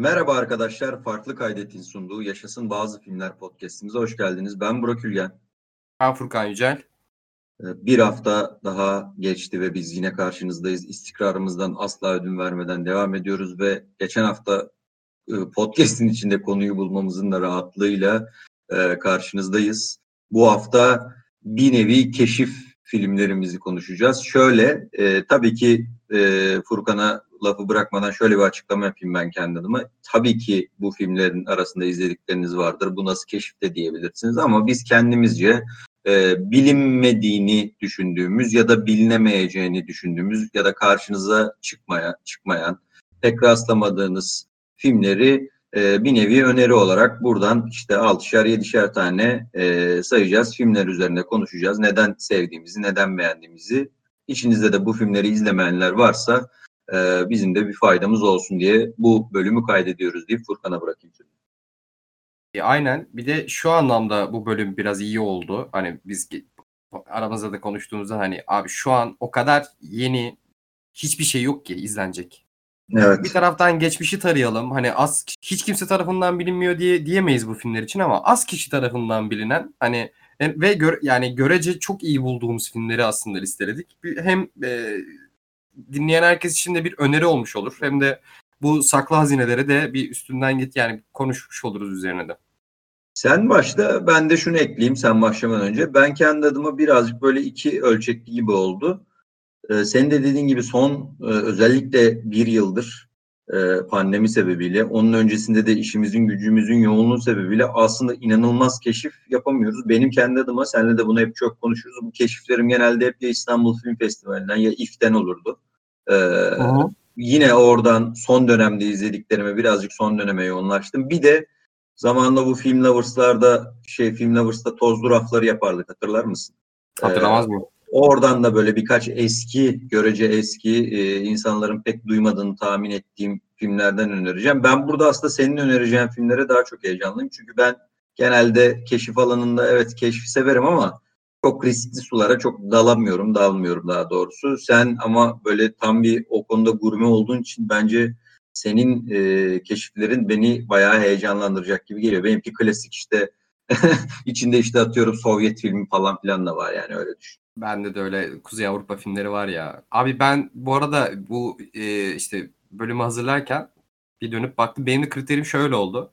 Merhaba arkadaşlar, Farklı Kaydet'in sunduğu Yaşasın Bazı Filmler podcastimize hoş geldiniz. Ben Burak Ülgen. Ben Furkan Yücel. Ee, bir hafta daha geçti ve biz yine karşınızdayız. İstikrarımızdan asla ödün vermeden devam ediyoruz ve geçen hafta e, podcast'in içinde konuyu bulmamızın da rahatlığıyla e, karşınızdayız. Bu hafta bir nevi keşif filmlerimizi konuşacağız. Şöyle, e, tabii ki Furkan'a lafı bırakmadan şöyle bir açıklama yapayım ben kendi adıma. Tabii ki bu filmlerin arasında izledikleriniz vardır. Bu nasıl keşifte diyebilirsiniz ama biz kendimizce e, bilinmediğini düşündüğümüz ya da bilinemeyeceğini düşündüğümüz ya da karşınıza çıkmaya çıkmayan pek rastlamadığınız filmleri e, bir nevi öneri olarak buradan işte altışar yedişer tane e, sayacağız. Filmler üzerine konuşacağız. Neden sevdiğimizi, neden beğendiğimizi. İçinizde de bu filmleri izlemeyenler varsa e, bizim de bir faydamız olsun diye bu bölümü kaydediyoruz deyip Furkan'a bırakayım sözü. E, aynen. Bir de şu anlamda bu bölüm biraz iyi oldu. Hani biz aramızda da konuştuğumuzda hani abi şu an o kadar yeni hiçbir şey yok ki izlenecek. Evet. Bir taraftan geçmişi tarayalım. Hani az hiç kimse tarafından bilinmiyor diye diyemeyiz bu filmler için ama az kişi tarafından bilinen hani ve gör, yani görece çok iyi bulduğumuz filmleri aslında listeledik. Hem e, dinleyen herkes için de bir öneri olmuş olur. Hem de bu saklı hazineleri de bir üstünden git yani konuşmuş oluruz üzerine de. Sen başta ben de şunu ekleyeyim sen başlamadan önce. Ben kendi adıma birazcık böyle iki ölçekli gibi oldu. Ee, senin de dediğin gibi son e, özellikle bir yıldır e, pandemi sebebiyle onun öncesinde de işimizin gücümüzün yoğunluğu sebebiyle aslında inanılmaz keşif yapamıyoruz. Benim kendi adıma seninle de bunu hep çok konuşuruz. Bu keşiflerim genelde hep ya İstanbul Film Festivali'nden ya İF'ten olurdu. Ee, yine oradan son dönemde izlediklerime birazcık son döneme yoğunlaştım. Bir de zamanla bu Film Lovers'larda şey Film Lovers'ta tozlu rafları yapardık hatırlar mısın? Hatırlamaz ee, mı? Oradan da böyle birkaç eski, görece eski e, insanların pek duymadığını tahmin ettiğim filmlerden önereceğim. Ben burada aslında senin önereceğin filmlere daha çok heyecanlıyım. Çünkü ben genelde keşif alanında evet keşfi severim ama çok riskli sulara çok dalamıyorum, dalmıyorum daha doğrusu. Sen ama böyle tam bir o konuda gurme olduğun için bence senin e, keşiflerin beni bayağı heyecanlandıracak gibi geliyor. Benimki klasik işte içinde işte atıyorum Sovyet filmi falan filan da var yani öyle düşün. Bende de öyle Kuzey Avrupa filmleri var ya. Abi ben bu arada bu e, işte bölümü hazırlarken bir dönüp baktım. Benim de kriterim şöyle oldu.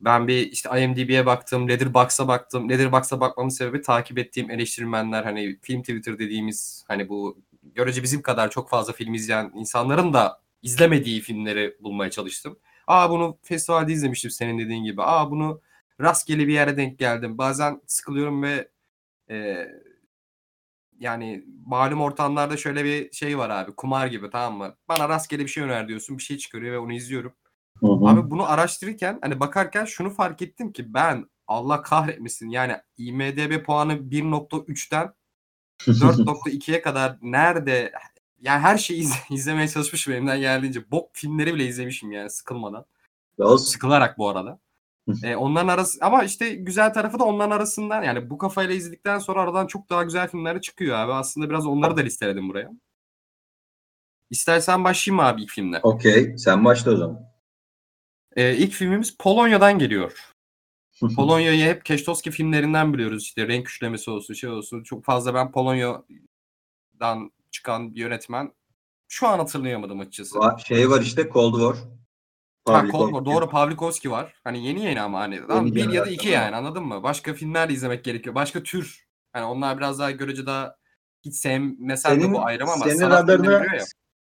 Ben bir işte IMDb'ye baktım, Letterboxd'a baktım. Letterboxd'a bakmamın sebebi takip ettiğim eleştirmenler hani film Twitter dediğimiz hani bu görece bizim kadar çok fazla film izleyen insanların da izlemediği filmleri bulmaya çalıştım. Aa bunu festivalde izlemiştim senin dediğin gibi. Aa bunu rastgele bir yere denk geldim. Bazen sıkılıyorum ve e, yani malum ortamlarda şöyle bir şey var abi. Kumar gibi tamam mı? Bana rastgele bir şey öner diyorsun. Bir şey çıkarıyor ve onu izliyorum. Hı hı. Abi bunu araştırırken hani bakarken şunu fark ettim ki ben Allah kahretmesin yani IMDB puanı 1.3'ten 4.2'ye kadar nerede yani her şeyi iz, izlemeye çalışmışım elimden geldiğince. Bok filmleri bile izlemişim yani sıkılmadan. Olsun. Sıkılarak bu arada. E, onların arası ama işte güzel tarafı da onların arasından yani bu kafayla izledikten sonra aradan çok daha güzel filmler çıkıyor abi. Aslında biraz onları da listeledim buraya. İstersen başlayayım abi ilk filmle. Okey. Sen başla o zaman. E, ilk filmimiz Polonya'dan geliyor. Polonya'yı hep Keştoski filmlerinden biliyoruz. İşte renk üçlemesi olsun, şey olsun. Çok fazla ben Polonya'dan çıkan bir yönetmen şu an hatırlayamadım açıkçası. Şey var işte Cold War. Ha, Cold War. Doğru Pavlikovski var. Hani yeni yeni ama hani yeni bir ya da iki yani anladın mı? Başka filmler de izlemek gerekiyor. Başka tür. Hani onlar biraz daha görece daha hiç sevmesen de bu ayrım ama senin radarına.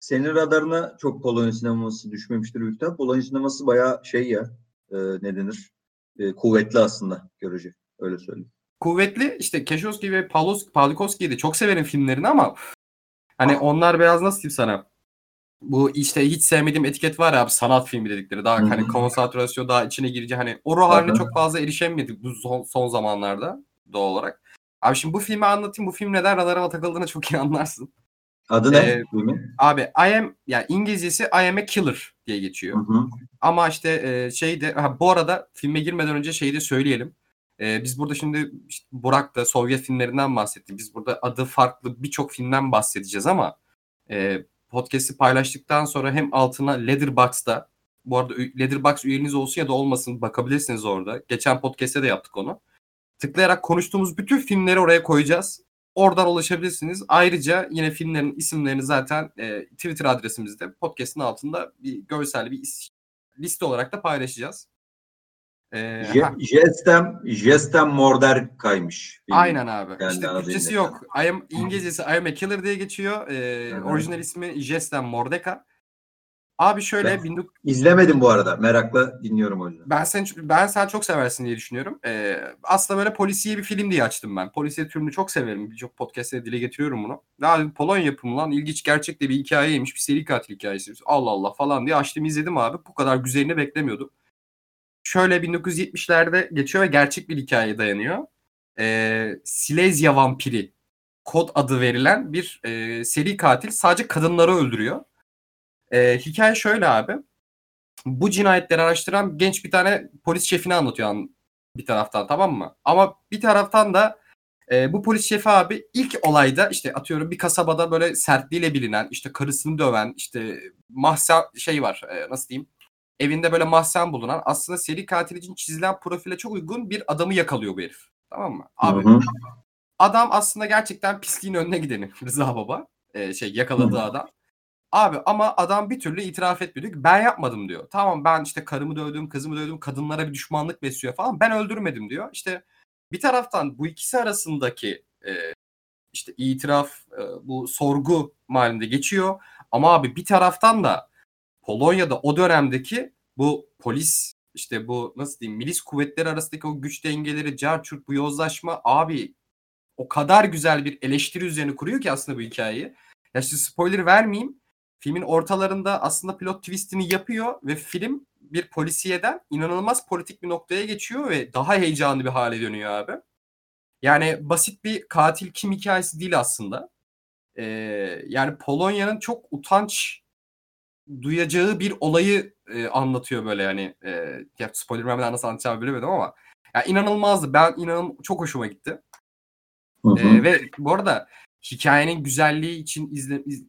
Senin radarına çok Polonya sineması düşmemiştir büyük. Polonya sineması bayağı şey ya e, ne denir? E, kuvvetli aslında görece. Öyle söyleyeyim. Kuvvetli işte Keşowski ve Pavlikovski'yi de çok severim filmlerini ama Hani onlar biraz nasıl diyeyim sana? Bu işte hiç sevmediğim etiket var ya abi sanat filmi dedikleri. Daha Hı-hı. hani konsantrasyon daha içine girici hani o ruh haline çok fazla erişemedik bu son, son zamanlarda doğal olarak. Abi şimdi bu filmi anlatayım. Bu film neden radarıma takıldığını çok iyi anlarsın. Adı ne? Ee, abi I am yani İngilizcesi I am a killer diye geçiyor. Hı hı. Ama işte e, şeyde ha, bu arada filme girmeden önce şeyi de söyleyelim. E, biz burada şimdi işte Burak da Sovyet filmlerinden bahsetti. Biz burada adı farklı birçok filmden bahsedeceğiz ama e, podcast'i paylaştıktan sonra hem altına Letterboxd'da Bu arada Letterboxd üyeniz olsun ya da olmasın bakabilirsiniz orada. Geçen podcast'te de yaptık onu. Tıklayarak konuştuğumuz bütün filmleri oraya koyacağız. Oradan ulaşabilirsiniz. Ayrıca yine filmlerin isimlerini zaten e, Twitter adresimizde podcast'ın altında bir görsel bir is- liste olarak da paylaşacağız. Ee, Jestem, Jestem Morder kaymış. aynen abi. Kendi işte. Türkçesi yok. I am, İngilizcesi I am a killer diye geçiyor. Ee, Hı hı. orijinal ismi Jestem Mordeka. Abi şöyle Ben- 19 İzlemedim bu arada. Merakla dinliyorum o yüzden. ben sen ben sen çok seversin diye düşünüyorum. Ee, aslında böyle polisiye bir film diye açtım ben. Polisiye türünü çok severim. Birçok podcast'te dile getiriyorum bunu. Daha Polonya yapımı lan ilginç gerçekte bir hikayeymiş. Bir seri katil hikayesi. Allah Allah falan diye açtım izledim abi. Bu kadar güzelini beklemiyordum. Şöyle 1970'lerde geçiyor ve gerçek bir hikayeye dayanıyor. Ee, Silezya vampiri kod adı verilen bir e, seri katil sadece kadınları öldürüyor. Ee, hikaye şöyle abi bu cinayetleri araştıran genç bir tane polis şefini anlatıyor an- bir taraftan tamam mı? Ama bir taraftan da e, bu polis şefi abi ilk olayda işte atıyorum bir kasabada böyle sertliğiyle bilinen işte karısını döven işte mahzen şey var e, nasıl diyeyim evinde böyle mahzen bulunan aslında seri katil için çizilen profile çok uygun bir adamı yakalıyor bu herif. Tamam mı? Abi Hı hı. adam aslında gerçekten pisliğin önüne gideni Rıza Baba. e, şey yakaladığı Hı. adam. Abi ama adam bir türlü itiraf etmiyor. Diyor ki, ben yapmadım diyor. Tamam ben işte karımı dövdüm, kızımı dövdüm, kadınlara bir düşmanlık besliyor falan. Ben öldürmedim diyor. İşte bir taraftan bu ikisi arasındaki e, işte itiraf, e, bu sorgu halinde geçiyor. Ama abi bir taraftan da Polonya'da o dönemdeki bu polis işte bu nasıl diyeyim milis kuvvetleri arasındaki o güç dengeleri, carçurt bu yozlaşma abi o kadar güzel bir eleştiri üzerine kuruyor ki aslında bu hikayeyi. Ya şimdi spoiler vermeyeyim. Filmin ortalarında aslında pilot twistini yapıyor ve film bir polisiyeden inanılmaz politik bir noktaya geçiyor ve daha heyecanlı bir hale dönüyor abi. Yani basit bir katil kim hikayesi değil aslında. Ee, yani Polonya'nın çok utanç duyacağı bir olayı e, anlatıyor böyle yani. E, ya spoiler vermeden nasıl anlatacağımı bilemedim ama ya inanılmazdı. Ben inanın çok hoşuma gitti. Hı hı. Ee, ve bu arada hikayenin güzelliği için izle iz-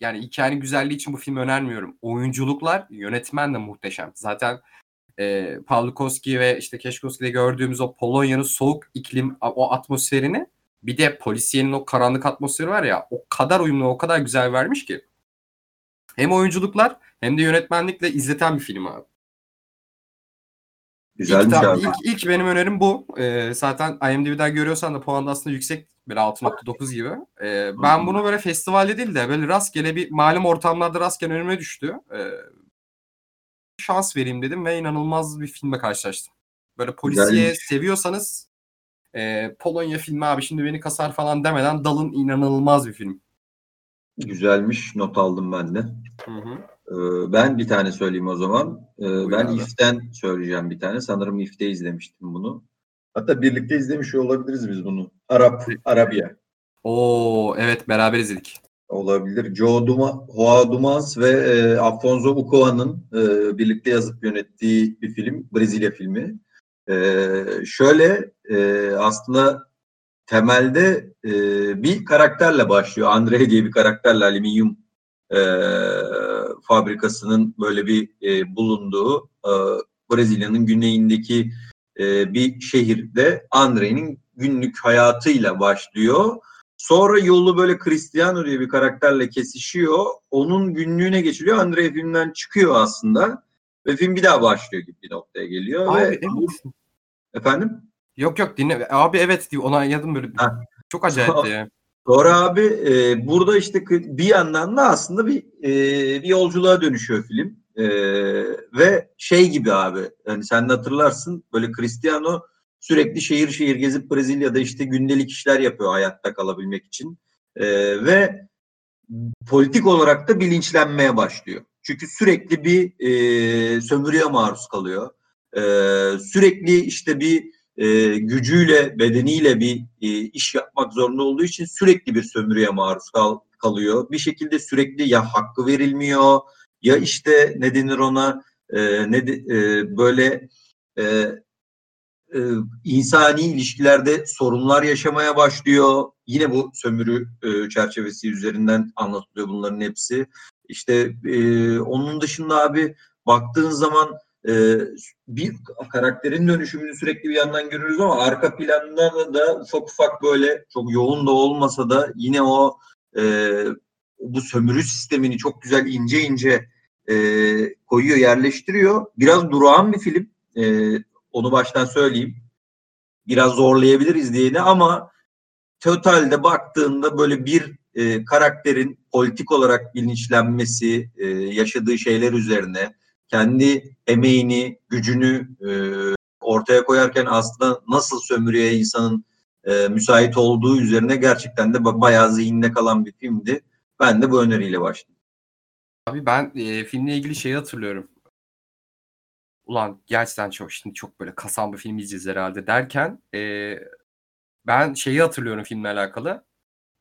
yani hikayenin güzelliği için bu filmi önermiyorum. Oyunculuklar, yönetmen de muhteşem. Zaten e, Pawlikowski ve işte Keşkovski'de gördüğümüz o Polonya'nın soğuk iklim o atmosferini bir de polisiyenin o karanlık atmosferi var ya o kadar uyumlu, o kadar güzel vermiş ki. Hem oyunculuklar hem de yönetmenlikle izleten bir film abi. Güzelmiş ilk, abi. ilk, ilk benim önerim bu. Ee, zaten IMDb'den görüyorsan da puan da aslında yüksek. Böyle 6.9 gibi. Ee, ben Hı. bunu böyle festivalde değil de böyle rastgele bir malum ortamlarda rastgele önüme düştü. Ee, şans vereyim dedim ve inanılmaz bir filmle karşılaştım. Böyle polisiye Güzelmiş. seviyorsanız e, Polonya filmi abi şimdi beni kasar falan demeden dalın inanılmaz bir film. Güzelmiş. Not aldım ben de. Hı hı. Ee, ben bir tane söyleyeyim o zaman. Ee, ben abi. If'ten söyleyeceğim bir tane. Sanırım If'te izlemiştim bunu. Hatta birlikte izlemiş olabiliriz biz bunu. Arap, Arabiya Oo evet beraber izledik. olabilir. Joe Duma, Joao Dumas ve e, Afonso Ucoa'nın e, birlikte yazıp yönettiği bir film. Brezilya filmi. E, şöyle e, aslında temelde e, bir karakterle başlıyor. Andre diye bir karakterle alüminyum e, fabrikasının böyle bir e, bulunduğu e, Brezilya'nın güneyindeki e, bir şehirde Andre'nin günlük hayatıyla başlıyor. Sonra yolu böyle Cristiano diye bir karakterle kesişiyor. Onun günlüğüne geçiliyor. Andre filmden çıkıyor aslında. Ve film bir daha başlıyor gibi bir noktaya geliyor. Abi ve efendim? Yok yok dinle. Abi evet diyor onayladım böyle. Ha. Çok acayipti ya. Sonra abi e, burada işte bir yandan da aslında bir e, bir yolculuğa dönüşüyor film. E, ve şey gibi abi hani sen de hatırlarsın böyle Cristiano sürekli şehir şehir gezip Brezilya'da işte gündelik işler yapıyor hayatta kalabilmek için. E, ve politik olarak da bilinçlenmeye başlıyor. Çünkü sürekli bir e, sömürüye maruz kalıyor. E, sürekli işte bir e, gücüyle, bedeniyle bir e, iş yapmak zorunda olduğu için sürekli bir sömürüye maruz kal- kalıyor. Bir şekilde sürekli ya hakkı verilmiyor ya işte ne denir ona e, ne de- e, böyle e, e, insani ilişkilerde sorunlar yaşamaya başlıyor. Yine bu sömürü e, çerçevesi üzerinden anlatılıyor bunların hepsi. İşte e, onun dışında abi baktığın zaman e, bir karakterin dönüşümünü sürekli bir yandan görürüz ama arka planda da ufak ufak böyle çok yoğun da olmasa da yine o e, bu sömürü sistemini çok güzel ince ince e, koyuyor, yerleştiriyor. Biraz durağan bir film. E, onu baştan söyleyeyim. Biraz zorlayabilir izleyeni ama totalde baktığında böyle bir e, karakterin politik olarak bilinçlenmesi, e, yaşadığı şeyler üzerine kendi emeğini, gücünü e, ortaya koyarken aslında nasıl sömürüye insanın e, müsait olduğu üzerine gerçekten de bayağı zihinde kalan bir filmdi. Ben de bu öneriyle başladım. Abi ben e, filmle ilgili şeyi hatırlıyorum. Ulan gerçekten çok şimdi çok böyle kasan bir film izleyeceğiz herhalde derken e, ben şeyi hatırlıyorum filmle alakalı.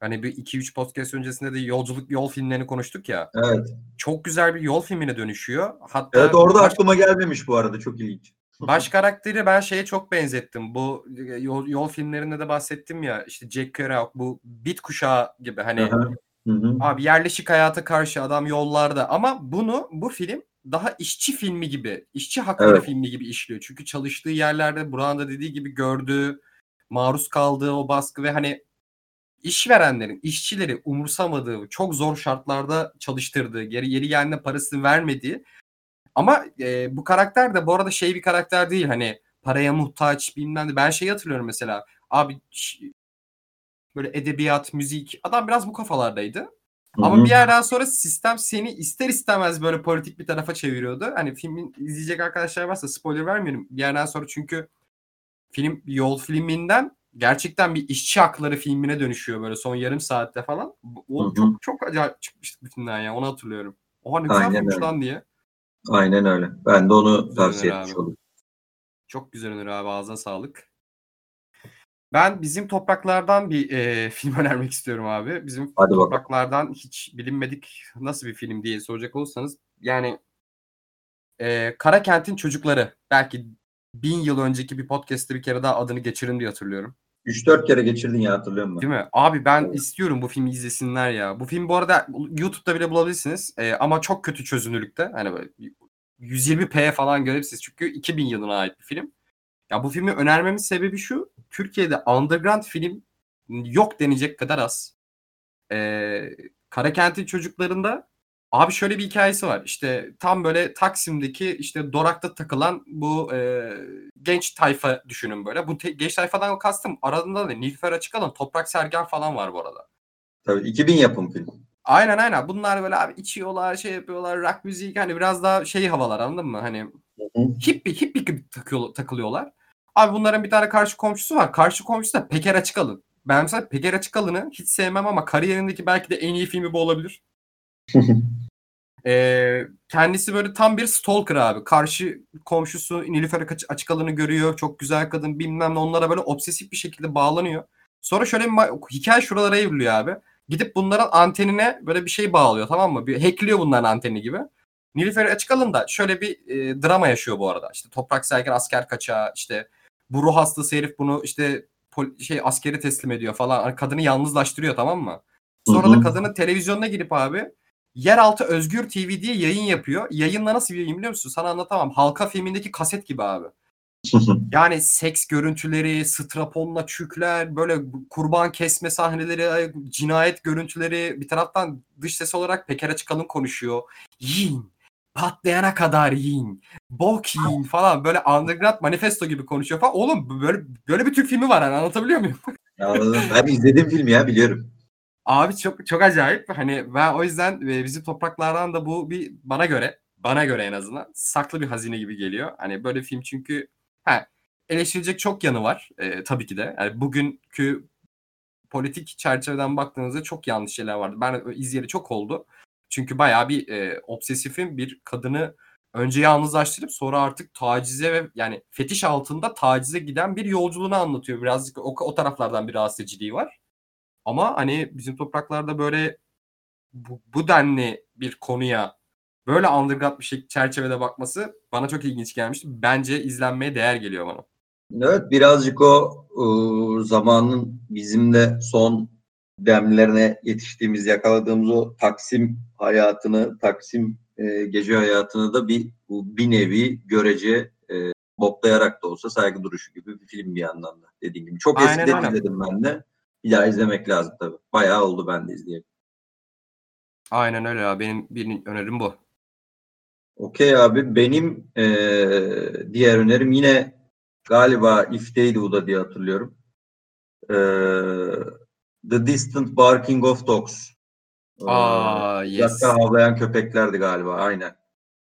Hani bir 2-3 podcast öncesinde de yolculuk yol filmlerini konuştuk ya. Evet. Çok güzel bir yol filmine dönüşüyor. Hatta Evet orada baş, aklıma gelmemiş bu arada çok ilginç. baş karakteri ben şeye çok benzettim. Bu e, yol, yol filmlerinde de bahsettim ya işte Jack Kerouac bu bit kuşağı gibi hani Aha. Hı hı. abi yerleşik hayata karşı adam yollarda ama bunu bu film daha işçi filmi gibi, işçi hakları Evet. filmi gibi işliyor. Çünkü çalıştığı yerlerde Burak'ın da dediği gibi gördüğü, maruz kaldığı o baskı ve hani işverenlerin, işçileri umursamadığı, çok zor şartlarda çalıştırdığı, geri yeri geldiğinde parasını vermediği ama e, bu karakter de bu arada şey bir karakter değil hani paraya muhtaç bilmem ne. Ben şeyi hatırlıyorum mesela abi böyle edebiyat, müzik adam biraz bu kafalardaydı. Ama bir yerden sonra sistem seni ister istemez böyle politik bir tarafa çeviriyordu. Hani filmin izleyecek arkadaşlar varsa spoiler vermiyorum. Bir yerden sonra çünkü film yol filminden gerçekten bir işçi hakları filmine dönüşüyor böyle son yarım saatte falan. O Hı hı. çok çok acayip çıkmıştı bütünden ya onu hatırlıyorum. Oha ne güzel Aynen lan diye. Aynen öyle. Ben de onu Güzel tavsiye etmiş abi. oldum. Çok güzel öneri abi ağzına sağlık. Ben bizim topraklardan bir e, film önermek istiyorum abi. Bizim Hadi bakalım. topraklardan hiç bilinmedik nasıl bir film diye soracak olursanız yani e, Kara Kent'in Çocukları belki bin yıl önceki bir podcast'te bir kere daha adını geçirin diye hatırlıyorum. 3-4 kere geçirdin ya hatırlıyorum ben. Değil mi? Abi ben Evet. istiyorum bu filmi izlesinler ya. Bu film bu arada YouTube'da bile bulabilirsiniz. E, ama çok kötü çözünürlükte. Hani böyle 120p falan görebilirsiniz. Çünkü 2000 yılına ait bir film. Ya bu filmi önermemin sebebi şu. Türkiye'de underground film yok denecek kadar az. Ee, Karakent'in çocuklarında abi şöyle bir hikayesi var. İşte tam böyle Taksim'deki işte Dorak'ta takılan bu e, genç tayfa düşünün böyle. Bu te- genç tayfadan kastım aralarında da Nilüfer Açıkalan, Toprak Sergen falan var bu arada. Tabii 2000 yapım film. Aynen aynen. Bunlar böyle abi içiyorlar, şey yapıyorlar, rock müzik hani biraz daha şey havalar anladın mı? Hani hippie hippie gibi takıyor, takılıyorlar. Abi bunların bir tane karşı komşusu var. Karşı komşusu da Peker Açıkalın. Ben mesela Peker Açıkalın'ı hiç sevmem ama kariyerindeki belki de en iyi filmi bu olabilir. Ee, kendisi böyle tam bir stalker abi. Karşı komşusu Nilüfer Açı- Açıkalın'ı görüyor. Çok güzel kadın bilmem ne onlara böyle obsesif bir şekilde bağlanıyor. Sonra şöyle bir hikaye şuralara evriliyor abi. Gidip bunların antenine böyle bir şey bağlıyor tamam mı? Bir hackliyor bunların anteni gibi. Nilüfer Açıkalın da şöyle bir e, drama yaşıyor bu arada. İşte Toprak Sergen asker kaçağı işte bu ruh hastası herif bunu işte şey askeri teslim ediyor falan. Hani kadını yalnızlaştırıyor tamam mı? Sonra Hı hı. da kadının televizyonuna girip abi Yeraltı Özgür TV diye yayın yapıyor. Yayınla nasıl bir yayın biliyor musun? Sana anlatamam. Halka filmindeki kaset gibi abi. Yani seks görüntüleri, straponla çükler, böyle kurban kesme sahneleri, cinayet görüntüleri. Bir taraftan dış ses olarak Peker Açıkalın konuşuyor. Yiyin, patlayana kadar yiyin, bok yiyin falan. Böyle underground manifesto gibi konuşuyor falan. Oğlum böyle böyle bir Türk filmi var yani anlatabiliyor muyum? Anladım. Ben izledim filmi ya biliyorum. Abi çok çok acayip. Hani ben o yüzden e, bizim topraklardan da bu bir bana göre bana göre en azından saklı bir hazine gibi geliyor. Hani böyle film çünkü ha, eleştirilecek çok yanı var e, tabii ki de. Yani bugünkü politik çerçeveden baktığınızda çok yanlış şeyler vardı. Ben izleyeli çok oldu. Çünkü bayağı bir e, obsesifin bir kadını önce yalnızlaştırıp sonra artık tacize ve yani fetiş altında tacize giden bir yolculuğunu anlatıyor. Birazcık o, o taraflardan bir rahatsız ediciliği var. Ama hani bizim topraklarda böyle bu, bu denli bir konuya böyle underground bir şey çerçevede bakması bana çok ilginç gelmişti. Bence izlenmeye değer geliyor bana. Evet birazcık o ıı, zamanın bizim de son demlerine yetiştiğimiz, yakaladığımız o Taksim hayatını, Taksim e, gece hayatını da bir bu bir nevi görece e, boklayarak da olsa saygı duruşu gibi bir film bir yandan da dediğim gibi. Çok Aynen eskiden öyle. izledim ben de. Bir daha izlemek lazım tabii. Bayağı oldu ben de izleyeli. Aynen öyle ya. Benim bir önerim bu. Okey abi. Benim eee, diğer önerim yine galiba If'teydi bu da diye hatırlıyorum. Eee, The Distant Barking of Dogs. Eee, Aa yes. Uzakta havlayan köpeklerdi galiba. Aynen.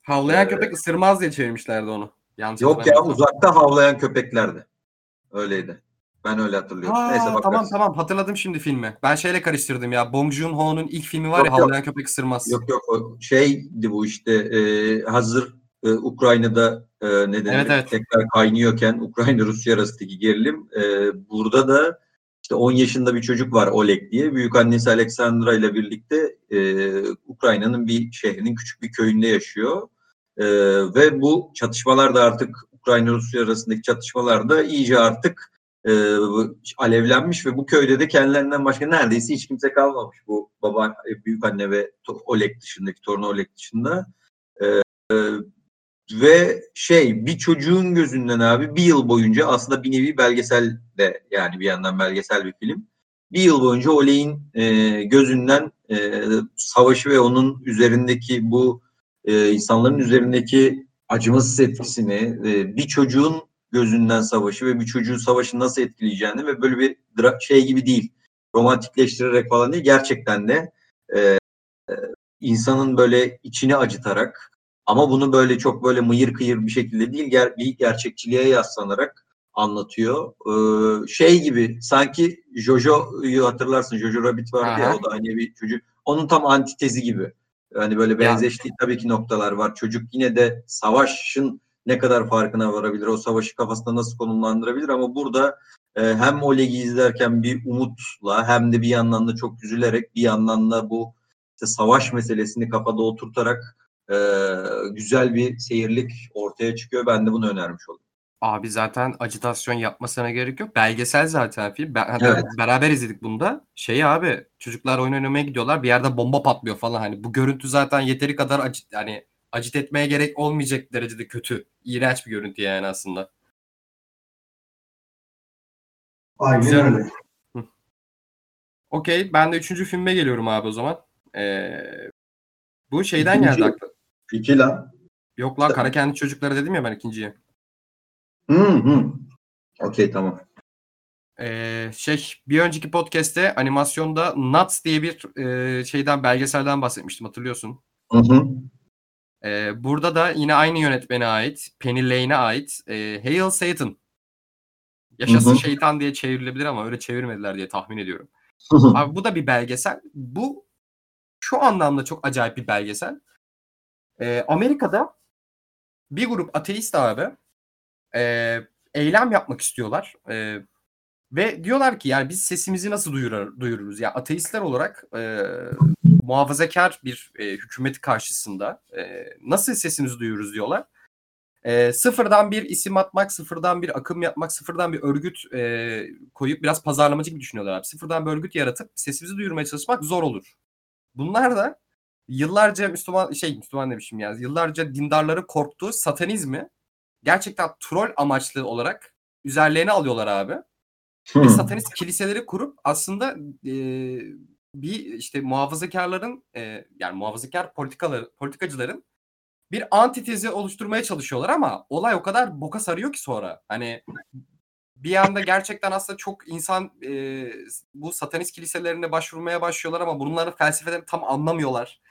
Havlayan Ee, köpek ısırmaz diye çevirmişlerdi onu. Yanlış Yok ya uzakta havlayan köpeklerdi. Öyleydi. Ben öyle hatırlıyorum. Aa, Neyse bakarız. tamam tamam hatırladım şimdi filmi. Ben şeyle karıştırdım ya. Bong Joon-ho'nun ilk filmi var Yok, ya yok. Havlayan Köpek Isırmaz. Yok yok o şeydi bu işte e, hazır e, Ukrayna'da e, ne denir Evet, evet. tekrar kaynıyorken Ukrayna Rusya arasındaki gerilim e, burada da işte 10 yaşında bir çocuk var Oleg diye büyük annesi Alexandra ile birlikte e, Ukrayna'nın bir şehrinin küçük bir köyünde yaşıyor E, ve bu çatışmalar da artık Ukrayna Rusya arasındaki çatışmalar da iyice artık e, alevlenmiş ve bu köyde de kendilerinden başka neredeyse hiç kimse kalmamış. Bu baba büyük anne ve Oleg dışındaki torunu Oleg dışında. E, e, ve şey bir çocuğun gözünden abi bir yıl boyunca aslında bir nevi belgesel de yani bir yandan belgesel bir film. Bir yıl boyunca Oleg'in e, gözünden e, savaşı ve onun üzerindeki bu e, insanların üzerindeki acımasız etkisini e, bir çocuğun gözünden savaşı ve bir çocuğun savaşı nasıl etkileyeceğini ve böyle bir şey gibi değil romantikleştirerek falan değil gerçekten de e, e, insanın böyle içini acıtarak ama bunu böyle çok böyle mıyır kıyır bir şekilde değil ger bir gerçekçiliğe yaslanarak anlatıyor. Ee, şey gibi sanki Jojo'yu hatırlarsın Jojo Rabbit vardı ya Aha. o da hani bir çocuk onun tam antitezi gibi. Yani böyle benzeştiği tabii ki noktalar var. Çocuk yine de savaşın ne kadar farkına varabilir, o savaşı kafasında nasıl konumlandırabilir ama burada e, hem Oleg'i izlerken bir umutla hem de bir yandan da çok üzülerek bir yandan da bu işte savaş meselesini kafada oturtarak e, güzel bir seyirlik ortaya çıkıyor. Ben de bunu önermiş oldum. Abi zaten acitasyon yapmasına gerek yok. Belgesel zaten film. Ben, Evet. beraber izledik bunu da. Şey abi çocuklar oyun oynamaya gidiyorlar. Bir yerde bomba patlıyor falan. Hani bu görüntü zaten yeteri kadar acit, yani acit etmeye gerek olmayacak derecede kötü. İğrenç bir görüntü yani aslında. Aynen Güzel. öyle. Okey ben de üçüncü filme geliyorum abi o zaman. Ee, bu şeyden İkinci- geldi aklı. İki lan. Yok lan Kara Kendi Çocukları dedim ya ben ikinciye. Hı hı. Okey tamam. Ee, şey bir önceki podcast'te animasyonda Nuts diye bir e, şeyden belgeselden bahsetmiştim hatırlıyorsun. Hı hı. Ee, burada da yine aynı yönetmene ait, Penny Lane'e ait e, Hail Satan. Yaşasın Hı hı. şeytan diye çevrilebilir ama öyle çevirmediler diye tahmin ediyorum. Hı hı. Abi bu da bir belgesel. Bu şu anlamda çok acayip bir belgesel. Ee, Amerika'da bir grup ateist abi e, eylem yapmak istiyorlar. E, ve diyorlar ki yani biz sesimizi nasıl duyurur, duyururuz? Ya ateistler olarak e, muhafazakar bir e, hükümeti karşısında e, nasıl sesimizi duyururuz diyorlar. E, sıfırdan bir isim atmak, sıfırdan bir akım yapmak, sıfırdan bir örgüt e, koyup biraz pazarlamacı gibi düşünüyorlar abi. Sıfırdan bir örgüt yaratıp sesimizi duyurmaya çalışmak zor olur. Bunlar da yıllarca Müslüman şey Müslüman demişim ya. Yıllarca dindarları korktuğu satanizmi gerçekten troll amaçlı olarak üzerlerine alıyorlar abi. Ve satanist kiliseleri kurup aslında e, bir işte muhafazakarların e, yani muhafazakar politikaları politikacıların bir antitezi oluşturmaya çalışıyorlar ama olay o kadar boka sarıyor ki sonra. Hani bir yanda gerçekten aslında çok insan e, bu satanist kiliselerine başvurmaya başlıyorlar ama bunların felsefelerini tam anlamıyorlar.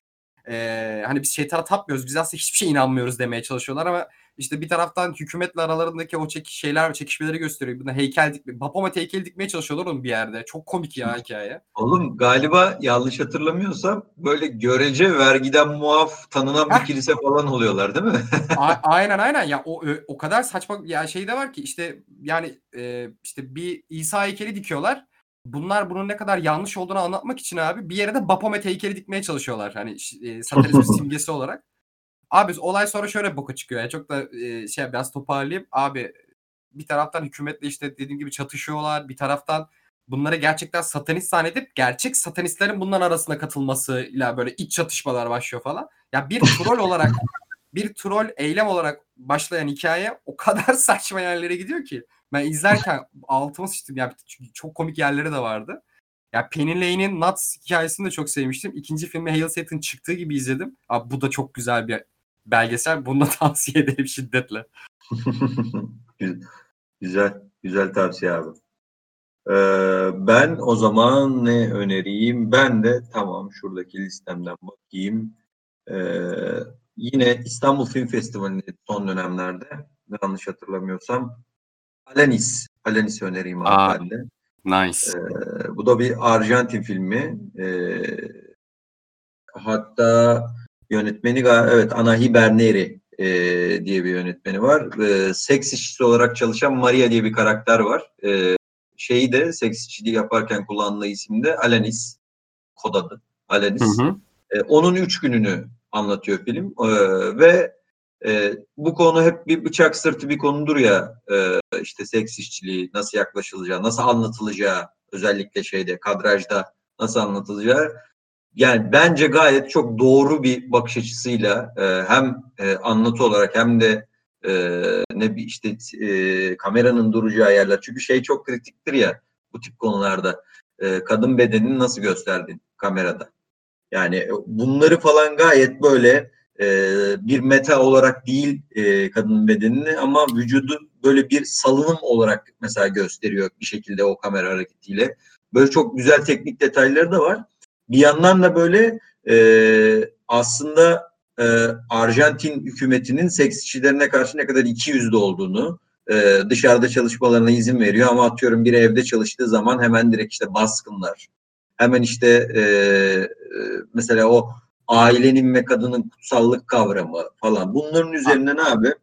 E, hani biz şeytana tapmıyoruz, biz aslında hiçbir şeye inanmıyoruz demeye çalışıyorlar ama işte bir taraftan hükümetle aralarındaki o çek şeyler çekişmeleri gösteriyor. Buna heykel dikme, Baphomet heykeli dikmeye çalışıyorlar onun bir yerde. Çok komik ya hikaye. Oğlum galiba yanlış hatırlamıyorsam böyle görece vergiden muaf tanınan bir kilise falan oluyorlar değil mi? A- aynen aynen ya o o kadar saçma ya şey de var ki işte yani e, işte bir İsa heykeli dikiyorlar. Bunlar bunun ne kadar yanlış olduğunu anlatmak için abi bir yere de Baphomet heykeli dikmeye çalışıyorlar. Hani e, satanizmin simgesi olarak. Abi olay sonra şöyle boka çıkıyor. Yani çok da e, şey biraz toparlayayım. Abi bir taraftan hükümetle işte dediğim gibi çatışıyorlar. Bir taraftan bunları gerçekten satanist zannedip gerçek satanistlerin bunların arasına katılmasıyla böyle iç çatışmalar başlıyor falan. Ya bir troll olarak bir troll eylem olarak başlayan hikaye o kadar saçma yerlere gidiyor ki. Ben izlerken altıma sıçtım. Ya çok komik yerleri de vardı. Ya Penny Lane'in Nuts hikayesini de çok sevmiştim. İkinci filmi Hale Set'in çıktığı gibi izledim. Abi bu da çok güzel bir belgesel. Bunu da tavsiye ederim şiddetle. güzel, güzel tavsiye abi. Ee, ben o zaman ne önereyim? Ben de tamam şuradaki listemden bakayım. Ee, yine İstanbul Film Festivali'nin son dönemlerde yanlış hatırlamıyorsam Alanis. Alanis önereyim abi Aa, ben de. Nice. Ee, bu da bir Arjantin filmi. Ee, hatta yönetmeni evet Anahi Berneri e, diye bir yönetmeni var. E, seks işçisi olarak çalışan Maria diye bir karakter var. E, şeyi de seks işçiliği yaparken kullandığı isim de Alanis. Kod adı. Alanis. Hı hı. E, onun üç gününü anlatıyor film. E, ve e, bu konu hep bir bıçak sırtı bir konudur ya. E, işte seks işçiliği nasıl yaklaşılacağı, nasıl anlatılacağı özellikle şeyde kadrajda nasıl anlatılacağı yani bence gayet çok doğru bir bakış açısıyla e, hem e, anlatı olarak hem de e, ne bir işte e, kameranın duracağı yerler çünkü şey çok kritiktir ya bu tip konularda e, kadın bedenini nasıl gösterdin kamerada yani bunları falan gayet böyle e, bir meta olarak değil e, kadın bedenini ama vücudu böyle bir salınım olarak mesela gösteriyor bir şekilde o kamera hareketiyle böyle çok güzel teknik detayları da var bir yandan da böyle e, aslında e, Arjantin hükümetinin seks işçilerine karşı ne kadar iki yüzlü olduğunu, e, dışarıda çalışmalarına izin veriyor ama atıyorum bir evde çalıştığı zaman hemen direkt işte baskınlar. Hemen işte e, e, mesela o ailenin ve kadının kutsallık kavramı falan. Bunların üzerinden abi.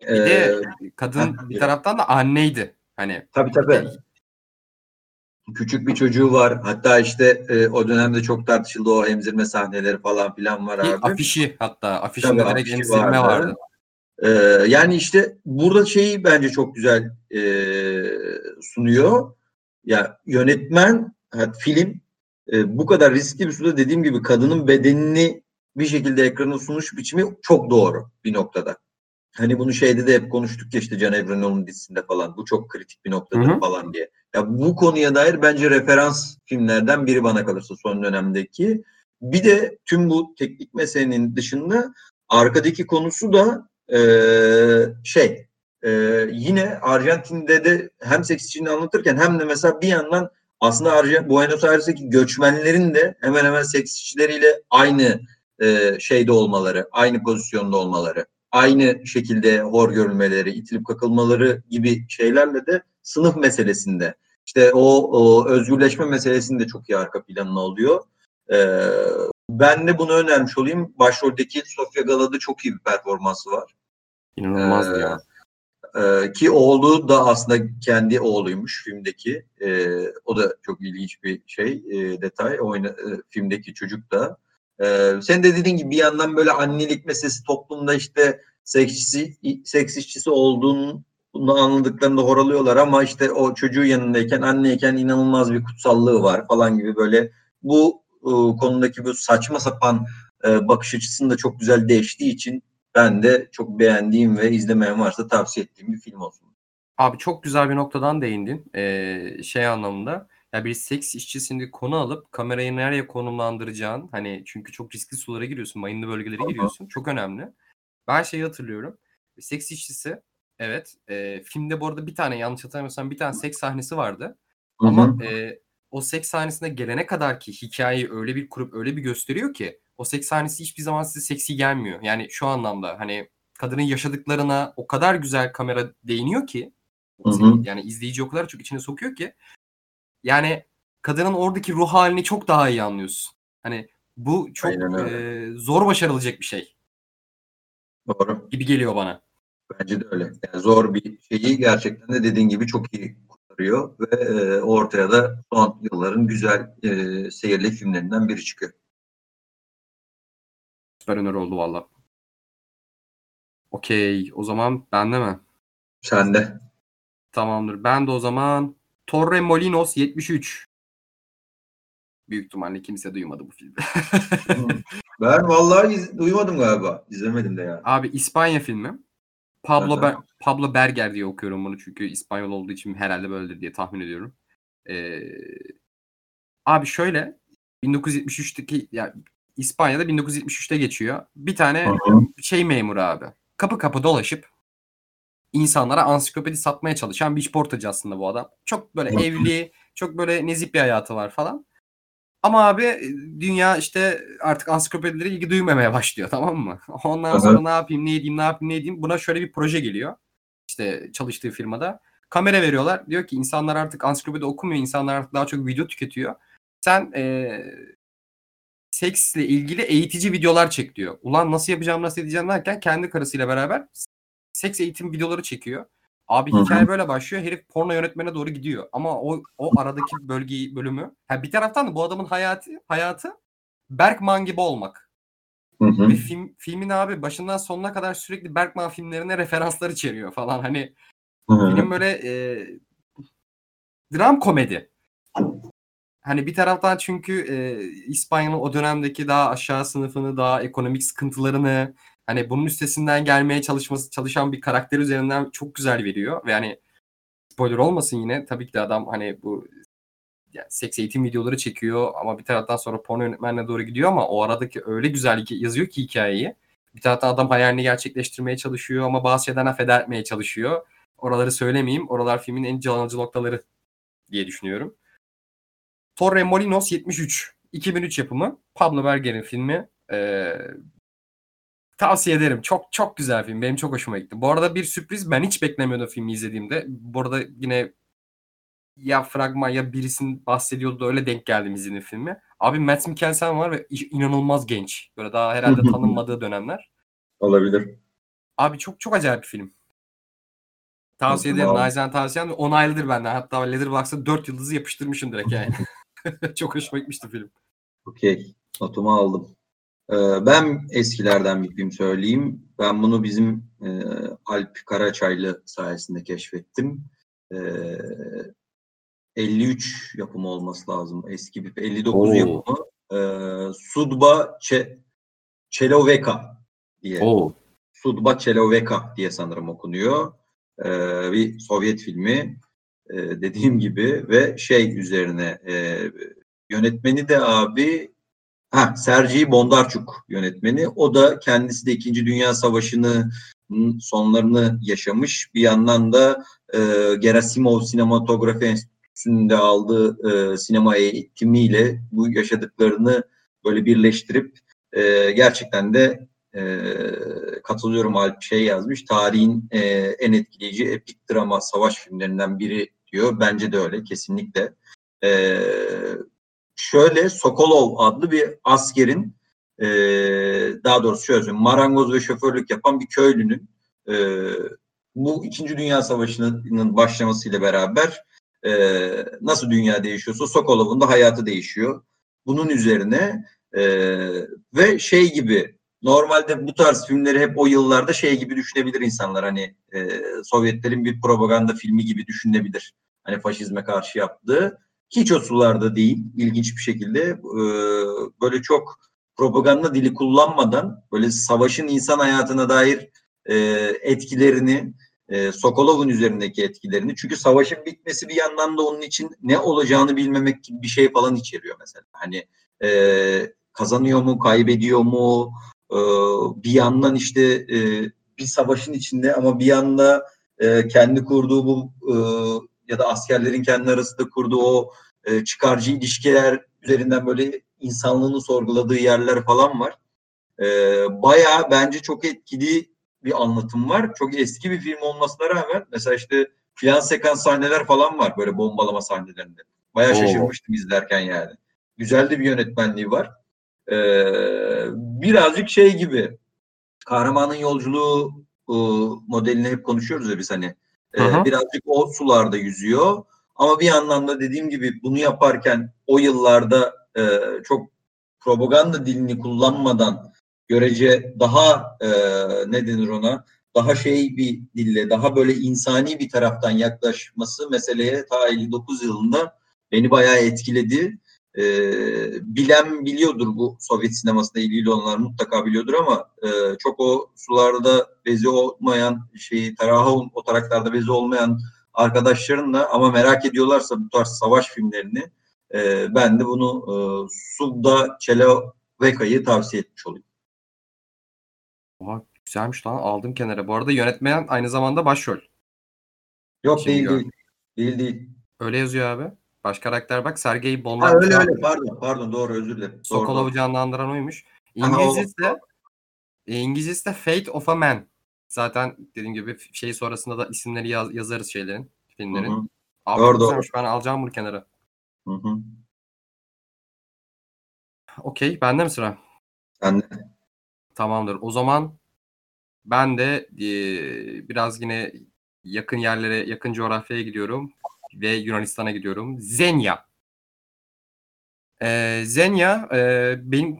Bir e, de kadın bir taraftan da anneydi. Hani tabii tabii küçük bir çocuğu var. Hatta işte e, o dönemde çok tartışıldı o emzirme sahneleri falan filan var abi. Afişi hatta afişinde Tabii, direkt emzirme vardı. vardı. Ee, yani işte burada şeyi bence çok güzel e, sunuyor. Ya yönetmen film e, bu kadar riskli bir suda dediğim gibi kadının bedenini bir şekilde ekrana sunuş biçimi çok doğru bir noktada. Hani bunu şeyde de hep konuştuk ya işte Can Evrenol'un dizisinde falan. Bu çok kritik bir noktadır Hı-hı. falan diye. Ya bu konuya dair bence referans filmlerden biri bana kalırsa son dönemdeki. Bir de tüm bu teknik meselenin dışında arkadaki konusu da e, şey e, yine Arjantin'de de hem seks için anlatırken hem de mesela bir yandan aslında Buenos Aires'teki göçmenlerin de hemen hemen seks işçileriyle aynı e, şeyde olmaları, aynı pozisyonda olmaları aynı şekilde hor görülmeleri, itilip kakılmaları gibi şeylerle de sınıf meselesinde işte o, o özgürleşme meselesinde çok iyi arka planına oluyor. Ee, ben de bunu önermiş olayım. Başroldeki Sofia Gala'da çok iyi bir performansı var. İnanılmaz ee, ya. E, ki oğlu da aslında kendi oğluymuş filmdeki. E, o da çok ilginç bir şey, e, detay. Oyna, e, filmdeki çocuk da. Ee, sen de dediğin gibi bir yandan böyle annelik meselesi toplumda işte seksisi, seks işçisi olduğunu anladıklarında horalıyorlar ama işte o çocuğu yanındayken anneyken inanılmaz bir kutsallığı var falan gibi böyle bu e, konudaki bu saçma sapan e, bakış açısını da çok güzel değiştiği için ben de çok beğendiğim ve izlemeyen varsa tavsiye ettiğim bir film olsun. Abi çok güzel bir noktadan değindin. Ee, şey anlamında ya bir seks işçisini konu alıp kamerayı nereye konumlandıracağın hani çünkü çok riskli sulara giriyorsun, mayınlı bölgelere giriyorsun. Çok önemli. Ben şeyi hatırlıyorum. Seks işçisi evet e, filmde bu arada bir tane yanlış hatırlamıyorsam bir tane seks sahnesi vardı. Ama e, o seks sahnesine gelene kadar ki hikayeyi öyle bir kurup öyle bir gösteriyor ki o seks sahnesi hiçbir zaman size seksi gelmiyor. Yani şu anlamda hani kadının yaşadıklarına o kadar güzel kamera değiniyor ki Seni, yani izleyici o kadar çok içine sokuyor ki yani kadının oradaki ruh halini çok daha iyi anlıyorsun. Hani bu çok e, zor başarılacak bir şey. Doğru. Gibi geliyor bana. Bence de öyle. Yani zor bir şeyi gerçekten de dediğin gibi çok iyi kurtarıyor ve e, ortaya da son yılların güzel e, seyirli filmlerinden biri çıkıyor. Süper öneri oldu valla. Okey. O zaman bende mi? Sende. Tamamdır. Ben de o zaman Torremolinos 73. Büyük ihtimalle kimse duymadı bu filmi. ben vallahi iz- duymadım galiba. İzlemedim de yani. Abi İspanya filmi. Pablo Evet, Ber- Pablo Berger diye okuyorum bunu çünkü İspanyol olduğu için herhalde böyledir diye tahmin ediyorum. Ee, abi şöyle 1973'teki ya İspanya'da 1973'te geçiyor. Bir tane şey memuru abi. Kapı kapı dolaşıp insanlara ansiklopedi satmaya çalışan bir portacı aslında bu adam. Çok böyle hı. evli, çok böyle nezih bir hayatı var falan. Ama abi e, dünya işte artık ansiklopedilere ilgi duymamaya başlıyor tamam mı? Ondan Aha. sonra ne yapayım, ne edeyim, ne yapayım, ne edeyim. Buna şöyle bir proje geliyor. İşte çalıştığı firmada. Kamera veriyorlar. Diyor ki insanlar artık ansiklopedi okumuyor. insanlar artık daha çok video tüketiyor. Sen e, seksle ilgili eğitici videolar çek diyor. Ulan nasıl yapacağım, nasıl edeceğim derken kendi karısıyla beraber seks eğitim videoları çekiyor. Abi Hı hı. hikaye böyle başlıyor. Herif porno yönetmene doğru gidiyor. Ama o o aradaki bölgeyi bölümü. Ha bir taraftan da bu adamın hayatı hayatı Bergman gibi olmak. Ve film filmin abi başından sonuna kadar sürekli Bergman filmlerine referanslar içeriyor falan. Hani Hı hı. film böyle e, dram komedi. Hani bir taraftan çünkü e, İspanya'nın o dönemdeki daha aşağı sınıfını, daha ekonomik sıkıntılarını, hani bunun üstesinden gelmeye çalışması çalışan bir karakter üzerinden çok güzel veriyor. Ve hani spoiler olmasın yine tabii ki de adam hani bu yani seks eğitim videoları çekiyor ama bir taraftan sonra porno yönetmenine doğru gidiyor ama o aradaki öyle güzel yazıyor ki hikayeyi. Bir taraftan adam hayalini gerçekleştirmeye çalışıyor ama bazı şeylerden feda etmeye çalışıyor. Oraları söylemeyeyim. Oralar filmin en can alıcı noktaları diye düşünüyorum. Torremolinos 73. 2003 yapımı. Pablo Berger'in filmi. Ee, tavsiye ederim. Çok çok güzel film. Benim çok hoşuma gitti. Bu arada bir sürpriz. Ben hiç beklemiyordum filmi izlediğimde. Bu arada yine ya fragman ya birisinin bahsediyordu da öyle denk geldim izlediğim filmi. Abi Mads Mikkelsen var ve inanılmaz genç. Böyle daha herhalde tanınmadığı dönemler. Olabilir. Abi çok çok acayip bir film. Tavsiye ederim. Naizan tavsiyem. Onaylıdır benden. Hatta Letterboxd'a 4 yıldızı yapıştırmışım direkt yani. çok hoşuma gitmişti film. Okey. Notumu aldım. Ee, ben eskilerden bir film söyleyeyim. Ben bunu bizim e, Alp Karaçaylı sayesinde keşfettim. Ee, 53 yapımı olması lazım. Eski bir 59 Oo. yapımı. Ee, Sudba Çe, Çeloveka diye. Oo. Sudba Çeloveka diye sanırım okunuyor. Ee, bir Sovyet filmi Ee, dediğim gibi ve şey üzerine e, yönetmeni de abi ha Sergei Bondarchuk yönetmeni. O da kendisi de 2. Dünya Savaşı'nın sonlarını yaşamış. Bir yandan da e, Gerasimov Sinematografi Enstitüsü'nde aldığı e, sinema eğitimiyle bu yaşadıklarını böyle birleştirip e, gerçekten de e, katılıyorum Alp şey yazmış. Tarihin e, en etkileyici epik drama savaş filmlerinden biri diyor. Bence de öyle kesinlikle. E, şöyle Sokolov adlı bir askerin e, daha doğrusu şöyle marangoz ve şoförlük yapan bir köylünün e, bu İkinci Dünya Savaşı'nın başlamasıyla beraber e, nasıl dünya değişiyorsa Sokolov'un da hayatı değişiyor. Bunun üzerine e, ve şey gibi normalde bu tarz filmleri hep o yıllarda şey gibi düşünebilir insanlar hani e, Sovyetlerin bir propaganda filmi gibi düşünebilir. Hani faşizme karşı yaptığı. Hiç o sularda değil ilginç bir şekilde e, böyle çok propaganda dili kullanmadan böyle savaşın insan hayatına dair e, etkilerini e, Sokolov'un üzerindeki etkilerini çünkü savaşın bitmesi bir yandan da onun için ne olacağını bilmemek gibi bir şey falan içeriyor mesela. Hani e, kazanıyor mu, kaybediyor mu, e, bir yandan işte e, bir savaşın içinde ama bir yanda e, kendi kurduğu bu e, ya da askerlerin kendi arasında kurduğu o e, çıkarcı ilişkiler üzerinden böyle insanlığını sorguladığı yerler falan var. E, bayağı bence çok etkili bir anlatım var. Çok eski bir film olmasına rağmen mesela işte plan sekans sahneler falan var böyle bombalama sahnelerinde. Bayağı Oo. şaşırmıştım izlerken yani. Güzel de bir yönetmenliği var. Ee, birazcık şey gibi kahramanın yolculuğu e, modelini hep konuşuyoruz ya biz hani. Hı. birazcık o sularda yüzüyor. Ama bir yandan da dediğim gibi bunu yaparken o yıllarda e, çok propaganda dilini kullanmadan görece daha e, ne denir ona daha şey bir dille, daha böyle insani bir taraftan yaklaşması meseleye ta 59 yılında beni bayağı etkiledi. E, bilen biliyordur bu Sovyet sinemasında ilgili olanlar mutlaka biliyordur ama e, çok o sularda bezi olmayan şey taraha o taraklarda bezi olmayan arkadaşların da ama merak ediyorlarsa bu tarz savaş filmlerini e, ben de bunu e, Subda Çeloveka'yı tavsiye etmiş olayım. Oha, güzelmiş lan aldım kenara. Bu arada yönetmen aynı zamanda başrol. Yok Şimdi değil değil. Değil değil. Öyle yazıyor abi. Baş karakter bak Sergey Bonlar. öyle öyle pardon pardon doğru özür dilerim. Sokolov'u canlandıran oymuş. Aha, o- İngilizcesi de e, İngilizcesi de Fate of a Man. Zaten dediğim gibi şey sonrasında da isimleri yaz- yazarız şeylerin, filmlerin. Hı hı, Abi Doğru, doğru. Ben alacağım bunu kenara. hı hı. Okey. Bende mi sıra? Ben de Tamamdır. O zaman ben de eee, biraz yine yakın yerlere, yakın coğrafyaya gidiyorum ve Yunanistan'a gidiyorum. Zenya. Eee, Zenya eee, benim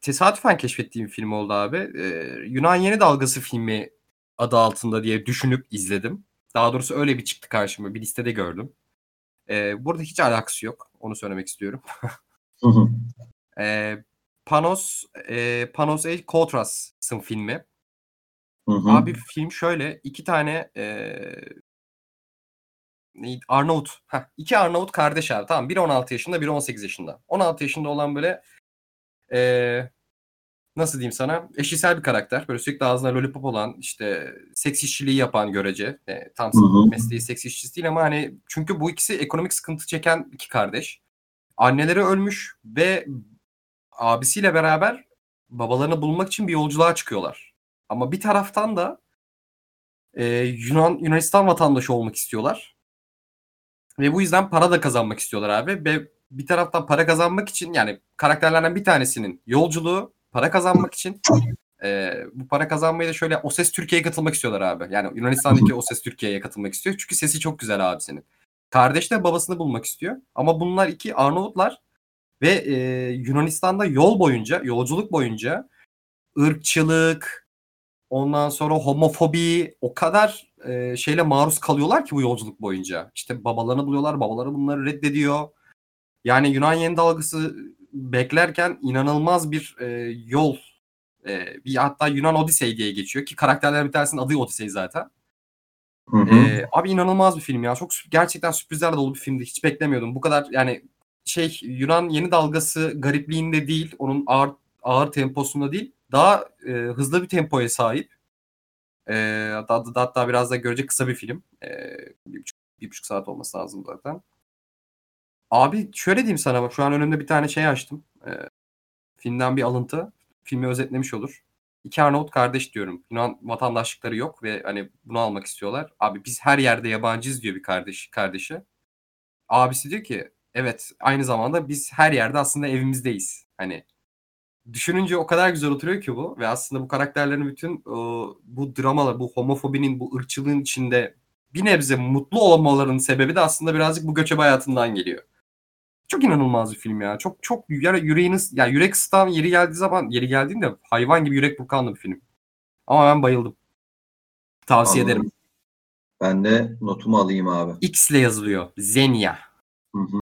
tesadüfen keşfettiğim film oldu abi. Eee, Yunan Yeni Dalgası filmi adı altında diye düşünüp izledim. Daha doğrusu öyle bir çıktı karşıma. Bir listede gördüm. Eee, burada hiç alakası yok. Onu söylemek istiyorum. Hı hı. Eee, Panos, eee, Panos E. Kotras'ın filmi. Hı hı. Abi film şöyle iki tane eee neydi? Arnavut. Heh, iki Arnavut kardeş abi. Tamam. Biri 16 yaşında, biri 18 yaşında. 16 yaşında olan böyle eee, nasıl diyeyim sana? Eşcinsel bir karakter. Böyle sürekli ağzına lollipop olan, işte seks işçiliği yapan görece. E, tam Hı hı. mesleği seks işçisi değil ama hani çünkü bu ikisi ekonomik sıkıntı çeken iki kardeş. Anneleri ölmüş ve abisiyle beraber babalarını bulmak için bir yolculuğa çıkıyorlar. Ama bir taraftan da e, Yunan Yunanistan vatandaşı olmak istiyorlar. Ve bu yüzden para da kazanmak istiyorlar abi. Ve bir taraftan para kazanmak için yani karakterlerden bir tanesinin yolculuğu para kazanmak için e, bu para kazanmayı da şöyle O Ses Türkiye'ye katılmak istiyorlar abi. Yani Yunanistan'daki O Ses Türkiye'ye katılmak istiyor. Çünkü sesi çok güzel abi senin. Kardeş de babasını bulmak istiyor. Ama bunlar iki Arnavutlar ve e, Yunanistan'da yol boyunca, yolculuk boyunca ırkçılık, ondan sonra homofobi o kadar e, şeyle maruz kalıyorlar ki bu yolculuk boyunca. İşte babalarını buluyorlar, babaları bunları reddediyor. Yani Yunan yeni dalgası beklerken inanılmaz bir e, yol. E, bir hatta Yunan Odisey diye geçiyor ki karakterlerin bir tanesinin adı Odisey zaten. Hı hı. Ee, abi inanılmaz bir film ya. Çok gerçekten sürprizlerle dolu bir filmdi. Hiç beklemiyordum. Bu kadar yani şey Yunan yeni dalgası garipliğinde değil, onun ağır ağır temposunda değil, daha e, hızlı bir tempoya sahip. E, hatta, hatta, biraz da görecek kısa bir film. E, bir, buçuk, bir buçuk saat olması lazım zaten. Abi şöyle diyeyim sana şu an önümde bir tane şey açtım. E, filmden bir alıntı. Filmi özetlemiş olur. İki Arnavut kardeş diyorum. Yunan vatandaşlıkları yok ve hani bunu almak istiyorlar. Abi biz her yerde yabancıyız diyor bir kardeş kardeşi. Abisi diyor ki evet aynı zamanda biz her yerde aslında evimizdeyiz. Hani düşününce o kadar güzel oturuyor ki bu ve aslında bu karakterlerin bütün o, bu dramalar, bu homofobinin, bu ırkçılığın içinde bir nebze mutlu olmalarının sebebi de aslında birazcık bu göçebe hayatından geliyor. Çok inanılmaz bir film ya. Çok çok yani yüreğiniz ya yürek ısıtan yeri geldiği zaman yeri geldiğinde hayvan gibi yürek burkanlı bir film. Ama ben bayıldım. Tavsiye Anladım. ederim. Ben de notumu alayım abi. X ile yazılıyor. Zenya. Hı hı.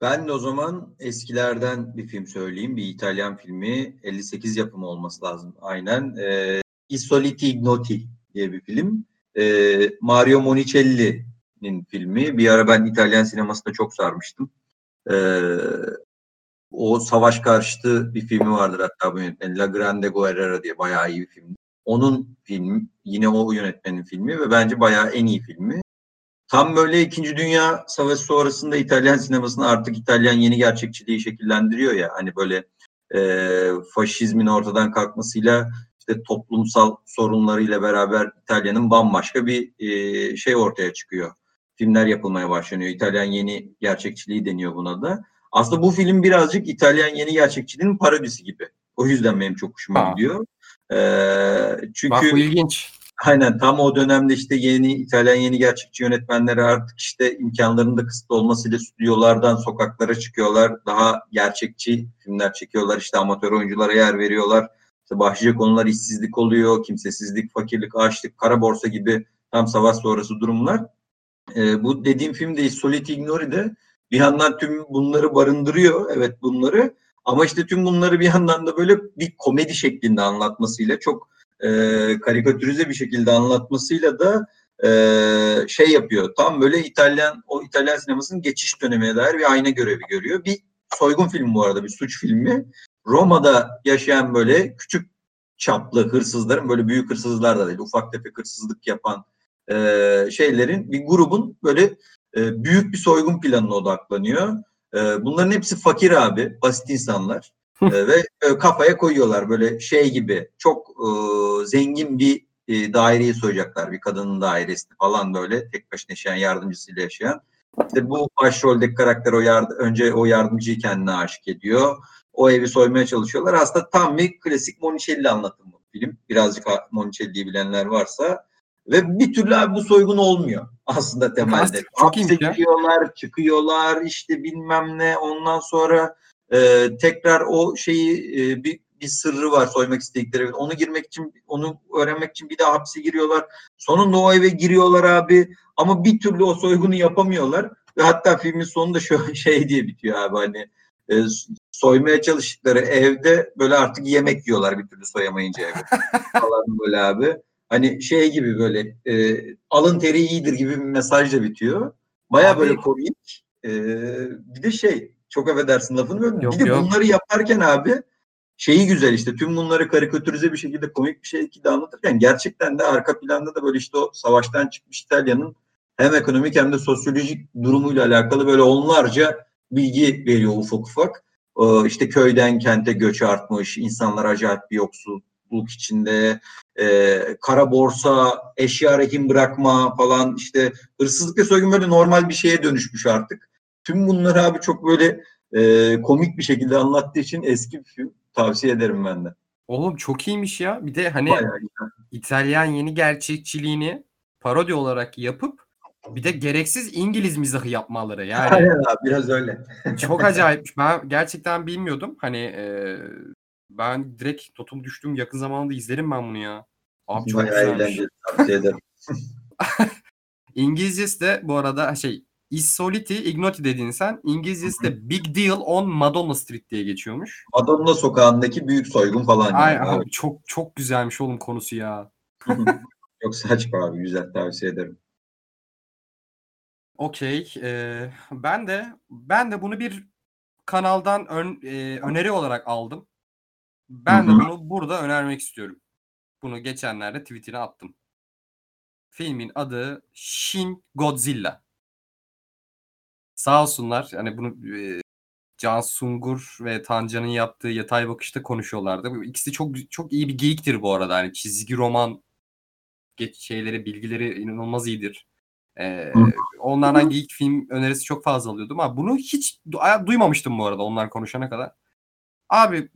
Ben de o zaman eskilerden bir film söyleyeyim. Bir İtalyan filmi. 58 yapımı olması lazım. Aynen. Ee, I Ignoti diye bir film. Ee, Mario Monicelli'nin filmi. Bir ara ben İtalyan sinemasında çok sarmıştım. Ee, o savaş karşıtı bir filmi vardır hatta bu yönetmenin. La Grande Guerrera diye bayağı iyi bir film. Onun filmi. Yine o yönetmenin filmi ve bence bayağı en iyi filmi. Tam böyle İkinci Dünya Savaşı sonrasında İtalyan sinemasını artık İtalyan yeni gerçekçiliği şekillendiriyor ya. Hani böyle e, faşizmin ortadan kalkmasıyla işte toplumsal sorunlarıyla beraber İtalya'nın bambaşka bir e, şey ortaya çıkıyor. Filmler yapılmaya başlanıyor. İtalyan yeni gerçekçiliği deniyor buna da. Aslında bu film birazcık İtalyan yeni gerçekçiliğinin parodisi gibi. O yüzden benim çok hoşuma Ha. gidiyor. E, çünkü Bak bu ilginç. Aynen tam o dönemde işte yeni İtalyan yeni gerçekçi yönetmenleri artık işte imkanlarının da kısıtlı olmasıyla stüdyolardan sokaklara çıkıyorlar. Daha gerçekçi filmler çekiyorlar. işte amatör oyunculara yer veriyorlar. İşte başlıca konular işsizlik oluyor, kimsesizlik, fakirlik, açlık, kara borsa gibi tam savaş sonrası durumlar. E, bu dediğim film de Solid Ignore'de bir yandan tüm bunları barındırıyor. Evet bunları. Ama işte tüm bunları bir yandan da böyle bir komedi şeklinde anlatmasıyla çok e, karikatürize bir şekilde anlatmasıyla da e, şey yapıyor. Tam böyle İtalyan o İtalyan sinemasının geçiş dönemine dair bir ayna görevi görüyor. Bir soygun filmi bu arada bir suç filmi. Roma'da yaşayan böyle küçük çaplı hırsızların böyle büyük hırsızlar da değil ufak tefek hırsızlık yapan e, şeylerin bir grubun böyle e, büyük bir soygun planına odaklanıyor. E, bunların hepsi fakir abi, basit insanlar e, ve e, kafaya koyuyorlar böyle şey gibi çok e, zengin bir e, daireyi soyacaklar bir kadının dairesi falan böyle tek başına yaşayan yardımcısıyla yaşayan. İşte bu başroldeki karakter o yard önce o yardımcıyı kendine aşık ediyor. O evi soymaya çalışıyorlar. Aslında tam bir klasik Monicelli anlatımı film. Birazcık Monicelli'yi bilenler varsa. Ve bir türlü abi bu soygun olmuyor aslında temelde. Hapse giriyorlar, çıkıyorlar işte bilmem ne. Ondan sonra e, tekrar o şeyi e, bir bir sırrı var soymak istedikleri. Onu girmek için, onu öğrenmek için bir daha hapse giriyorlar. Sonunda o eve giriyorlar abi. Ama bir türlü o soygunu yapamıyorlar. Ve hatta filmin sonunda şu şey diye bitiyor abi hani e, soymaya çalıştıkları evde böyle artık yemek yiyorlar bir türlü soyamayınca evi. falan böyle abi. Hani şey gibi böyle e, alın teri iyidir gibi bir mesajla bitiyor. Baya böyle komik. E, bir de şey çok affedersin lafını yok, bir de yok. bunları yaparken abi şeyi güzel işte tüm bunları karikatürize bir şekilde komik bir şekilde anlatırken gerçekten de arka planda da böyle işte o savaştan çıkmış İtalya'nın hem ekonomik hem de sosyolojik durumuyla alakalı böyle onlarca bilgi veriyor ufak ufak. Ee, işte köyden kente göç artmış, insanlar acayip bir yoksulluk içinde, e, kara borsa, eşya rehin bırakma falan işte hırsızlık ve soygun böyle normal bir şeye dönüşmüş artık. Tüm bunları abi çok böyle e, komik bir şekilde anlattığı için eski bir film. Tavsiye ederim ben de. Oğlum çok iyiymiş ya. Bir de hani İtalyan yeni gerçekçiliğini parodi olarak yapıp bir de gereksiz İngiliz mizahı yapmaları yani. Aynen abi biraz öyle. çok acayip. Ben gerçekten bilmiyordum. Hani e, ben direkt totum düştüm. Yakın zamanda izlerim ben bunu ya. Abi çok Bayağı eğlenceli. Tavsiye ederim. İngilizcesi de bu arada şey Issoliti Ignoti dediğin sen. İngilizcesi de Big Deal on Madonna Street diye geçiyormuş. Madonna sokağındaki büyük soygun falan. Ay, yani. abi, çok çok güzelmiş oğlum konusu ya. çok saçma abi güzel tavsiye ederim. Okey. Ee, ben de ben de bunu bir kanaldan ön, e, öneri olarak aldım. Ben de bunu burada önermek istiyorum. Bunu geçenlerde tweetine attım. Filmin adı Shin Godzilla. Sağ olsunlar. Yani bunu e, Can Sungur ve Tancan'ın yaptığı yatay bakışta konuşuyorlardı. Bu ikisi çok çok iyi bir geyiktir bu arada. Yani çizgi roman geç şeyleri, bilgileri inanılmaz iyidir. Ee, onlardan geyik film önerisi çok fazla alıyordum ama bunu hiç duymamıştım bu arada onlar konuşana kadar. Abi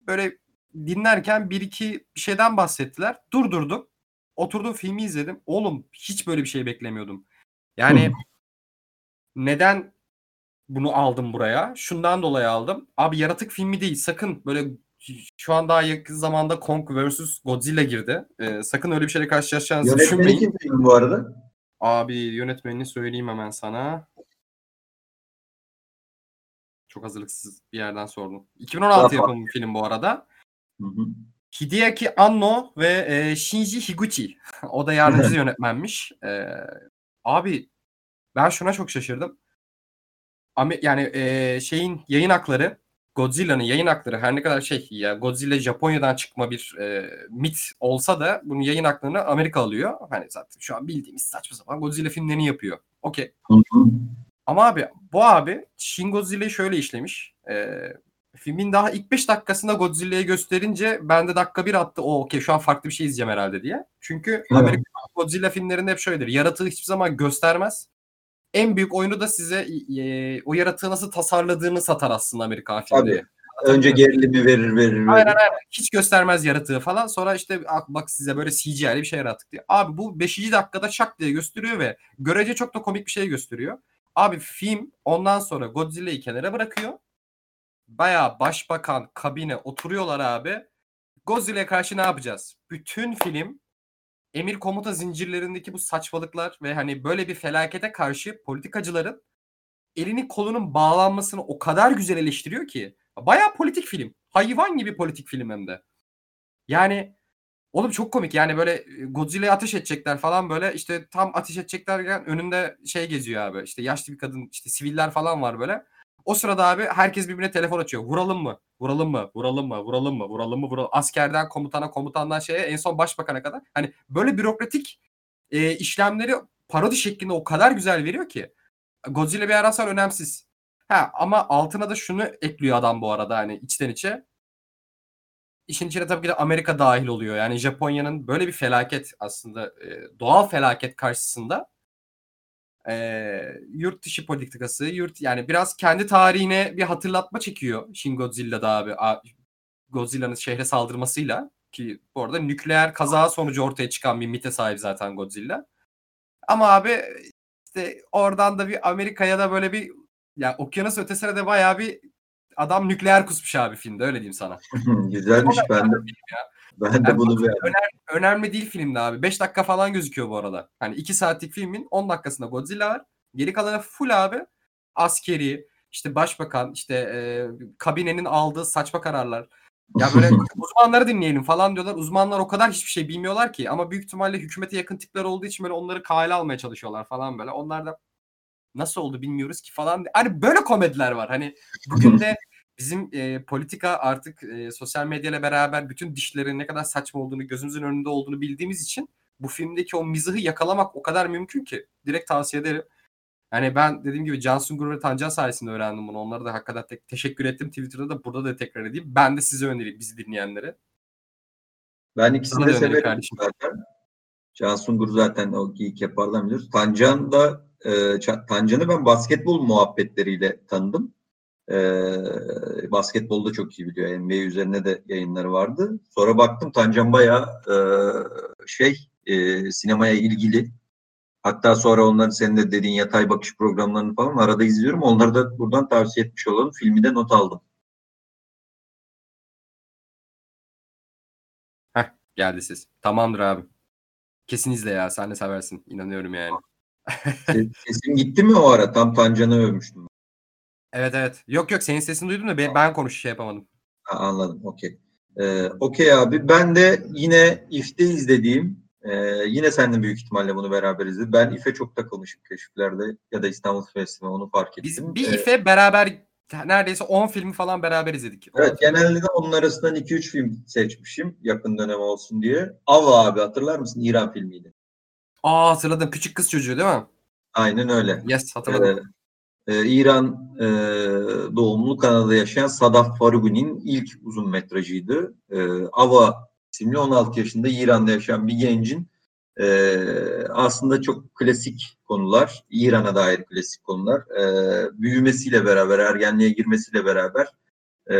böyle dinlerken bir iki bir şeyden bahsettiler. Durdurdum. Oturdum filmi izledim. Oğlum hiç böyle bir şey beklemiyordum. Yani neden bunu aldım buraya? Şundan dolayı aldım. Abi yaratık filmi değil. Sakın böyle şu an daha yakın zamanda Kong vs Godzilla girdi. Ee, sakın öyle bir şeyle karşılaşacağınızı düşünmeyin. Yönetmeni kim bu arada? Abi yönetmenini söyleyeyim hemen sana. Çok hazırlıksız bir yerden sordum. 2016 yapımı bir film bu arada. Hı hı. Hideaki Anno ve e, Shinji Higuchi. o da yardımcı yönetmenmiş. E, abi ben şuna çok şaşırdım. Yani e, şeyin yayın hakları Godzilla'nın yayın hakları her ne kadar şey ya Godzilla Japonya'dan çıkma bir e, mit olsa da bunun yayın haklarını Amerika alıyor. Hani zaten şu an bildiğimiz saçma sapan Godzilla filmlerini yapıyor. Okey. Ama abi bu abi Shin Godzilla'yı şöyle işlemiş. E, filmin daha ilk 5 dakikasında Godzilla'yı gösterince ben de dakika bir attı. O okey şu an farklı bir şey izleyeceğim herhalde diye. Çünkü evet. Amerika Godzilla filmlerinde hep şöyledir. Yaratığı hiçbir zaman göstermez en büyük oyunu da size e, o yaratığı nasıl tasarladığını satar aslında Amerikan filmleri. Önce gerilimi verir verir. verir. Aynen aynen. Hiç göstermez yaratığı falan. Sonra işte bak size böyle CGI'li bir şey yarattık diye. Abi bu 5. dakikada şak diye gösteriyor ve görece çok da komik bir şey gösteriyor. Abi film ondan sonra Godzilla'yı kenara bırakıyor. Baya başbakan kabine oturuyorlar abi. Godzilla'ya karşı ne yapacağız? Bütün film emir komuta zincirlerindeki bu saçmalıklar ve hani böyle bir felakete karşı politikacıların elinin kolunun bağlanmasını o kadar güzel eleştiriyor ki. Bayağı politik film. Hayvan gibi politik film hem de. Yani oğlum çok komik. Yani böyle Godzilla'ya ateş edecekler falan böyle işte tam ateş edeceklerken önünde şey geziyor abi. İşte yaşlı bir kadın işte siviller falan var böyle. O sırada abi herkes birbirine telefon açıyor. Vuralım mı? Vuralım mı? Vuralım mı? Vuralım mı? Vuralım mı? Vuralım. Askerden komutana, komutandan şeye en son başbakana kadar. Hani böyle bürokratik e, işlemleri parodi şeklinde o kadar güzel veriyor ki. Godzilla bir ara sonra önemsiz. Ha ama altına da şunu ekliyor adam bu arada hani içten içe. İşin içine tabii ki de Amerika dahil oluyor. Yani Japonya'nın böyle bir felaket aslında e, doğal felaket karşısında e, yurt dışı politikası, yurt yani biraz kendi tarihine bir hatırlatma çekiyor Shin Godzilla'da abi. Godzilla'nın şehre saldırmasıyla ki bu arada nükleer kaza sonucu ortaya çıkan bir mite sahip zaten Godzilla. Ama abi işte oradan da bir Amerika'ya da böyle bir ya okyanus ötesine de bayağı bir adam nükleer kusmuş abi filmde öyle diyeyim sana. Güzelmiş ben de. Ya. Ben de yani bunu beğendim. Önemli, önemli değil filmde abi. 5 dakika falan gözüküyor bu arada. Hani 2 saatlik filmin 10 dakikasında Godzilla var. Geri kalanı full abi. Askeri, işte başbakan, işte e, kabinenin aldığı saçma kararlar. Ya böyle uzmanları dinleyelim falan diyorlar. Uzmanlar o kadar hiçbir şey bilmiyorlar ki. Ama büyük ihtimalle hükümete yakın tipler olduğu için böyle onları kale almaya çalışıyorlar falan böyle. Onlar da nasıl oldu bilmiyoruz ki falan. Hani böyle komediler var. Hani bugün de bizim e, politika artık e, sosyal medyayla beraber bütün dişlerin ne kadar saçma olduğunu, gözümüzün önünde olduğunu bildiğimiz için bu filmdeki o mizahı yakalamak o kadar mümkün ki. Direkt tavsiye ederim. Yani ben dediğim gibi Can Sungur ve Tancan sayesinde öğrendim bunu. Onlara da hakikaten te- teşekkür ettim. Twitter'da da burada da tekrar edeyim. Ben de size önereyim bizi dinleyenlere. Ben ikisini de severim kardeşim. zaten. Can Sungur zaten o geek yapardan biliyoruz. Tancan da e, Tancan'ı ben basketbol muhabbetleriyle tanıdım. E, basketbolda çok iyi biliyor. NBA üzerine de yayınları vardı. Sonra baktım Tancan bayağı e, şey e, sinemaya ilgili. Hatta sonra onların senin de dediğin yatay bakış programlarını falan arada izliyorum. Onları da buradan tavsiye etmiş olalım. Filmi de not aldım. Heh, geldi siz. Tamamdır abi. Kesin izle ya. Sen de seversin. İnanıyorum yani. Sesim gitti mi o ara? Tam Tancan'ı övmüştüm. Evet evet. Yok yok senin sesini duydum da ben, ben konuş şey yapamadım. Ha, anladım. Okey. Ee, Okey abi. Ben de yine İF'te izlediğim ee, yine seninle büyük ihtimalle bunu beraber izledik. Ben İF'e çok takılmışım keşiflerde ya da İstanbul Festivali onu fark ettim. Biz bir ee, İF'e beraber neredeyse 10 filmi falan beraber izledik. Evet genelde de onun arasından 2-3 film seçmişim yakın dönem olsun diye. Ava abi hatırlar mısın? İran filmiydi. Aa hatırladım. Küçük kız çocuğu değil mi? Aynen öyle. Yes hatırladım. Ee, e, İran e, doğumlu Kanada'da yaşayan Sadaf Faruguni'nin ilk uzun metrajıydı. E, Ava isimli 16 yaşında İran'da yaşayan bir gencin e, aslında çok klasik konular, İran'a dair klasik konular, e, büyümesiyle beraber, ergenliğe girmesiyle beraber e,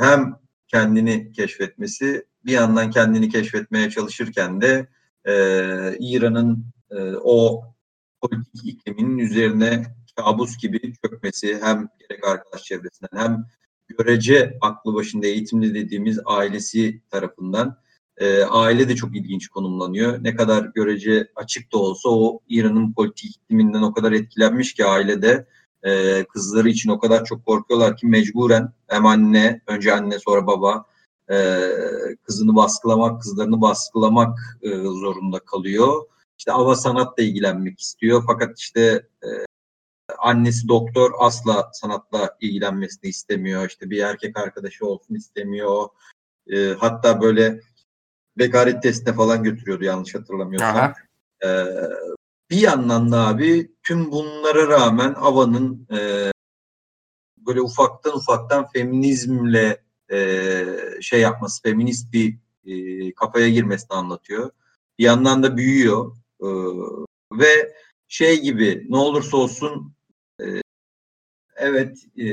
hem kendini keşfetmesi, bir yandan kendini keşfetmeye çalışırken de e, İran'ın e, o politik ikliminin üzerine kabus gibi çökmesi hem gerek arkadaş çevresinden hem görece aklı başında eğitimli dediğimiz ailesi tarafından e, aile de çok ilginç konumlanıyor. Ne kadar görece açık da olsa o İran'ın politik ikliminden o kadar etkilenmiş ki ailede e, kızları için o kadar çok korkuyorlar ki mecburen hem anne, önce anne sonra baba e, kızını baskılamak, kızlarını baskılamak e, zorunda kalıyor. İşte ava sanatla ilgilenmek istiyor fakat işte e, annesi doktor asla sanatla ilgilenmesini istemiyor. İşte bir erkek arkadaşı olsun istemiyor. E, hatta böyle bekaret testine falan götürüyordu yanlış hatırlamıyorsam. Ee, bir yandan da abi tüm bunlara rağmen Ava'nın e, böyle ufaktan ufaktan feminizmle e, şey yapması, feminist bir e, kafaya girmesini anlatıyor. Bir yandan da büyüyor e, ve şey gibi ne olursa olsun e, evet e,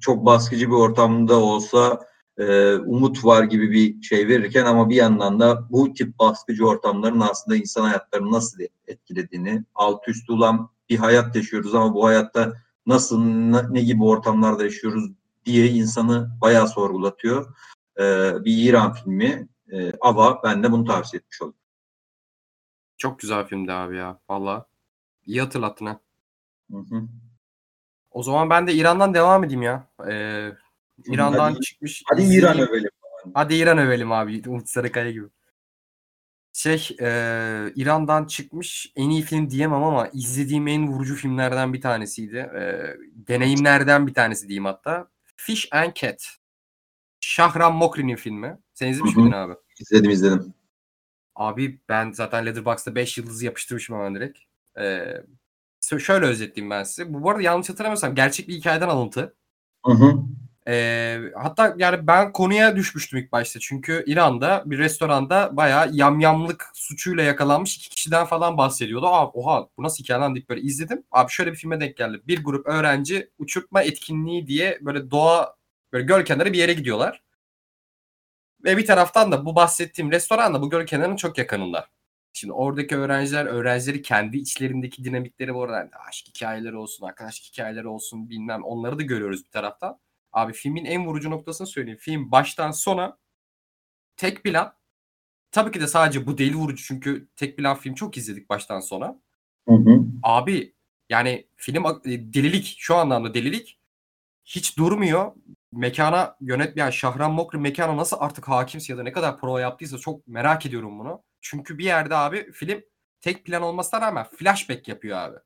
çok baskıcı bir ortamda olsa e, umut var gibi bir şey verirken ama bir yandan da bu tip baskıcı ortamların aslında insan hayatlarını nasıl etkilediğini, alt üstü olan bir hayat yaşıyoruz ama bu hayatta nasıl, ne gibi ortamlarda yaşıyoruz diye insanı bayağı sorgulatıyor. e, bir İran filmi. E, Ava ben de bunu tavsiye etmiş oldum. Çok güzel filmdi abi ya. Valla. İyi hatırlattın ha. Hı hı. O zaman ben de İran'dan devam edeyim ya. Ee, İran'dan Hadi- çıkmış. Hadi İran övelim. Hadi İran övelim abi. Umut Sarıkaya gibi. Şey, e, İran'dan çıkmış en iyi film diyemem ama izlediğim en vurucu filmlerden bir tanesiydi. E, deneyimlerden bir tanesi diyeyim hatta. Fish and Cat. Şahram Mokri'nin filmi. Sen izlemiş miydin abi? İzledim izledim. Abi ben zaten Letterboxd'da 5 yıldızı yapıştırmışım hemen direkt. E, şöyle özetleyeyim ben size. Bu, bu arada yanlış hatırlamıyorsam gerçek bir hikayeden alıntı. Hı hı. Ee, hatta yani ben konuya düşmüştüm ilk başta. Çünkü İran'da bir restoranda bayağı yamyamlık suçuyla yakalanmış iki kişiden falan bahsediyordu. Abi oha bu nasıl hikaye lan deyip böyle izledim. Abi şöyle bir filme denk geldi. Bir grup öğrenci uçurtma etkinliği diye böyle doğa böyle göl kenarı bir yere gidiyorlar. Ve bir taraftan da bu bahsettiğim restoran da bu göl kenarının çok yakınında. Şimdi oradaki öğrenciler, öğrencileri kendi içlerindeki dinamikleri bu arada yani aşk hikayeleri olsun, arkadaşlık hikayeleri olsun bilmem onları da görüyoruz bir taraftan. Abi filmin en vurucu noktasını söyleyeyim. Film baştan sona tek plan. Tabii ki de sadece bu değil vurucu çünkü tek plan film çok izledik baştan sona. Hı hı. Abi yani film e, delilik şu anlamda delilik hiç durmuyor. Mekana yönetmeyen Şahram Mokri mekana nasıl artık hakimse ya da ne kadar prova yaptıysa çok merak ediyorum bunu. Çünkü bir yerde abi film tek plan olmasına rağmen flashback yapıyor abi.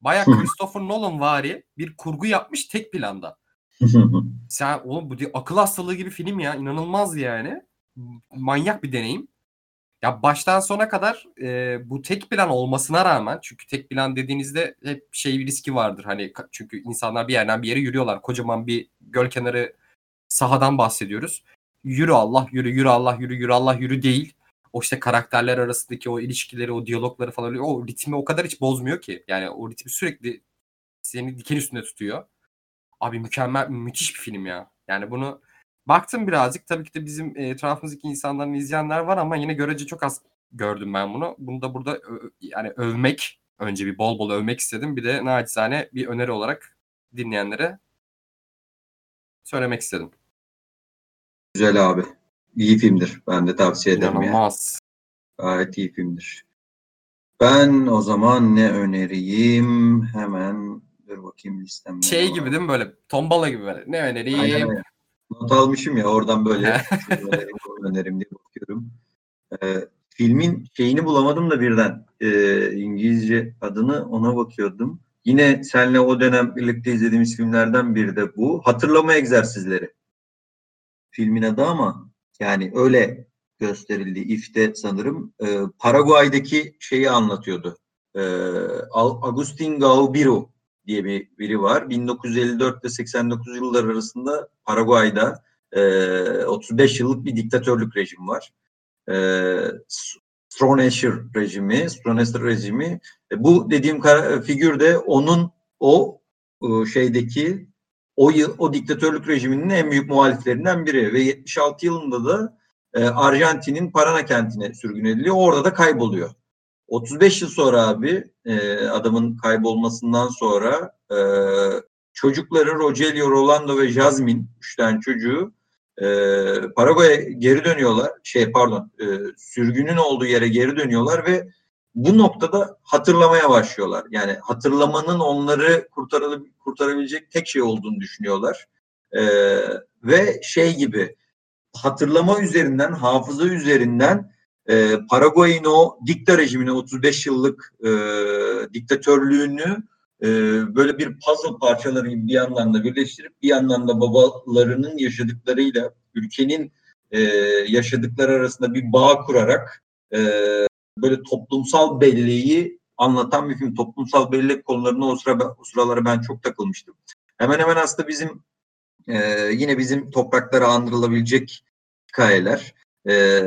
Baya. Christopher Nolan vari bir kurgu yapmış tek planda. Sen oğlum bu akıl hastalığı gibi film ya inanılmaz yani. Manyak bir deneyim. Ya baştan sona kadar e, bu tek plan olmasına rağmen çünkü tek plan dediğinizde hep şey bir riski vardır. Hani çünkü insanlar bir yerden bir yere yürüyorlar. Kocaman bir göl kenarı sahadan bahsediyoruz. Yürü Allah yürü yürü Allah yürü yürü Allah yürü değil. O işte karakterler arasındaki o ilişkileri, o diyalogları falan o ritmi o kadar hiç bozmuyor ki. Yani o ritmi sürekli seni diken üstünde tutuyor. Abi mükemmel, müthiş bir film ya. Yani bunu baktım birazcık. Tabii ki de bizim e, etrafımızdaki insanların izleyenler var ama yine görece çok az gördüm ben bunu. Bunu da burada yani övmek, önce bir bol bol övmek istedim. Bir de naçizane bir öneri olarak dinleyenlere söylemek istedim. Güzel abi. İyi filmdir. Ben de tavsiye ederim yani. İnanılmaz. Gayet iyi filmdir. Ben o zaman ne öneriyim? Hemen dur bakayım listemde. Şey var. gibi değil mi böyle tombala gibi böyle. Ne Aynen önereyim? öyle. Not almışım ya oradan böyle önerim, önerim diye bakıyorum. Ee, filmin şeyini bulamadım da birden. Ee, İngilizce adını ona bakıyordum. Yine senle o dönem birlikte izlediğimiz filmlerden biri de bu. Hatırlama egzersizleri. Filmin adı ama yani öyle gösterildi. İF'te sanırım. Ee, Paraguay'daki şeyi anlatıyordu. Ee, Al- Agustin Gaubiro diye bir biri var. 1954 ile 89 yıllar arasında Paraguay'da e, 35 yıllık bir diktatörlük rejimi var. E, Stroessner rejimi, Stroessner rejimi. E, bu dediğim kara- figür de onun o e, şeydeki o yıl o diktatörlük rejiminin en büyük muhaliflerinden biri ve 76 yılında da e, Arjantin'in Parana kentine sürgün ediliyor. Orada da kayboluyor. 35 yıl sonra abi e, adamın kaybolmasından sonra e, çocukları Rogelio, Rolando ve Jasmine, üç çocuğu e, Paraguay'a geri dönüyorlar. Şey pardon, e, sürgünün olduğu yere geri dönüyorlar ve bu noktada hatırlamaya başlıyorlar. Yani hatırlamanın onları kurtarabilecek tek şey olduğunu düşünüyorlar. E, ve şey gibi hatırlama üzerinden, hafıza üzerinden e, Paraguay'ın o dikta rejimini 35 yıllık e, diktatörlüğünü e, böyle bir puzzle parçaları gibi bir yandan da birleştirip bir yandan da babalarının yaşadıklarıyla ülkenin e, yaşadıkları arasında bir bağ kurarak e, böyle toplumsal belleği anlatan bir film. Toplumsal bellek konularına o, sıra, o sıralara ben çok takılmıştım. Hemen hemen aslında bizim e, yine bizim topraklara andırılabilecek hikayeler. Ee,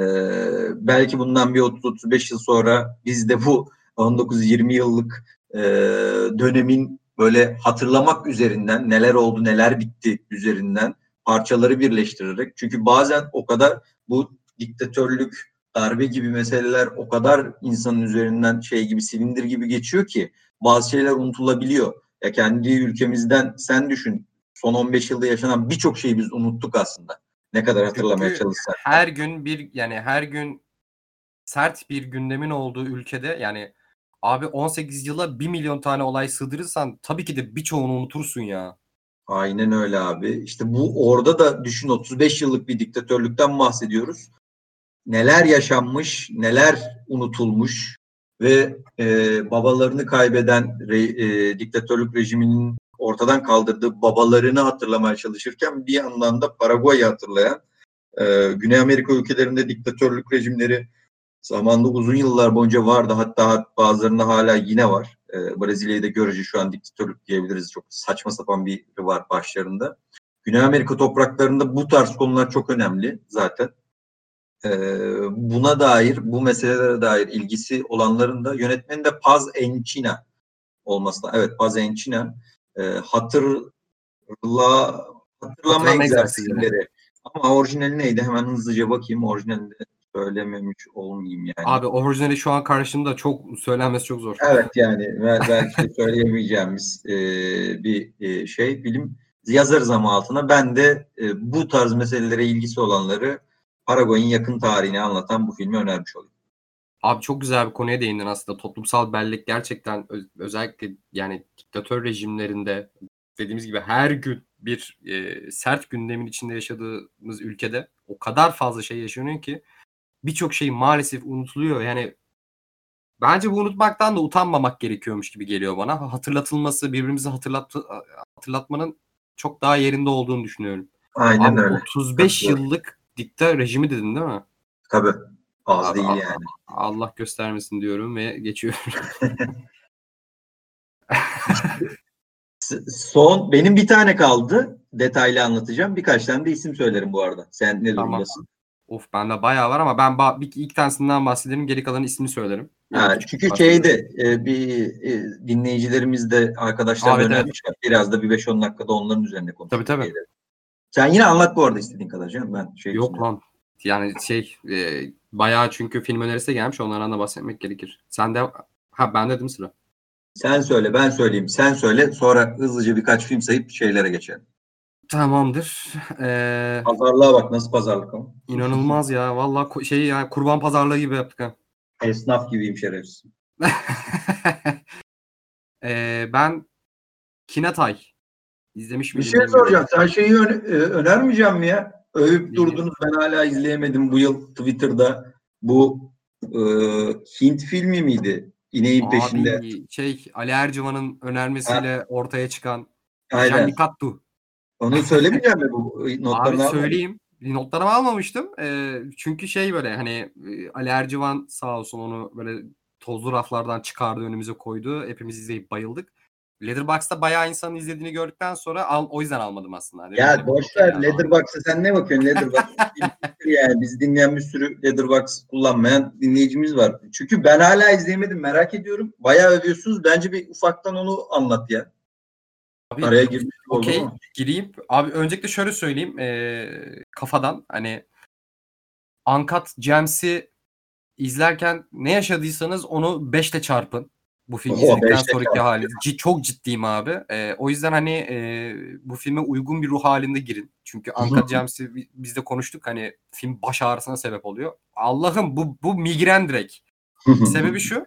belki bundan bir 30-35 yıl sonra biz de bu 19-20 yıllık e, dönemin böyle hatırlamak üzerinden neler oldu neler bitti üzerinden parçaları birleştirerek çünkü bazen o kadar bu diktatörlük darbe gibi meseleler o kadar insanın üzerinden şey gibi silindir gibi geçiyor ki bazı şeyler unutulabiliyor. Ya kendi ülkemizden sen düşün son 15 yılda yaşanan birçok şeyi biz unuttuk aslında. Ne kadar hatırlamaya Çünkü çalışsak. her gün bir yani her gün sert bir gündemin olduğu ülkede yani abi 18 yıla 1 milyon tane olay sığdırırsan tabii ki de birçoğunu unutursun ya. Aynen öyle abi. İşte bu orada da düşün 35 yıllık bir diktatörlükten bahsediyoruz. Neler yaşanmış, neler unutulmuş ve e, babalarını kaybeden re, e, diktatörlük rejiminin ortadan kaldırdığı babalarını hatırlamaya çalışırken bir yandan da Paraguay'ı hatırlayan e, Güney Amerika ülkelerinde diktatörlük rejimleri zamanda uzun yıllar boyunca vardı. Hatta bazılarında hala yine var. E, Brezilya'yı görece şu an diktatörlük diyebiliriz. Çok saçma sapan bir var başlarında. Güney Amerika topraklarında bu tarz konular çok önemli zaten. E, buna dair, bu meselelere dair ilgisi olanların da yönetmeni de Paz Enchina olmasına. Evet Paz Enchina e, hatırla hatırlama egzersizleri. Ama orijinali neydi? Hemen hızlıca bakayım. Orijinalinde söylememiş olmayayım yani. Abi orijinali şu an karşımda çok söylenmesi çok zor. Evet yani belki söyleyemeyeceğimiz e, bir e, şey film yazarız ama altına. Ben de e, bu tarz meselelere ilgisi olanları Paraguay'ın yakın tarihini anlatan bu filmi önermiş olayım. Abi çok güzel bir konuya değindin aslında. Toplumsal bellek gerçekten özellikle yani diktatör rejimlerinde dediğimiz gibi her gün bir e, sert gündemin içinde yaşadığımız ülkede o kadar fazla şey yaşanıyor ki birçok şey maalesef unutuluyor. Yani bence bu unutmaktan da utanmamak gerekiyormuş gibi geliyor bana. Hatırlatılması, birbirimizi hatırlat hatırlatmanın çok daha yerinde olduğunu düşünüyorum. Aynen Abi öyle. 35 Katılıyorum. yıllık dikta rejimi dedin değil mi? Tabii. Az Abi, değil a- yani. Allah göstermesin diyorum ve geçiyorum. Son benim bir tane kaldı. Detaylı anlatacağım. Birkaç tane de isim söylerim bu arada. Sen ne Tamam. durumdasın? Of bende bayağı var ama ben ba- bir ilk tanesinden bahsederim. Geri kalanın ismini söylerim. Ha, Yani çünkü şeyde e, bir e, dinleyicilerimiz de arkadaşlar da Evet, evet. Biraz da bir 5-10 dakikada onların üzerine konuşalım. Tabii, tabii. Sen yine anlat bu arada istediğin kadar canım. Ben şey Yok düşünüyorum. lan. Yani şey e, bayağı çünkü film önerisi de gelmiş. Onlardan da bahsetmek gerekir. Sen de ha bende değil mi sıra? Sen söyle ben söyleyeyim. Sen söyle sonra hızlıca birkaç film sayıp şeylere geçelim. Tamamdır. Ee, Pazarlığa bak nasıl pazarlık ama. inanılmaz ya. Vallahi ko- şey ya kurban pazarlığı gibi yaptık ha. Esnaf gibiyim şerefsiz. Ee, ben Kinatay izlemiş Bir miydim şey bilmiyorum. soracağım. Sen şeyi e, önermeyeceğim mi ya? Övüp durdunuz. Ben hala izleyemedim bu yıl Twitter'da. Bu e, Hint filmi miydi? İneğin peşinde. Abi şey Ali Ercivan'ın önermesiyle ortaya çıkan Aynen. Jallikattu. Onu söylemeyeceğim mi bu Abi notlarını almadın? söyleyeyim. Notlarımı almamıştım. Ee, çünkü şey böyle hani e, Ali Ercivan sağ olsun onu böyle tozlu raflardan çıkardı önümüze koydu. Hepimiz izleyip bayıldık. Letterboxd'da bayağı insanın izlediğini gördükten sonra al, o yüzden almadım aslında. Hani Ya boş okey ver. Letterboxd'a sen ne bakıyorsun Letterbox? yani biz dinleyen bir sürü Letterbox kullanmayan dinleyicimiz var. Çünkü ben hala izleyemedim merak ediyorum. Bayağı övüyorsunuz. Bence bir ufaktan onu anlat ya. Abi, Araya girmiş Okey gireyim. Abi öncelikle şöyle söyleyeyim. eee, kafadan hani Uncut Gems'i izlerken ne yaşadıysanız onu 5 ile çarpın. Bu filmi Oho, izledikten sonraki hali. C- çok ciddiyim abi. Eee, o yüzden hani eee, bu filme uygun bir ruh halinde girin. Çünkü Gems'i bi- biz de konuştuk. Hani film baş ağrısına sebep oluyor. Allah'ım bu, bu migren direkt. Sebebi şu.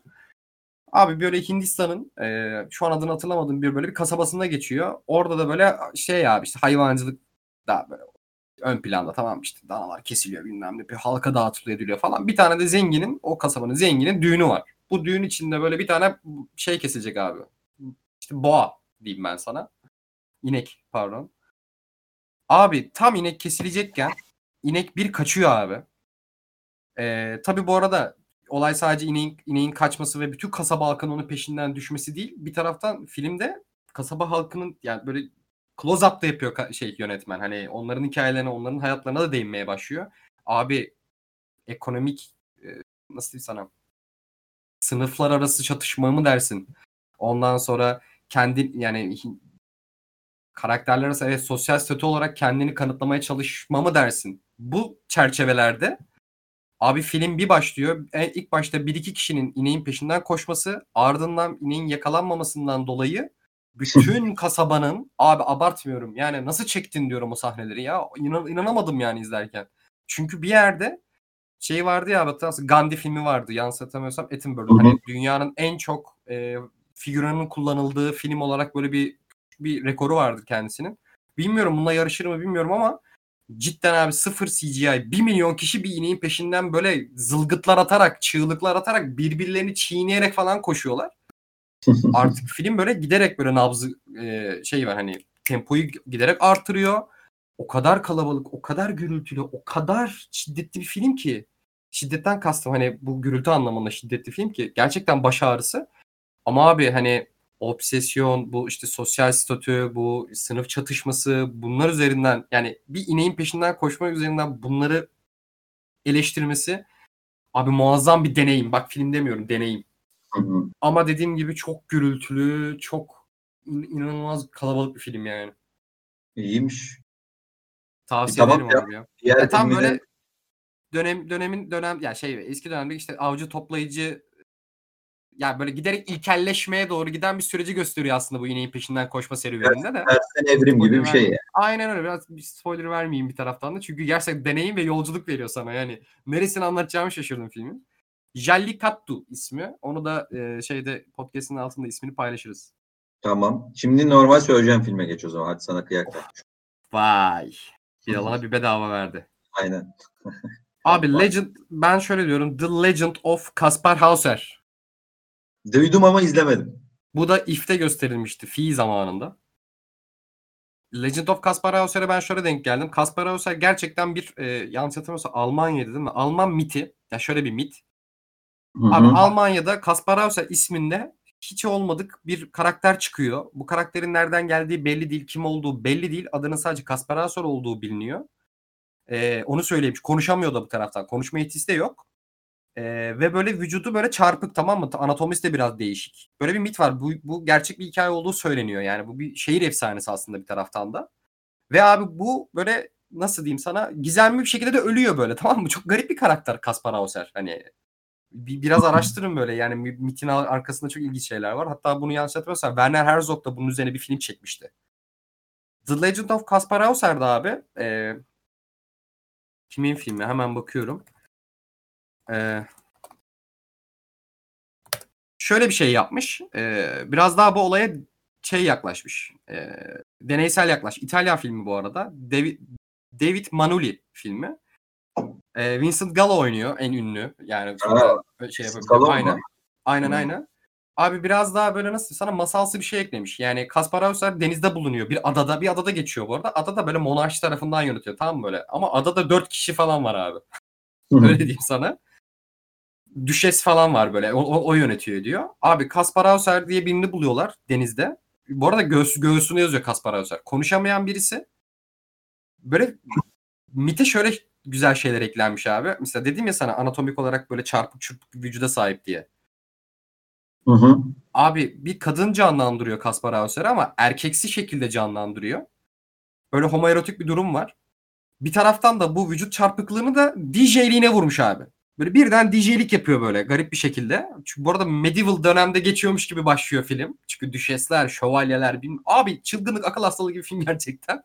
Abi böyle Hindistan'ın e, şu an adını hatırlamadığım bir böyle bir kasabasında geçiyor. Orada da böyle şey abi işte hayvancılık daha böyle ön planda tamam işte danalar kesiliyor bilmem ne bir halka dağıtılıyor ediliyor falan. Bir tane de zenginin o kasabanın zenginin düğünü var. Bu düğün içinde böyle bir tane şey kesilecek abi. İşte boğa diyeyim ben sana. İnek pardon. Abi tam inek kesilecekken inek bir kaçıyor abi. Ee, tabii bu arada olay sadece ineğin, ineğin kaçması ve bütün kasaba halkının onun peşinden düşmesi değil. Bir taraftan filmde kasaba halkının yani böyle close up da yapıyor şey yönetmen. Hani onların hikayelerine, onların hayatlarına da değinmeye başlıyor. Abi ekonomik e, nasıl diyeyim sana sınıflar arası çatışma mı dersin? Ondan sonra kendi yani karakterler arası evet sosyal statü olarak kendini kanıtlamaya çalışma mı dersin? Bu çerçevelerde Abi film bir başlıyor. E, ilk başta bir iki kişinin ineğin peşinden koşması, ardından ineğin yakalanmamasından dolayı Bütün kasabanın abi abartmıyorum yani nasıl çektin diyorum o sahneleri ya İnan, inanamadım yani izlerken. Çünkü bir yerde şey vardı ya hatırlarsın Gandhi filmi vardı yanlış hatırlamıyorsam Attenborough. Hani dünyanın en çok e, figüranın kullanıldığı film olarak böyle bir bir rekoru vardır kendisinin. Bilmiyorum bununla yarışır mı bilmiyorum ama cidden abi sıfır CGI 1 milyon kişi bir ineğin peşinden böyle zılgıtlar atarak çığlıklar atarak birbirlerini çiğneyerek falan koşuyorlar. Artık film böyle giderek böyle nabzı e, şey var hani tempoyu giderek artırıyor. O kadar kalabalık, o kadar gürültülü, o kadar şiddetli bir film ki. Şiddetten kastım hani bu gürültü anlamında şiddetli film ki gerçekten baş ağrısı. Ama abi hani obsesyon, bu işte sosyal statü, bu sınıf çatışması bunlar üzerinden yani bir ineğin peşinden koşmak üzerinden bunları eleştirmesi abi muazzam bir deneyim. Bak film demiyorum deneyim. Hı hı. Ama dediğim gibi çok gürültülü, çok in- inanılmaz kalabalık bir film yani. İyiymiş. Tavsiye Tamam ederim ya. abi ya. Diğer Ya tam de- böyle dönem dönemin dönem ya şey eski dönemde işte avcı toplayıcı ya böyle giderek ilkelleşmeye doğru giden bir süreci gösteriyor aslında bu ineğin peşinden koşma serüveninde de. Tersen evrim gibi bir şey ya. Aynen öyle. Biraz bir spoiler vermeyeyim bir taraftan da. Çünkü gerçekten deneyim ve yolculuk veriyor sana. Yani neresini anlatacağımı şaşırdım filmin. Jallikattu ismi. Onu da e, şeyde podcast'in altında ismini paylaşırız. Tamam. Şimdi normal söyleyeceğim filme geç o zaman. Hadi sana kıyak yapmış. Vay. Bir alana bir bedava verdi. Aynen. Abi Legend ben şöyle diyorum. The Legend of Kaspar Hauser. Duydum ama izlemedim. Bu da IF'te gösterilmişti fi zamanında. Legend of Kaspar Hauser'e ben şöyle denk geldim. Kaspar Hauser gerçekten bir e, yanlış hatırlamıyorsam Almanya'da değil mi? Alman miti. Ya şöyle bir mit. Hı hı. Abi Almanya'da Kaspar Hauser isminde hiç olmadık bir karakter çıkıyor. Bu karakterin nereden geldiği belli değil, kim olduğu belli değil. Adının sadece Kaspar Hauser olduğu biliniyor. Ee, onu söylemiş. Konuşamıyor da bu taraftan. Konuşma yetisi de yok. Ee, ve böyle vücudu böyle çarpık tamam mı? Anatomisi de biraz değişik. Böyle bir mit var. Bu, bu gerçek bir hikaye olduğu söyleniyor. Yani bu bir şehir efsanesi aslında bir taraftan da. Ve abi bu böyle nasıl diyeyim sana gizemli bir şekilde de ölüyor böyle tamam mı? Çok garip bir karakter Kaspar Hauser. Hani bir, biraz araştırın böyle yani mi- mitin ar- arkasında çok ilginç şeyler var. Hatta bunu yanlış hatırlamıyorsam Werner Herzog da bunun üzerine bir film çekmişti. The Legend of Kaspar Hauser'da abi e, kimin filmi hemen bakıyorum. E, şöyle bir şey yapmış. E, biraz daha bu olaya şey yaklaşmış. E, deneysel yaklaş. İtalyan filmi bu arada. David, David Manuli filmi. E, Vincent Gallo oynuyor en ünlü. Yani Aa, şey yapabiliyor. Aynen. Aynen Hmm. aynen. Abi biraz daha böyle nasıl sana masalsı bir şey eklemiş. Yani Kaspar Hauser denizde bulunuyor. Bir adada. Bir adada geçiyor bu arada. Adada böyle monarşi tarafından yönetiyor. Mı böyle? Ama adada dört kişi falan var abi. Öyle diyeyim sana. Düşes falan var böyle. O, o, o yönetiyor diyor. Abi Kaspar Hauser diye birini buluyorlar denizde. Bu arada göğsü, göğsüne yazıyor Kaspar Hauser. Konuşamayan birisi. Böyle mite şöyle güzel şeyler eklenmiş abi. Mesela dedim ya sana anatomik olarak böyle çarpık çırpık bir vücuda sahip diye. Hı hı. Abi bir kadın canlandırıyor Kaspar Hauser ama erkeksi şekilde canlandırıyor. Böyle homoerotik bir durum var. Bir taraftan da bu vücut çarpıklığını da DJ'liğine vurmuş abi. Böyle birden DJ'lik yapıyor böyle garip bir şekilde. Çünkü bu arada medieval dönemde geçiyormuş gibi başlıyor film. Çünkü düşesler, şövalyeler, bilmem. Abi çılgınlık akıl hastalığı gibi film gerçekten.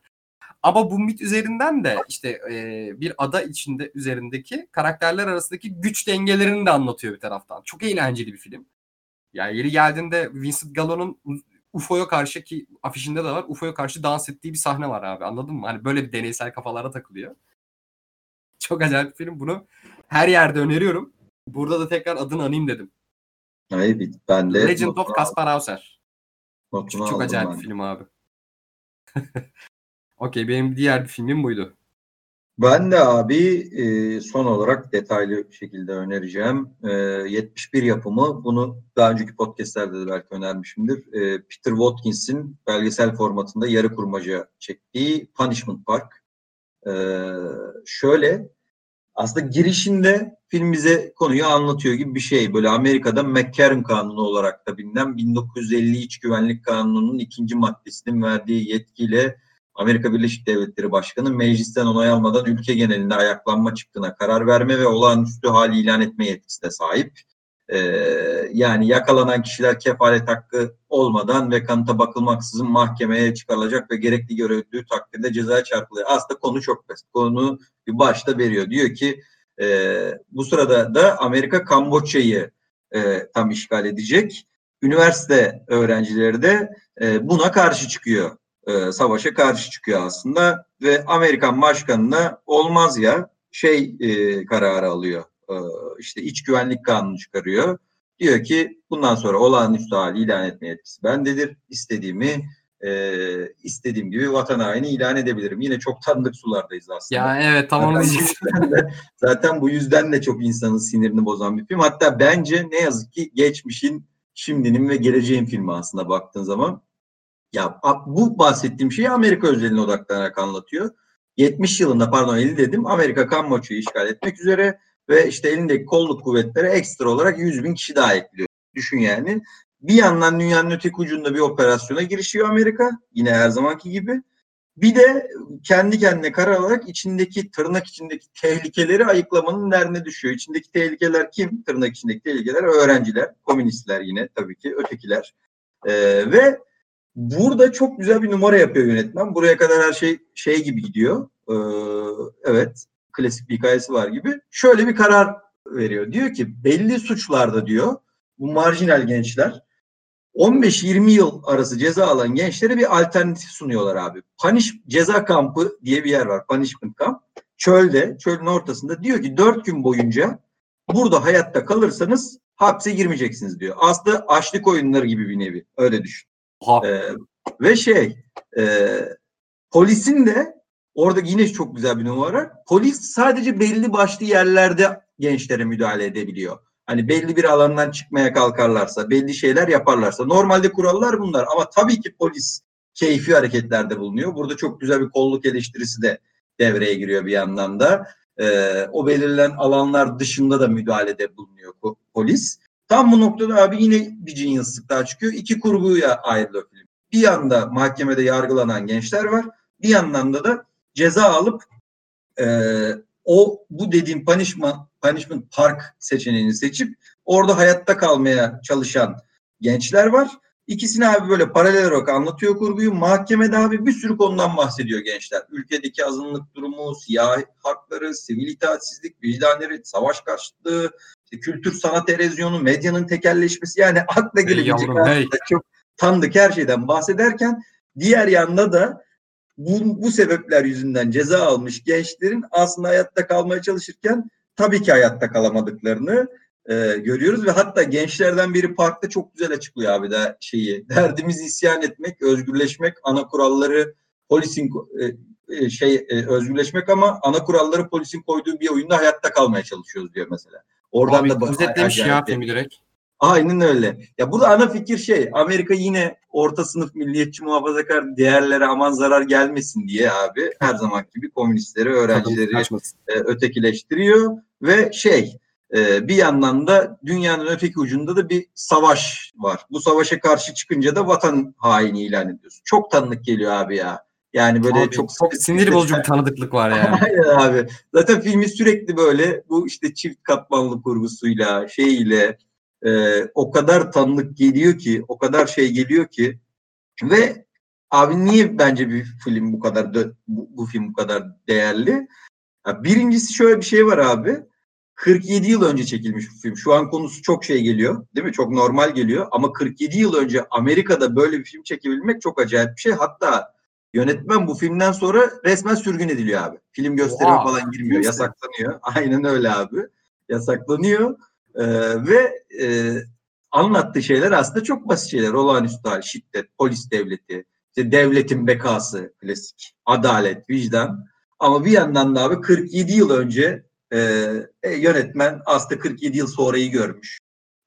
Ama bu mit üzerinden de işte e, bir ada içinde üzerindeki karakterler arasındaki güç dengelerini de anlatıyor bir taraftan. Çok eğlenceli bir film. Yani yeri geldiğinde Vincent Gallo'nun UFO'ya karşı ki afişinde de var UFO'ya karşı dans ettiği bir sahne var abi anladın mı? Hani böyle bir deneysel kafalara takılıyor. Çok acayip bir film. Bunu her yerde öneriyorum. Burada da tekrar adını anayım dedim. Hayır, ben de Legend of Kaspar Hauser. Çok, çok acayip bir film abi. Okey benim diğer bir filmim buydu. Ben de abi e, son olarak detaylı şekilde önereceğim. E, 71 yapımı. Bunu daha önceki podcastlerde de belki önermişimdir. E, Peter Watkins'in belgesel formatında yarı kurmaca çektiği Punishment Park. E, şöyle aslında girişinde film bize konuyu anlatıyor gibi bir şey. Böyle Amerika'da McCarran Kanunu olarak da bilinen 1950 İç Güvenlik Kanunu'nun ikinci maddesinin verdiği yetkiyle Amerika Birleşik Devletleri Başkanı meclisten onay almadan ülke genelinde ayaklanma çıktığına karar verme ve olağanüstü hal ilan etme yetkisine sahip. e, yani yakalanan kişiler kefalet hakkı olmadan ve kanıta bakılmaksızın mahkemeye çıkarılacak ve gerekli görüldüğü takdirde cezaya çarpılıyor. Aslında konu çok basit. Konu bir başta veriyor. Diyor ki e, bu sırada da Amerika Kamboçya'yı e, tam işgal edecek. Üniversite öğrencileri de e, buna karşı çıkıyor. E, savaşa karşı çıkıyor aslında ve Amerikan başkanına olmaz ya şey e, kararı alıyor. E, işte iç güvenlik kanunu çıkarıyor. Diyor ki bundan sonra olağanüstü hali ilan etme yetkisi bendedir. İstediğimi e, istediğim gibi vatan haini ilan edebilirim. Yine çok tanıdık sulardayız aslında. Ya evet tam onu zaten, de, zaten bu yüzden de çok insanın sinirini bozan bir film. Hatta bence ne yazık ki geçmişin, şimdinin ve geleceğin filmi aslında baktığın zaman. Ya bu bahsettiğim şeyi Amerika özeline odaklanarak anlatıyor. 70 yılında pardon 50 dedim Amerika Kamboçya'yı işgal etmek üzere ve işte elindeki kolluk kuvvetlere ekstra olarak 100 bin kişi daha ekliyor. Düşün yani. Bir yandan dünyanın öteki ucunda bir operasyona girişiyor Amerika. Yine her zamanki gibi. Bir de kendi kendine karar alarak içindeki tırnak içindeki tehlikeleri ayıklamanın derdine düşüyor. İçindeki tehlikeler kim? Tırnak içindeki tehlikeler öğrenciler, komünistler yine tabii ki ötekiler. Ee, ve burada çok güzel bir numara yapıyor yönetmen. Buraya kadar her şey şey gibi gidiyor. Ee, evet klasik bir hikayesi var gibi. Şöyle bir karar veriyor. Diyor ki belli suçlarda diyor bu marjinal gençler 15-20 yıl arası ceza alan gençlere bir alternatif sunuyorlar abi. Paniş ceza kampı diye bir yer var. Punishment kamp. Çölde, çölün ortasında diyor ki 4 gün boyunca burada hayatta kalırsanız hapse girmeyeceksiniz diyor. Aslında açlık oyunları gibi bir nevi. Öyle düşün. Ee, ve şey e, polisin de orada yine çok güzel bir numara. Polis sadece belli başlı yerlerde gençlere müdahale edebiliyor. Hani belli bir alandan çıkmaya kalkarlarsa, belli şeyler yaparlarsa. Normalde kurallar bunlar ama tabii ki polis keyfi hareketlerde bulunuyor. Burada çok güzel bir kolluk eleştirisi de devreye giriyor bir yandan da. Ee, o belirlenen alanlar dışında da müdahalede bulunuyor polis. Tam bu noktada abi yine bir daha çıkıyor. İki kurguya ayrılıyor film. Bir yanda mahkemede yargılanan gençler var. Bir yandan da da ceza alıp e, o bu dediğim punishment, punishment park seçeneğini seçip orada hayatta kalmaya çalışan gençler var. İkisini abi böyle paralel olarak anlatıyor kurguyu. Mahkemede abi bir sürü konudan bahsediyor gençler. Ülkedeki azınlık durumu, siyah hakları, sivil itaatsizlik, vicdanları, savaş karşıtlığı, işte kültür sanat erozyonu, medyanın tekelleşmesi yani akla gelebilecek hey, çok tanıdık her şeyden bahsederken diğer yanda da bu, bu sebepler yüzünden ceza almış gençlerin aslında hayatta kalmaya çalışırken tabii ki hayatta kalamadıklarını e, görüyoruz ve hatta gençlerden biri parkta çok güzel açıklıyor abi de şeyi. Derdimiz isyan etmek, özgürleşmek, ana kuralları polisin e, e, şey e, özgürleşmek ama ana kuralları polisin koyduğu bir oyunda hayatta kalmaya çalışıyoruz diyor mesela. Oradan Abi, da özetlemiş ya filmi direkt. Aynen öyle. Ya burada ana fikir şey Amerika yine orta sınıf milliyetçi muhafazakar değerlere aman zarar gelmesin diye abi her zaman gibi komünistleri, öğrencileri e, ötekileştiriyor ve şey e, bir yandan da dünyanın öteki ucunda da bir savaş var. Bu savaşa karşı çıkınca da vatan haini ilan ediyorsun. Çok tanıdık geliyor abi ya. Yani böyle abi, çok çok sinir bozucu bir tanıdıklık var yani. Aynen abi. Zaten filmi sürekli böyle bu işte çift katmanlı kurgusuyla şeyiyle e, o kadar tanıdık geliyor ki, o kadar şey geliyor ki ve abi niye bence bir film bu kadar bu, bu film bu kadar değerli? Ya birincisi şöyle bir şey var abi. 47 yıl önce çekilmiş bu film. Şu an konusu çok şey geliyor. Değil mi? Çok normal geliyor. Ama 47 yıl önce Amerika'da böyle bir film çekebilmek çok acayip bir şey. Hatta yönetmen bu filmden sonra resmen sürgün ediliyor abi. Film gösterime Oha, falan girmiyor. Yasaklanıyor. Aynen öyle abi. Yasaklanıyor. Ee, ve e, anlattığı şeyler aslında çok basit şeyler. Olağanüstü hal, şiddet, polis devleti, işte devletin bekası, klasik, adalet, vicdan. Ama bir yandan da abi 47 yıl önce e, e, yönetmen aslında 47 yıl sonrayı görmüş.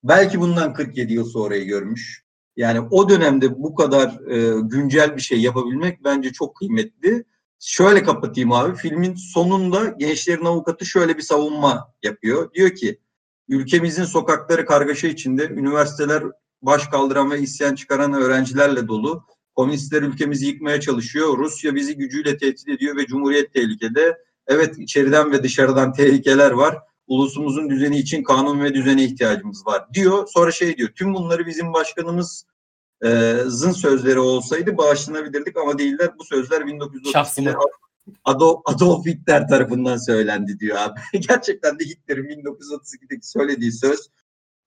Belki bundan 47 yıl sonrayı görmüş. Yani o dönemde bu kadar e, güncel bir şey yapabilmek bence çok kıymetli. Şöyle kapatayım abi. Filmin sonunda gençlerin avukatı şöyle bir savunma yapıyor. Diyor ki ülkemizin sokakları kargaşa içinde, üniversiteler baş kaldıran ve isyan çıkaran öğrencilerle dolu. Komünistler ülkemizi yıkmaya çalışıyor. Rusya bizi gücüyle tehdit ediyor ve Cumhuriyet tehlikede. Evet içeriden ve dışarıdan tehlikeler var. Ulusumuzun düzeni için kanun ve düzene ihtiyacımız var diyor. Sonra şey diyor tüm bunları bizim başkanımız zın sözleri olsaydı bağışlanabilirdik ama değiller. Bu sözler 1932'de Adolf, Adolf Hitler tarafından söylendi diyor abi. Gerçekten de Hitler'in 1932'deki söylediği söz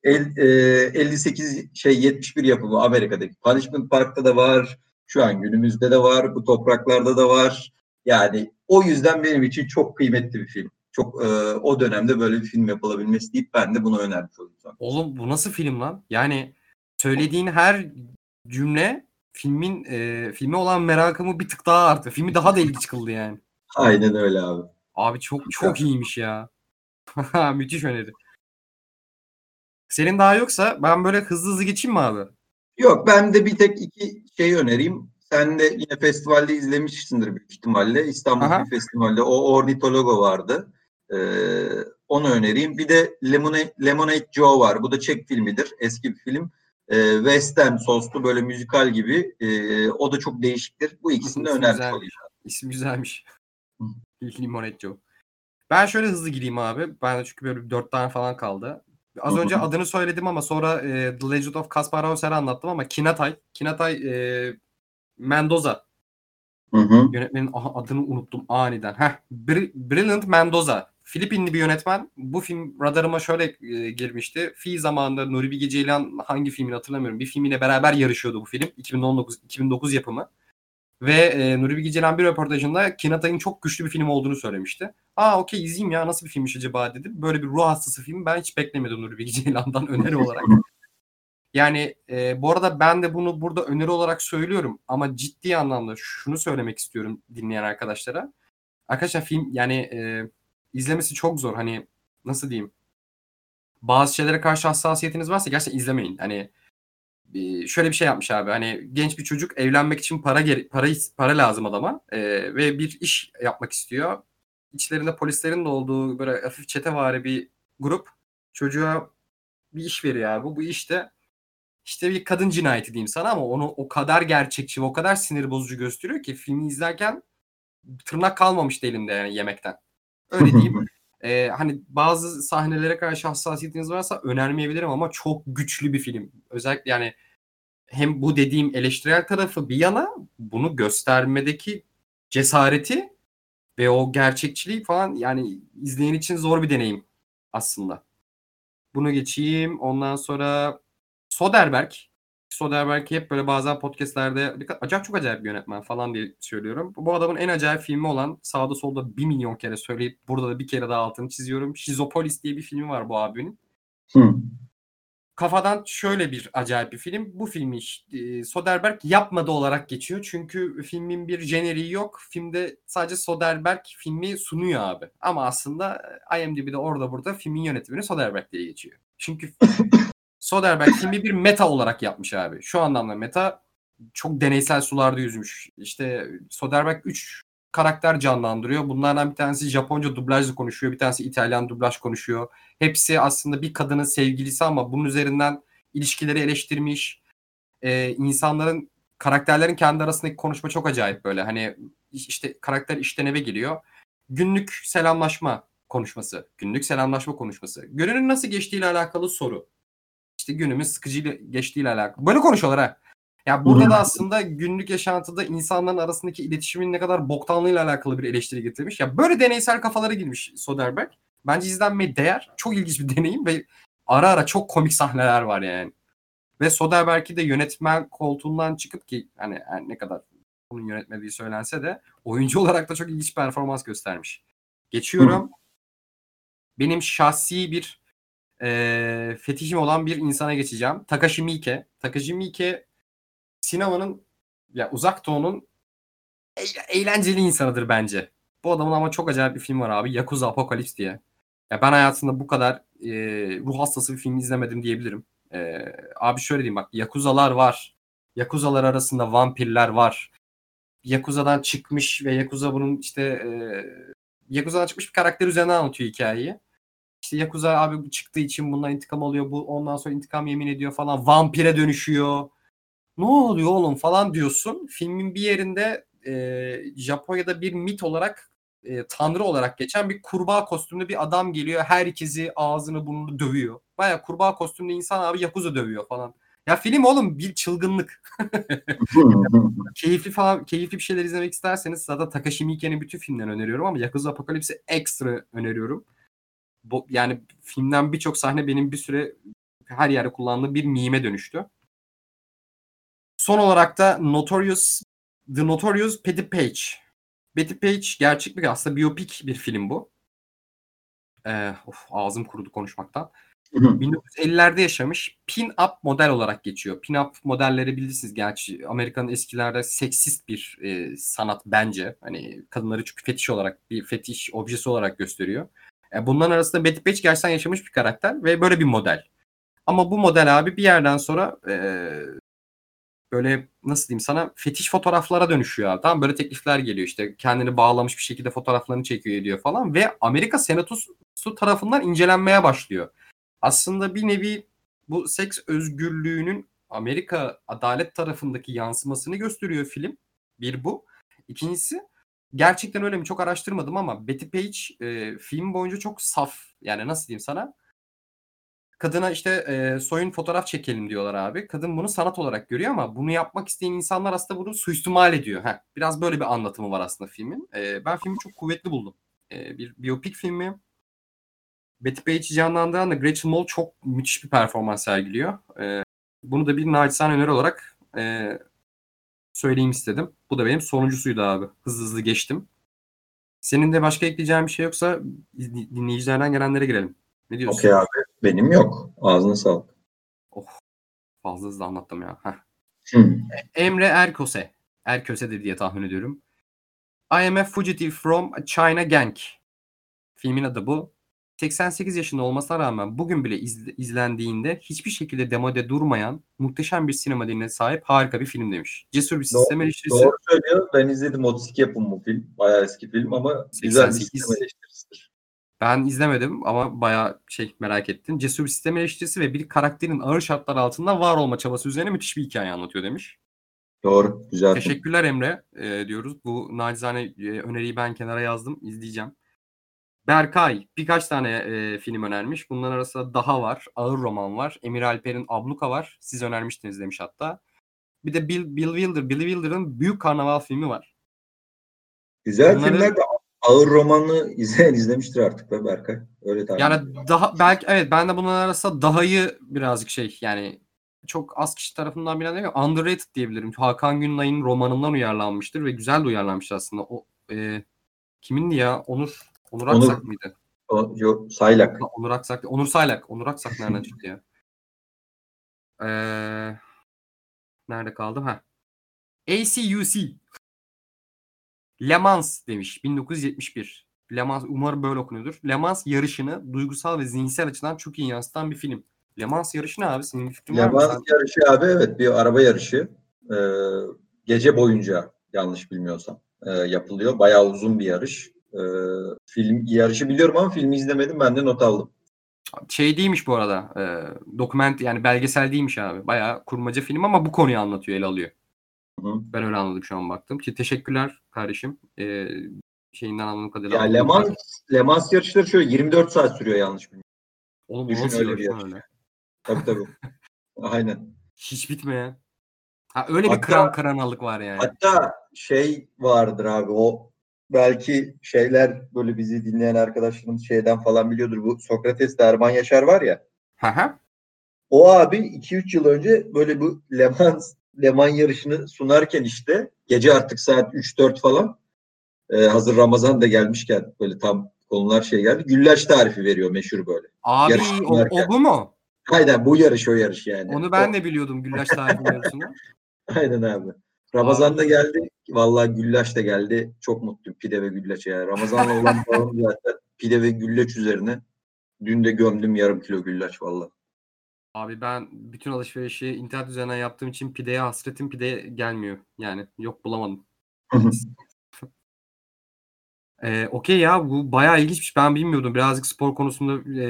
el, e, 58 şey 71 yapımı Amerika'daki Punishment Park'ta da var. Şu an günümüzde de var. Bu topraklarda da var. Yani o yüzden benim için çok kıymetli bir film. Çok e, o dönemde böyle bir film yapılabilmesi deyip ben de bunu önermiş oldum. Oğlum bu nasıl film lan? Yani söylediğin her cümle filmin e, filme olan merakımı bir tık daha arttı. Filmi daha da ilginç kıldı yani. Aynen öyle abi. Abi çok çok iyiymiş ya. Müthiş öneri. Senin daha yoksa ben böyle hızlı hızlı geçeyim mi abi? Yok ben de bir tek iki şey önereyim. Sen de yine festivalde izlemişsindir büyük ihtimalle. İstanbul Aha. Film Festivali'de o Ornitologo vardı. Ee, onu önereyim. Bir de Lemonade, Lemonade Joe var. Bu da Çek filmidir. Eski bir film. Ee, Western soslu böyle müzikal gibi. Ee, o da çok değişiktir. Bu ikisini de önermiş olayım. İsim güzelmiş. Lemonade Joe. Ben şöyle hızlı gireyim abi. Ben de çünkü böyle dört tane falan kaldı. Az önce adını söyledim ama sonra e, The Legend of Kaspar Hauser'ı anlattım ama Kinatay. Kinatay e, Mendoza. Hı hı. Yönetmenin aha, adını unuttum aniden. Heh, Br- Brilliant Mendoza. Filipinli bir yönetmen. Bu film radarıma şöyle e, girmişti. Fi zamanında Nuri Bilge Ceylan hangi filmini hatırlamıyorum. Bir filmiyle beraber yarışıyordu bu film. 2019 2009 yapımı. Ve e, Nuri Bilge Ceylan bir röportajında Kinatay'ın çok güçlü bir film olduğunu söylemişti. Aa okey izleyeyim ya nasıl bir filmmiş acaba dedim. Böyle bir ruh hastası film ben hiç beklemiyordum Nuri Bilge Ceylan'dan öneri olarak. Yani e, bu arada ben de bunu burada öneri olarak söylüyorum ama ciddi anlamda şunu söylemek istiyorum dinleyen arkadaşlara. Arkadaşlar film yani e, izlemesi çok zor. Hani nasıl diyeyim? Bazı şeylere karşı hassasiyetiniz varsa gerçekten izlemeyin. Hani şöyle bir şey yapmış abi. Hani genç bir çocuk evlenmek için para para para lazım adama e, ve bir iş yapmak istiyor. İçlerinde polislerin de olduğu böyle hafif çetevari bir grup çocuğa bir iş veriyor abi. Bu işte işte bir kadın cinayeti diyeyim sana ama onu o kadar gerçekçi, o kadar sinir bozucu gösteriyor ki filmi izlerken tırnak kalmamıştı elimde yani yemekten. Öyle diyeyim. ee, hani bazı sahnelere karşı hassasiyetiniz varsa önermeyebilirim ama çok güçlü bir film. Özellikle yani hem bu dediğim eleştirel tarafı bir yana bunu göstermedeki cesareti ve o gerçekçiliği falan yani izleyen için zor bir deneyim aslında. Bunu geçeyim. Ondan sonra Soderbergh. Soderbergh hep böyle bazen podcastlerde acayip çok acayip bir yönetmen falan diye söylüyorum. Bu adamın en acayip filmi olan sağda solda bir milyon kere söyleyip burada da bir kere daha altını çiziyorum. Şizopolis diye bir filmi var bu abinin. Hı. Kafadan şöyle bir acayip bir film. Bu filmi e, Soderbergh yapmadı olarak geçiyor. Çünkü filmin bir jeneriği yok. Filmde sadece Soderbergh filmi sunuyor abi. Ama aslında IMDb'de orada burada filmin yönetimini Soderbergh diye geçiyor. Çünkü Soderbergh filmi bir meta olarak yapmış abi. Şu anlamda meta çok deneysel sularda yüzmüş. İşte Soderbergh 3 karakter canlandırıyor. Bunlardan bir tanesi Japonca dublajla konuşuyor. Bir tanesi İtalyan dublaj konuşuyor. Hepsi aslında bir kadının sevgilisi ama bunun üzerinden ilişkileri eleştirmiş. Ee, insanların karakterlerin kendi arasındaki konuşma çok acayip böyle. Hani işte karakter işten eve geliyor. Günlük selamlaşma konuşması. Günlük selamlaşma konuşması. Gününün nasıl geçtiğiyle alakalı soru işte günümüz sıkıcı geçtiğiyle alakalı. Böyle konuşuyorlar ha. Ya burada da aslında günlük yaşantıda insanların arasındaki iletişimin ne kadar boktanlığıyla alakalı bir eleştiri getirmiş. Ya böyle deneysel kafalara girmiş Soderbergh. Bence izlenmeye değer. Çok ilginç bir deneyim ve ara ara çok komik sahneler var yani. Ve Soderbergh'i de yönetmen koltuğundan çıkıp ki hani yani ne kadar bunun yönetmediği söylense de oyuncu olarak da çok ilginç performans göstermiş. Geçiyorum. Benim şahsi bir e, fetişim olan bir insana geçeceğim. Takashi Miike. Takashi Miike sinemanın ya uzak doğunun eğlenceli insanıdır bence. Bu adamın ama çok acayip bir film var abi. Yakuza Apokalips diye. Ya ben hayatımda bu kadar e, ruh hastası bir film izlemedim diyebilirim. E, abi şöyle diyeyim bak Yakuzalar var. Yakuzalar arasında vampirler var. Yakuza'dan çıkmış ve Yakuza bunun işte e, Yakuza'dan çıkmış bir karakter üzerine anlatıyor hikayeyi. İşte Yakuza abi çıktığı için bundan intikam alıyor. Bu ondan sonra intikam yemin ediyor falan. Vampire dönüşüyor. Ne oluyor oğlum falan diyorsun. Filmin bir yerinde e, Japonya'da bir mit olarak e, tanrı olarak geçen bir kurbağa kostümlü bir adam geliyor. Herkesi ağzını burnunu dövüyor. Baya kurbağa kostümlü insan abi Yakuza dövüyor falan. Ya film oğlum bir çılgınlık. keyifli falan keyifli bir şeyler izlemek isterseniz zaten Takashi Miike'nin bütün filmlerini öneriyorum ama Yakuza Apocalypse'i ekstra öneriyorum. Bu, yani filmden birçok sahne benim bir süre her yerde kullandığım bir mime dönüştü. Son olarak da Notorious The Notorious Betty Page. Betty Page gerçek bir aslında biyopik bir film bu. Ee, of, ağzım kurudu konuşmaktan. 1950'lerde yaşamış pin-up model olarak geçiyor. Pin-up modelleri bilirsiniz gerçi Amerika'nın eskilerde seksist bir e, sanat bence. Hani kadınları çünkü fetiş olarak bir fetiş objesi olarak gösteriyor. Bunların arasında Betty Page gerçekten yaşamış bir karakter ve böyle bir model. Ama bu model abi bir yerden sonra e, böyle nasıl diyeyim sana fetiş fotoğraflara dönüşüyor abi. Tamam böyle teklifler geliyor işte kendini bağlamış bir şekilde fotoğraflarını çekiyor ediyor falan ve Amerika Senatosu tarafından incelenmeye başlıyor. Aslında bir nevi bu seks özgürlüğünün Amerika adalet tarafındaki yansımasını gösteriyor film. Bir bu. İkincisi gerçekten öyle mi çok araştırmadım ama Betty Page e, film boyunca çok saf. Yani nasıl diyeyim sana? Kadına işte e, soyun fotoğraf çekelim diyorlar abi. Kadın bunu sanat olarak görüyor ama bunu yapmak isteyen insanlar aslında bunu suistimal ediyor. Heh, biraz böyle bir anlatımı var aslında filmin. E, ben filmi çok kuvvetli buldum. E, bir biyopik filmi. Betty Page'i canlandıran da Gretchen Mol çok müthiş bir performans sergiliyor. E, bunu da bir naçizane öneri olarak e, söyleyeyim istedim. Bu da benim sonuncusuydu abi. Hızlı hızlı geçtim. Senin de başka ekleyeceğin bir şey yoksa dinleyicilerden gelenlere girelim. Ne diyorsun? Okey abi. Benim yok. Ağzına sağlık. Oh. Fazla hızlı anlattım ya. Heh. Hmm. Emre Erkose. Erköse de diye tahmin ediyorum. I am a fugitive from China gang. Filmin adı bu. 88 yaşında olmasına rağmen bugün bile izle, izlendiğinde hiçbir şekilde demode durmayan muhteşem bir sinema diline sahip harika bir film demiş. Cesur bir sistem eleştirisi. Doğru söylüyor. Ben izledim 32 yapım bu film. Bayağı eski film ama güzel bir sistem eleştirisidir. Ben izlemedim ama bayağı şey merak ettim. Cesur bir sistem eleştirisi ve bir karakterin ağır şartlar altında var olma çabası üzerine müthiş bir hikaye anlatıyor demiş. Doğru. Güzel. Teşekkürler Emre e, diyoruz. Bu nacizane e, öneriyi ben kenara yazdım. izleyeceğim. Berkay birkaç tane e, film önermiş. Bunların arasında Daha var, Ağır Roman var, Emir Alper'in Abluka var. Siz önermiştiniz demiş hatta. Bir de Bill, Bill Wilder, Bill Wilder'ın Büyük Karnaval filmi var. Güzel Bunları... filmler de ağır romanı izleyen izlemiştir artık be Berkay. Öyle tabii. Yani daha belki evet ben de bunların arasında Daha'yı birazcık şey yani çok az kişi tarafından bilen değil underrated diyebilirim. Hakan Günlay'ın romanından uyarlanmıştır ve güzel de uyarlanmıştır aslında. O e, kimindi ya? Onur Onur Aksak Onur, mıydı? O, yok Saylak. Onur Aksak. Onur Saylak. Onur Aksak nereden çıktı ya? Ee, nerede kaldım? Ha. ACUC. Le Mans demiş 1971. Le Mans umarım böyle okunuyordur. Le Mans yarışını duygusal ve zihinsel açıdan çok iyi yansıtan bir film. Le Mans yarışı ne abi? Senin fikrin Le var mı? Mans yarışı abi evet bir araba yarışı. Ee, gece boyunca yanlış bilmiyorsam e, yapılıyor. Bayağı uzun bir yarış. E, film yarışı biliyorum ama filmi izlemedim. Ben de not aldım. Şey değilmiş bu arada. E, dokument yani belgesel değilmiş abi. Bayağı kurmaca film ama bu konuyu anlatıyor, ele alıyor. Hı. Ben öyle anladım şu an baktım. Ki teşekkürler kardeşim. E, şeyinden anladığım kadarıyla. Ya Le Mans, Le Mans yarışları şöyle 24 saat sürüyor yanlış bilmiyorum. Oğlum Düşün nasıl öyle bir yarış. Öyle. Tabii tabii. Aynen. Hiç bitmeyen. Ha öyle hatta, bir kran karanlık var yani. Hatta şey vardır abi o belki şeyler böyle bizi dinleyen arkadaşlarımız şeyden falan biliyordur. Bu Sokrates'te Erman Yaşar var ya. Hı O abi 2-3 yıl önce böyle bu Le Mans, Le Mans yarışını sunarken işte gece artık saat 3-4 falan e, hazır Ramazan da gelmişken böyle tam konular şey geldi. Güllaç tarifi veriyor meşhur böyle. Abi o, o bu mu? Aynen bu yarış o yarış yani. Onu ben o. de biliyordum güllaç tarifi mevzusunu. Aynen abi. Ramazan da geldi. Vallahi güllaç da geldi. Çok mutluyum pide ve güllaça ya. Ramazan'la olan bağım zaten pide ve güllaç üzerine. Dün de gömdüm yarım kilo güllaç vallahi. Abi ben bütün alışverişi internet üzerinden yaptığım için pideye hasretim pide gelmiyor. Yani yok bulamadım. ee, Okey ya bu bayağı ilginçmiş. Ben bilmiyordum. Birazcık spor konusunda e,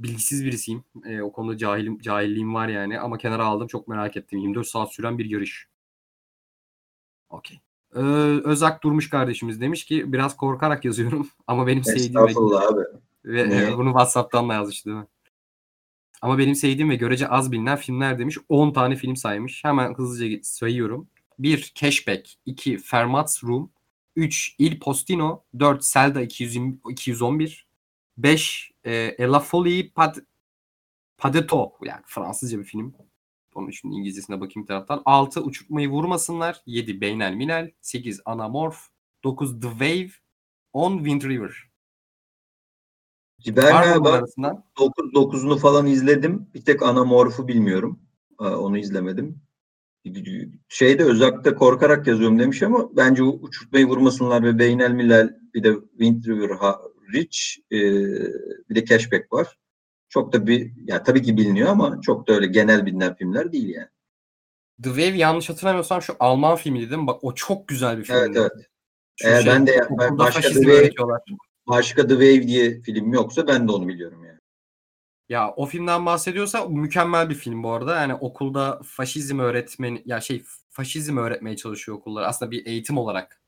bilgisiz birisiyim. E, o konuda cahilim, cahilliğim var yani. Ama kenara aldım çok merak ettim. 24 saat süren bir yarış. Okey. Ee, Özak Durmuş kardeşimiz demiş ki biraz korkarak yazıyorum ama benim sevdiğim ve, abi. ve Niye? bunu WhatsApp'tan da yazmıştı değil mi? Ama benim sevdiğim ve görece az bilinen filmler demiş. 10 tane film saymış. Hemen hızlıca sayıyorum. 1. Cashback 2. Fermat's Room 3. Il Postino 4. Zelda 220, 211 5. E, E La Folie Pad, Padeto yani Fransızca bir film. Onun için İngilizcesine bakayım bir taraftan. 6. Uçurtmayı vurmasınlar. 7. Beynel Minel. 8. Anamorph. 9. The Wave. 10. Wind River. Ben bunlar arasından? 9 9'unu falan izledim. Bir tek Anamorph'u bilmiyorum. Ee, Onu izlemedim. Şeyde Özak'ta korkarak yazıyorum demiş ama bence uçurtmayı vurmasınlar ve Beynel Milal bir de Wind River Rich e, bir de Cashback var. Çok da bir ya tabii ki biliniyor ama çok da öyle genel bilinen filmler değil yani. The Wave yanlış hatırlamıyorsam şu Alman filmiydi değil mi? Bak o çok güzel bir filmdi. Evet evet. Şu Eğer şey, ben de ben başka The Wave, başka The Wave diye film yoksa ben de onu biliyorum yani. Ya o filmden bahsediyorsa mükemmel bir film bu arada. Yani okulda faşizm öğretmeni ya şey faşizm öğretmeye çalışıyor okullar. Aslında bir eğitim olarak.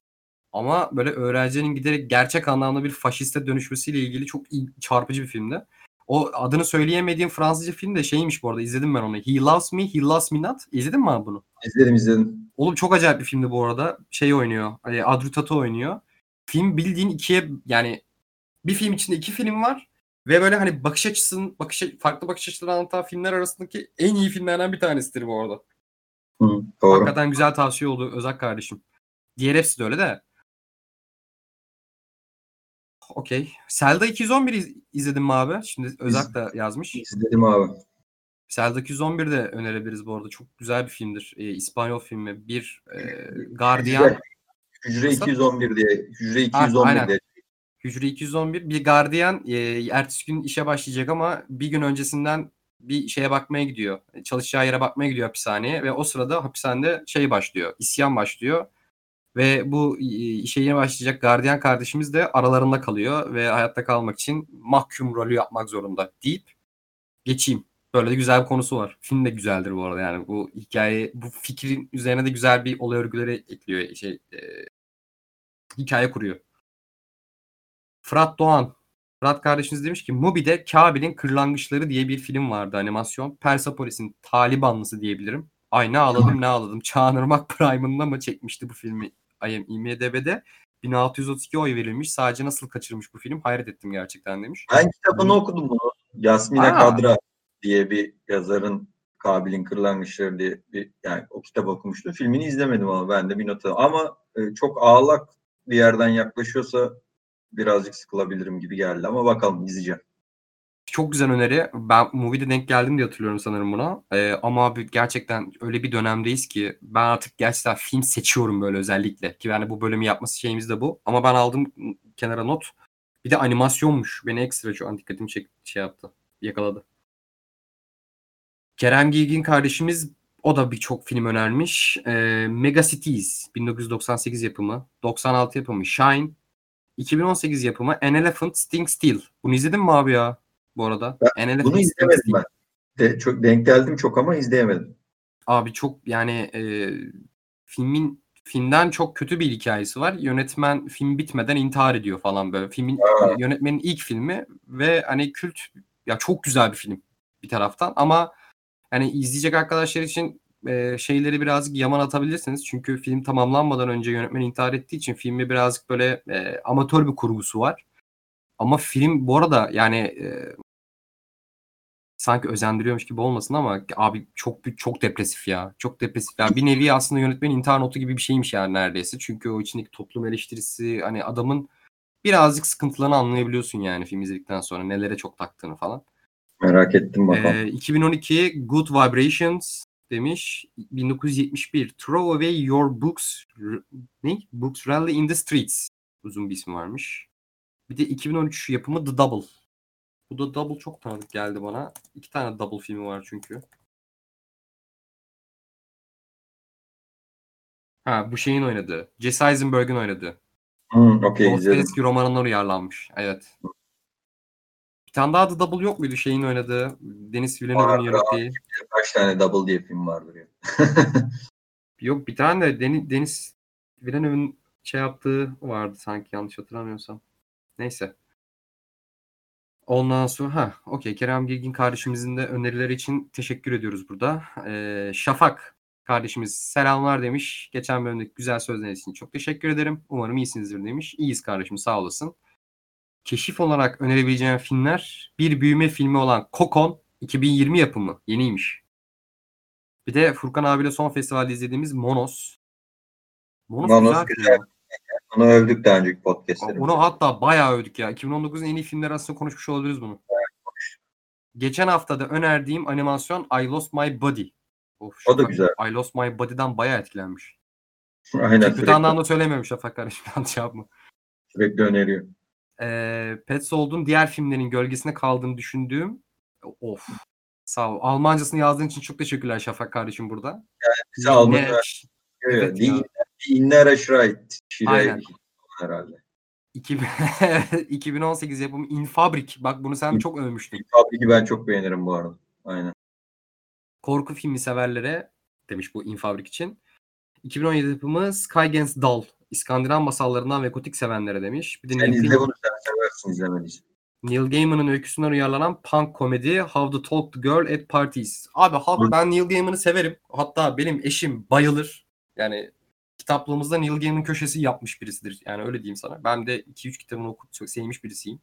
Ama böyle öğrencinin giderek gerçek anlamda bir faşiste dönüşmesiyle ilgili çok iyi, çarpıcı bir filmdi. O adını söyleyemediğim Fransızca film de şeymiş bu arada. İzledim ben onu. He Loves Me, He Loves Me Not. İzledin mi abi bunu? İzledim izledim. Oğlum çok acayip bir filmdi bu arada. Şey oynuyor. Hani Adru Tatu oynuyor. Film bildiğin ikiye yani bir film içinde iki film var ve böyle hani bakış açısının bakış farklı bakış açıları anlatan filmler arasındaki en iyi filmlerden bir tanesidir bu arada. Hı, doğru. Hakikaten güzel tavsiye oldu Özak kardeşim. Diğer hepsi de öyle de. Okey. Zelda 211 iz- izledin mi abi? Şimdi Özak da yazmış. İzledim abi. Zelda 211 de önerebiliriz bu arada. Çok güzel bir filmdir. Ee, İspanyol filmi. Bir e, Guardian. Hücre, Hücre Nasıl? 211 diye. Hücre Ha, 211 aynen. diye. Hücre 211 bir gardiyan e, ertesi gün işe başlayacak ama bir gün öncesinden bir şeye bakmaya gidiyor. Çalışacağı yere bakmaya gidiyor hapishaneye ve o sırada hapishanede şey başlıyor. isyan başlıyor. Ve bu e, işe yeni başlayacak gardiyan kardeşimiz de aralarında kalıyor ve hayatta kalmak için mahkum rolü yapmak zorunda deyip geçeyim. Böyle de güzel bir konusu var. Film de güzeldir bu arada yani. Bu hikaye, bu fikrin üzerine de güzel bir olay örgüleri ekliyor. Şey, e, hikaye kuruyor. Fırat Doğan. Fırat kardeşiniz demiş ki Mubi'de Kabil'in Kırlangıçları diye bir film vardı animasyon. Persepolis'in Talibanlısı diyebilirim. Ay ne ağladım ne ağladım. Çağınırmak Prime'ında mı çekmişti bu filmi IMDB'de? 1632 oy verilmiş. Sadece nasıl kaçırmış bu film? Hayret ettim gerçekten demiş. Ben kitabını okudum bunu. Yasmine Aa. Kadra diye bir yazarın Kabil'in Kırlangıçları diye bir yani o kitabı okumuştum. Filmini izlemedim ama ben de bir not aldım. Ama e, çok ağlak bir yerden yaklaşıyorsa birazcık sıkılabilirim gibi geldi ama bakalım izleyeceğim. Çok güzel öneri. Ben Movie'de denk geldim diye hatırlıyorum sanırım buna. Ee, ama abi gerçekten öyle bir dönemdeyiz ki ben artık gerçekten film seçiyorum böyle özellikle. Ki yani bu bölümü yapması şeyimiz de bu. Ama ben aldım kenara not. Bir de animasyonmuş. Beni ekstra şu an dikkatimi çek şey yaptı. Yakaladı. Kerem Gilgin kardeşimiz o da birçok film önermiş. Ee, Mega Cities 1998 yapımı. 96 yapımı Shine. 2018 yapımı An Elephant Sting Still. Bunu izledin mi abi ya? Bu arada. Ben Elephant Bunu izlemedim ben. De, çok denk geldim çok ama izleyemedim. Abi çok yani e, filmin filmden çok kötü bir hikayesi var. Yönetmen film bitmeden intihar ediyor falan böyle. Filmin Aa. yönetmenin ilk filmi ve hani kült ya çok güzel bir film bir taraftan ama hani izleyecek arkadaşlar için e, şeyleri birazcık yaman atabilirsiniz. Çünkü film tamamlanmadan önce yönetmen intihar ettiği için filmi birazcık böyle e, amatör bir kurgusu var. Ama film bu arada yani e, sanki özendiriyormuş gibi olmasın ama abi çok çok depresif ya. Çok depresif ya. Bir nevi aslında yönetmenin intihar notu gibi bir şeymiş yani neredeyse. Çünkü o içindeki toplum eleştirisi hani adamın birazcık sıkıntılarını anlayabiliyorsun yani film izledikten sonra nelere çok taktığını falan. Merak ettim bakalım. Ee, 2012 Good Vibrations demiş. 1971 Throw Away Your Books ne? Books Rally in the Streets. Uzun bir ismi varmış. Bir de 2013 yapımı The Double. Bu da Double çok tanıdık geldi bana. İki tane Double filmi var çünkü. Ha bu şeyin oynadığı. Jesse Eisenberg'in oynadığı. Okey izledim. Dostoyevski romanından uyarlanmış. Evet. Bir tane daha The Double yok muydu şeyin oynadığı? Deniz Villeneuve'ın yönettiği. Kaç tane double diye film vardır ya. Yok bir tane de Deniz, Deniz Villeneuve'ın şey yaptığı vardı sanki yanlış hatırlamıyorsam. Neyse. Ondan sonra ha okey Kerem Bilgin kardeşimizin de önerileri için teşekkür ediyoruz burada. Ee, Şafak kardeşimiz selamlar demiş. Geçen bölümdeki güzel sözler için çok teşekkür ederim. Umarım iyisinizdir demiş. İyiyiz kardeşim sağ olasın. Keşif olarak önerebileceğim filmler bir büyüme filmi olan Kokon 2020 yapımı. Yeniymiş. Bir de Furkan abiyle son festivalde izlediğimiz Monos. Monos, Monos güzel. güzel. Onu övdük daha önceki podcastlerimizde. Onu hatta bayağı övdük ya. 2019'un en iyi filmler arasında konuşmuş olabiliriz bunu. Geçen hafta da önerdiğim animasyon I Lost My Body. Of, O da güzel. I Lost My Body'den bayağı etkilenmiş. Aynen Kötü anlamda söylemiyorum Şafak kardeşim. Yanlış yapma. sürekli öneriyor. Ee, Petzold'un diğer filmlerin gölgesine kaldığını düşündüğüm of sağ ol. Almancasını yazdığın için çok teşekkürler Şafak kardeşim burada. Bize Almanca Evet, Evet ya. Schreit. Şire Aynen. herhalde. 2000 2018 yapımı Infabrik. Bak bunu sen İn- çok övmüştün. Fabrik'i ben çok beğenirim bu arada. Aynen. Korku filmi severlere demiş bu Infabrik için. 2017 yapımı Sky Against Dull. İskandinav masallarından ve gotik sevenlere demiş. Bir de Sen Neil, izle bunu sen seversin izlemediysen. Neil Gaiman'ın öyküsünden uyarlanan punk komedi How to Talk to Girl at Parties. Abi halk ben Neil Gaiman'ı severim. Hatta benim eşim bayılır. Yani kitaplığımızda Neil Gaiman köşesi yapmış birisidir. Yani öyle diyeyim sana. Ben de 2-3 kitabını okuyup çok sevmiş birisiyim.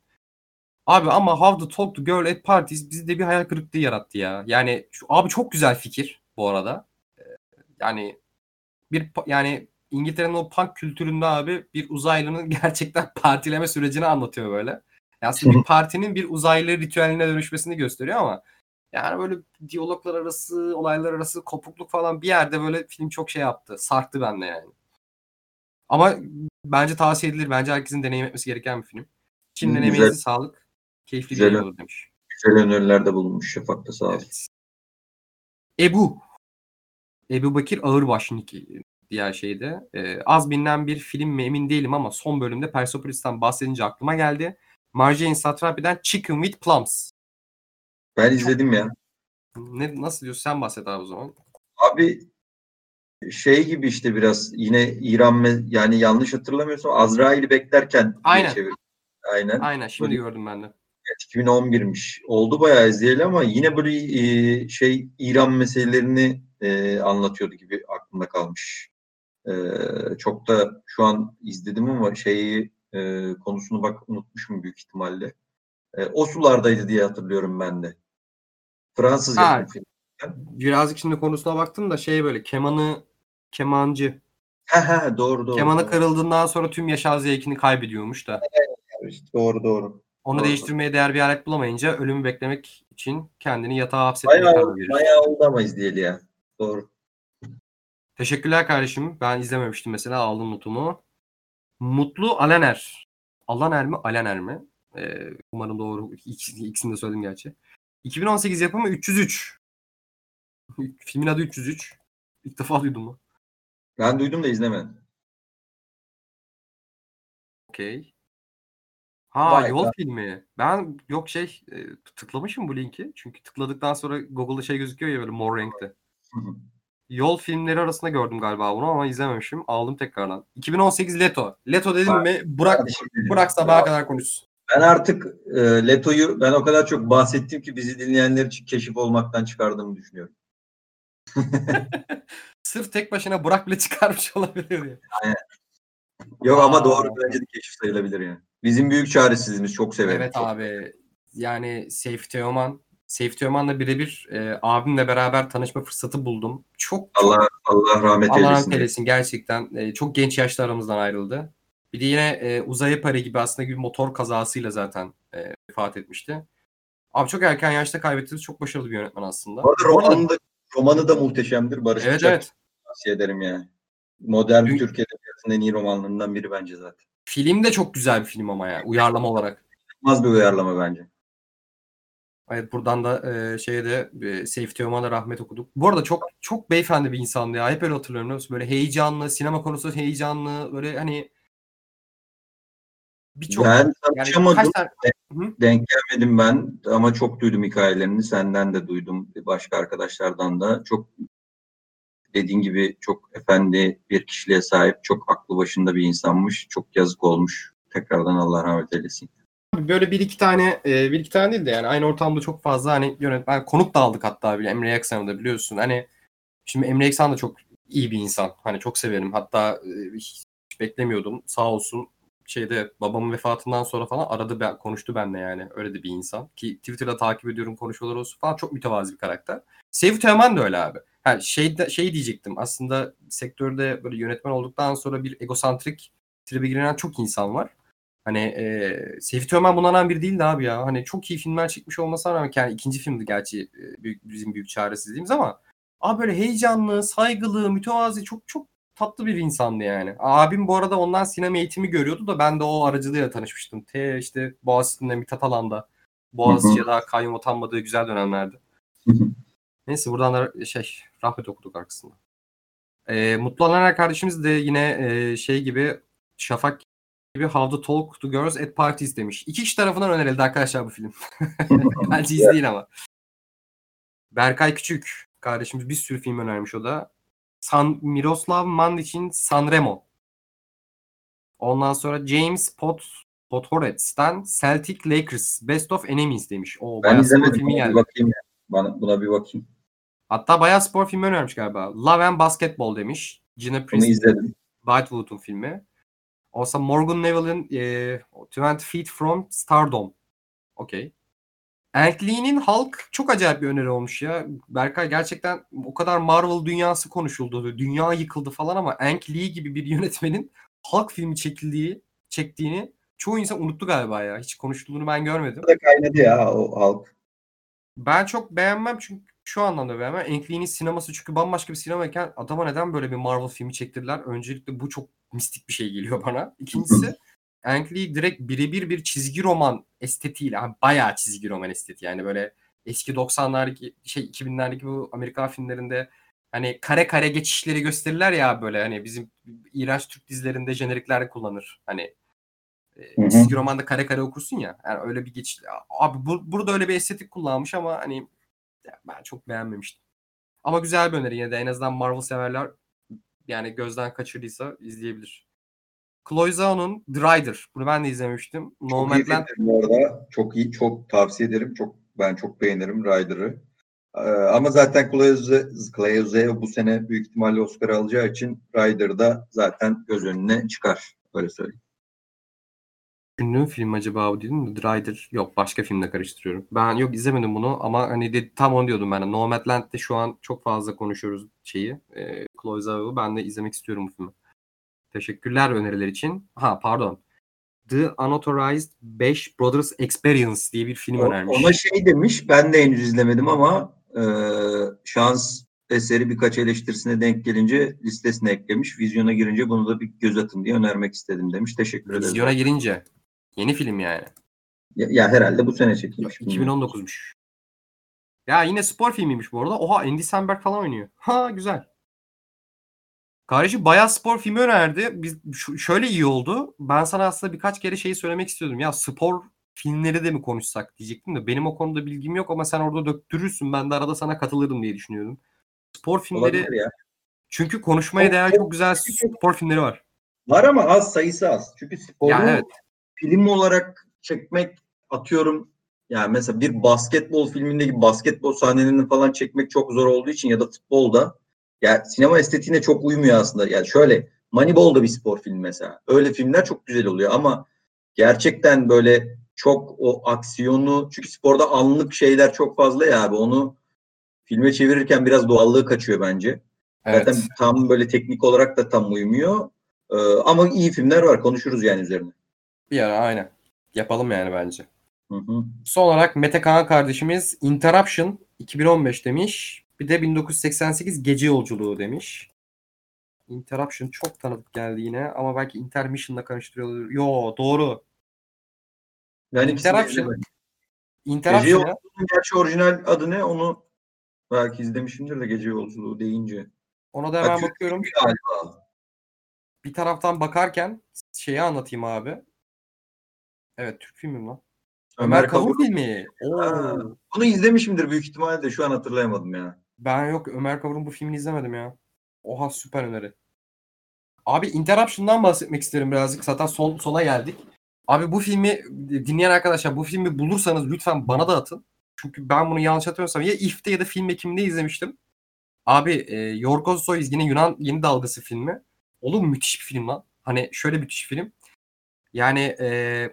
Abi ama How to Talk to Girl at Parties bizde bir hayal kırıklığı yarattı ya. Yani şu, abi çok güzel fikir bu arada. Ee, Yani bir yani İngiltere'nin o punk kültüründe abi bir uzaylının gerçekten partileme sürecini anlatıyor böyle. Yani aslında bir partinin bir uzaylı ritüeline dönüşmesini gösteriyor ama yani böyle diyaloglar arası, olaylar arası kopukluk falan bir yerde böyle film çok şey yaptı. Sarktı bende yani. Ama bence tavsiye edilir. Bence herkesin deneyim etmesi gereken bir film. Şimdiden Güzel. emeğinize sağlık. Keyifli bir Güzel. yayın olur demiş. Güzel önerilerde bulunmuş Şafak da sağ olsun. Evet. Ebu. Ebu Bakir Ağırbaş nick- diğer şeyde. Ee, az bilinen bir film mi emin değilim ama son bölümde Persepolis'ten bahsedince aklıma geldi. Marjane Satrapi'den Chicken with Plums. Ben izledim ya. Ne, nasıl diyorsun? Sen bahset abi o zaman. Abi şey gibi işte biraz yine İran yani yanlış hatırlamıyorsam Azrail'i beklerken Aynen. çevir- Aynen. Aynen şimdi Böyle- gördüm ben de. Evet, 2011'miş. Oldu bayağı izleyeli ama yine böyle e, şey İran meselelerini e, anlatıyordu gibi aklımda kalmış. E, çok da şu an izledim ama şeyi e, konusunu bak unutmuşum büyük ihtimalle. E, o sulardaydı diye hatırlıyorum ben de. Fransız Ha. yapım film. Birazcık şimdi konusuna baktım da şey böyle kemanı kemancı. Ha ha doğru doğru. Kemanı doğru. kırıldığından sonra tüm yaşam zevkini kaybediyormuş da. İşte doğru doğru. Onu Doğru. değiştirmeye değer bir alet bulamayınca ölümü beklemek için kendini yatağa hapsetmeye karar verir. bayağı oldu ama izleyeli ya. Doğru. Teşekkürler kardeşim. Ben izlememiştim mesela aldım notumu. Mutlu Alener. Alaner mi? Alener mi? Ee, umarım doğru. İkisini de söyledim gerçi. 2018 yapımı 303. Filmin adı 303. İlk defa duydum mu? Ben duydum da izlemedim. Okey. Ha Vay yol be. filmi. Ben yok şey e, tıklamışım bu linki. Çünkü tıkladıktan sonra Google'da şey gözüküyor ya böyle mor renkte. Yol filmleri arasında gördüm galiba bunu ama izlememişim. Aldım tekrardan. 2018 Leto. Leto dedim mi şimdi- bırak sabaha kadar konuşsun. Ben artık e, Leto'yu ben o kadar çok bahsettim ki bizi dinleyenler için keşif olmaktan çıkardığımı düşünüyorum. Sırf tek başına Burak bile çıkarmış olabilir diye. Yok Aa. ama doğru bence de keşif sayılabilir yani. Bizim büyük çaresizliğimiz çok severim. Evet Çok. abi. Yani Seyfi Teoman. Seyfi Teoman'la birebir e, abimle beraber tanışma fırsatı buldum. Çok çok Allah Allah rahmet Allah rahmet eylesin. eylesin gerçekten. E, çok genç yaşta aramızdan ayrıldı. Bir de yine e, Uzay Pare gibi aslında bir motor kazasıyla zaten e, vefat etmişti. Abi çok erken yaşta kaybettiğimiz çok başarılı bir yönetmen aslında. Bu arada romanı da, romanı da muhteşemdir. Barış Evet Bıçak evet. tavsiye ederim yani. Modern Dün- Türk Edebiyatı'nın en iyi romanlarından biri bence zaten. Film de çok güzel bir film ama ya. Uyarlama olarak. Olmaz bir uyarlama bence. Evet buradan da e, şeye de e, Seyfi Teoman'a rahmet okuduk. Bu arada çok çok beyefendi bir insandı ya. Hep öyle hatırlıyorum. Böyle heyecanlı, sinema konusu heyecanlı. Böyle hani birçok ben yani kaç tane Denk gelmedim ben ama çok duydum hikayelerini. Senden de duydum. Başka arkadaşlardan da. Çok dediğin gibi çok efendi bir kişiliğe sahip, çok aklı başında bir insanmış. Çok yazık olmuş. Tekrardan Allah rahmet eylesin. Böyle bir iki tane, e, bir iki tane değil de yani aynı ortamda çok fazla hani yönetmen konuk da aldık hatta bile Emre Yaksan'ı da biliyorsun. Hani şimdi Emre Yaksan da çok iyi bir insan. Hani çok severim. Hatta e, hiç beklemiyordum. Sağ olsun şeyde babamın vefatından sonra falan aradı ben konuştu benimle yani. Öyle de bir insan. Ki Twitter'da takip ediyorum konuşmalar olsun falan. Çok mütevazi bir karakter. Seyfi Teoman da öyle abi. Ha, şey, şey diyecektim. Aslında sektörde böyle yönetmen olduktan sonra bir egosantrik tribe giren çok insan var. Hani e, Seyfi Teoman bunlardan biri değildi abi ya. Hani çok iyi filmler çekmiş olmasına rağmen yani ikinci filmdi gerçi e, büyük, bizim büyük çaresizliğimiz ama abi böyle heyecanlı, saygılı, mütevazi çok çok tatlı bir insandı yani. Abim bu arada ondan sinema eğitimi görüyordu da ben de o aracılığıyla tanışmıştım. T işte Boğaziçi'nde Mithat Alan'da. Boğaziçi'ye daha kayyum atanmadığı güzel dönemlerdi. Neyse buradan da şey rahmet okuduk arkasında. E, Mutlu Alaner kardeşimiz de yine e, şey gibi Şafak gibi How to Talk to Girls at Parties demiş. İki kişi tarafından önerildi arkadaşlar bu film. Bence izleyin ama. Berkay Küçük kardeşimiz bir sürü film önermiş o da. San Miroslav Mandic'in Sanremo. Ondan sonra James Pot Podhoretz'ten Celtic Lakers Best of Enemies demiş. O ben izlemedim. Filmi geldi. Bakayım ya. Bana, buna bir bakayım. Hatta bayağı spor filmi önermiş galiba. Love and Basketball demiş. Gina Bunu izledim. Whitewood'un filmi. Olsa Morgan Neville'in e, 20 Feet From Stardom. Okey. Lee'nin Hulk çok acayip bir öneri olmuş ya. Berkay gerçekten o kadar Marvel dünyası konuşuldu. Dünya yıkıldı falan ama Hank Lee gibi bir yönetmenin Hulk filmi çekildiği, çektiğini çoğu insan unuttu galiba ya. Hiç konuşulduğunu ben görmedim. Da kaynadı ya o Hulk. Ben çok beğenmem çünkü şu anlamda beğenmem. Hank Lee'nin sineması çünkü bambaşka bir sinemayken adama neden böyle bir Marvel filmi çektirdiler? Öncelikle bu çok mistik bir şey geliyor bana. İkincisi Hank Lee direkt birebir bir çizgi roman estetiğiyle, yani bayağı çizgi roman estetiği yani böyle eski 90'lardaki şey 2000'lerdeki bu Amerikan filmlerinde hani kare kare geçişleri gösterirler ya böyle hani bizim iğrenç Türk dizilerinde jeneriklerde kullanır. Hani e, çizgi romanda kare kare okursun ya. Yani öyle bir geçiş. Abi bu, burada öyle bir estetik kullanmış ama hani ben çok beğenmemiştim. Ama güzel bir öneri yine de en azından Marvel severler yani gözden kaçırdıysa izleyebilir. Chloe Zhao'nun The Rider. Bunu ben de izlemiştim. Nomadland. Bu arada çok iyi, çok tavsiye ederim. Çok ben çok beğenirim Rider'ı. Ee, ama zaten Chloe Zhao bu sene büyük ihtimalle Oscar alacağı için Rider'da zaten göz önüne çıkar. Öyle söyleyeyim. Ünlü film acaba o değil mi? The Rider. Yok başka filmle karıştırıyorum. Ben yok izlemedim bunu ama hani de, tam onu diyordum ben. Nomadland'de şu an çok fazla konuşuyoruz şeyi. E, Chloe Zhao'yu. Ben de izlemek istiyorum bu filmi. Teşekkürler öneriler için. Ha pardon. The Unauthorized 5 Brothers Experience diye bir film o, önermiş. Ona şey demiş. Ben de henüz izlemedim ama e, şans eseri birkaç eleştirisine denk gelince listesine eklemiş. Vizyona girince bunu da bir göz atın diye önermek istedim demiş. Teşekkür ederim. Vizyona girince. Yeni film yani. Ya, ya herhalde bu sene çekilmiş. 2019'muş. Ya yine spor filmiymiş bu arada. Oha Andy Samberg falan oynuyor. Ha güzel. Kardeşim bayağı spor filmi önerdi. Biz şöyle iyi oldu. Ben sana aslında birkaç kere şeyi söylemek istiyordum. Ya spor filmleri de mi konuşsak diyecektim de benim o konuda bilgim yok ama sen orada döktürürsün. Ben de arada sana katılırım diye düşünüyordum. Spor filmleri çünkü konuşmaya değer çok güzel spor filmleri var. Var ama az sayısı az. Çünkü sporu ya evet. film olarak çekmek atıyorum yani mesela bir basketbol filmindeki basketbol sahnelerini falan çekmek çok zor olduğu için ya da futbolda yani sinema estetiğine çok uymuyor aslında. Yani şöyle Moneyball da bir spor film mesela. Öyle filmler çok güzel oluyor ama gerçekten böyle çok o aksiyonu çünkü sporda anlık şeyler çok fazla ya abi onu filme çevirirken biraz doğallığı kaçıyor bence. Evet. Zaten tam böyle teknik olarak da tam uymuyor. Ee, ama iyi filmler var. Konuşuruz yani üzerine. Bir ara aynen. Yapalım yani bence. Hı hı. Son olarak Mete Kaan kardeşimiz Interruption 2015 demiş. Bir de 1988 Gece Yolculuğu demiş. Interruption çok tanıdık geldi yine ama belki Intermission'la karıştırıyorlar. Yo doğru. Yani Interruption. Gece Yolculuğu'nun gerçi orijinal adı ne onu belki izlemişimdir de Gece Yolculuğu deyince. Ona da hemen Bak, bakıyorum. Galiba. Bir taraftan bakarken şeyi anlatayım abi. Evet Türk filmi lan. Ömer, Ömer Kavur filmi. Ha, bunu izlemişimdir büyük ihtimalle de şu an hatırlayamadım ya. Ben yok Ömer Kavur'un bu filmini izlemedim ya. Oha süper öneri. Abi Interruption'dan bahsetmek isterim birazcık. Zaten son sona geldik. Abi bu filmi dinleyen arkadaşlar bu filmi bulursanız lütfen bana da atın. Çünkü ben bunu yanlış hatırlamıyorsam ya IF'te ya da film ekiminde izlemiştim. Abi e, Yorgos Soys yine Yunan yeni dalgası filmi. Oğlum müthiş bir film lan. Hani şöyle müthiş film. Yani e,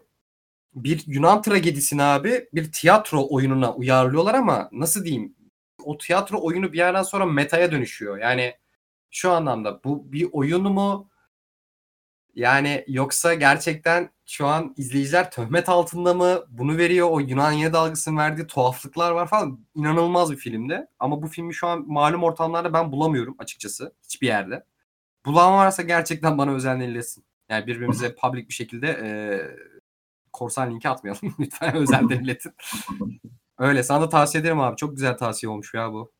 bir Yunan tragedisini abi bir tiyatro oyununa uyarlıyorlar ama nasıl diyeyim? O tiyatro oyunu bir yerden sonra metaya dönüşüyor. Yani şu anlamda bu bir oyun mu? Yani yoksa gerçekten şu an izleyiciler töhmet altında mı? Bunu veriyor o Yunan yeni dalgasının verdiği tuhaflıklar var falan. İnanılmaz bir filmde. Ama bu filmi şu an malum ortamlarda ben bulamıyorum açıkçası. Hiçbir yerde. Bulan varsa gerçekten bana özenle iletsin. Yani birbirimize public bir şekilde e, korsan linki atmayalım. Lütfen özelden iletin. Öyle sana da tavsiye ederim abi. Çok güzel tavsiye olmuş ya bu.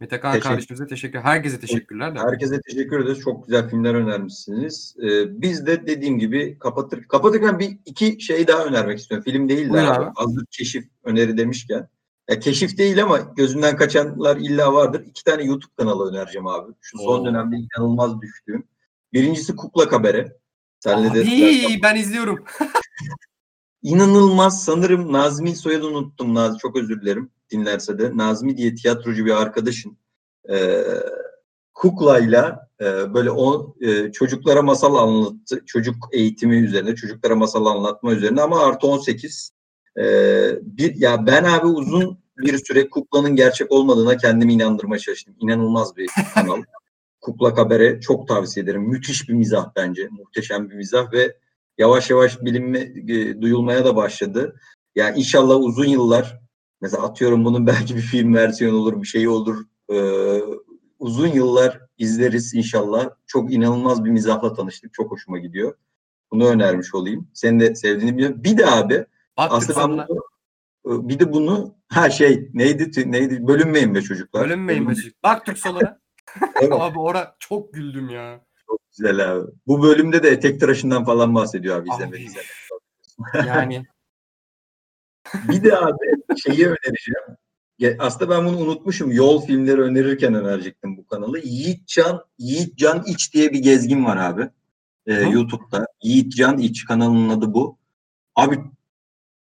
Mete Kaan Teşekkür- kardeşimize teşekkür. Herkese teşekkürler de. Herkese teşekkür ederiz. Çok güzel filmler önermişsiniz. Ee, biz de dediğim gibi kapatır, kapatırken bir iki şey daha önermek istiyorum. Film değil de abi. Hazır keşif öneri demişken. Ya keşif değil ama gözünden kaçanlar illa vardır. İki tane YouTube kanalı önereceğim abi. Şu son Oo. dönemde inanılmaz düştüğüm. Birincisi Kukla Kabere. Senle de Abi ben izliyorum. İnanılmaz sanırım Nazmi soyadını unuttum. Naz, çok özür dilerim dinlerse de. Nazmi diye tiyatrocu bir arkadaşın e, kuklayla e, böyle o e, çocuklara masal anlattı. Çocuk eğitimi üzerine, çocuklara masal anlatma üzerine ama artı 18. E, bir, ya ben abi uzun bir süre kuklanın gerçek olmadığına kendimi inandırmaya çalıştım. İnanılmaz bir kanal. Kukla Kabere çok tavsiye ederim. Müthiş bir mizah bence. Muhteşem bir mizah ve yavaş yavaş bilinme, e, duyulmaya da başladı. Yani inşallah uzun yıllar mesela atıyorum bunun belki bir film versiyonu olur, bir şey olur. Ee, uzun yıllar izleriz inşallah. Çok inanılmaz bir mizahla tanıştık. Çok hoşuma gidiyor. Bunu önermiş olayım. Senin de sevdiğini biliyorum. Bir de abi Baktık aslında sonuna. bunu, e, bir de bunu ha şey neydi neydi bölünmeyin be çocuklar. Bölünmeyin be çocuk. Baktık sonuna. Evet, abi ora çok güldüm ya. Güzel abi. Bu bölümde de etek tıraşından falan bahsediyor abi izlemediğiniz. Yani Bir de abi şeyi önereceğim. Aslında ben bunu unutmuşum. Yol filmleri önerirken önerecektim bu kanalı. Yiğitcan, Yiğitcan İç diye bir gezgin var abi. Ee, Hı. YouTube'da. Yiğitcan İç kanalının adı bu. Abi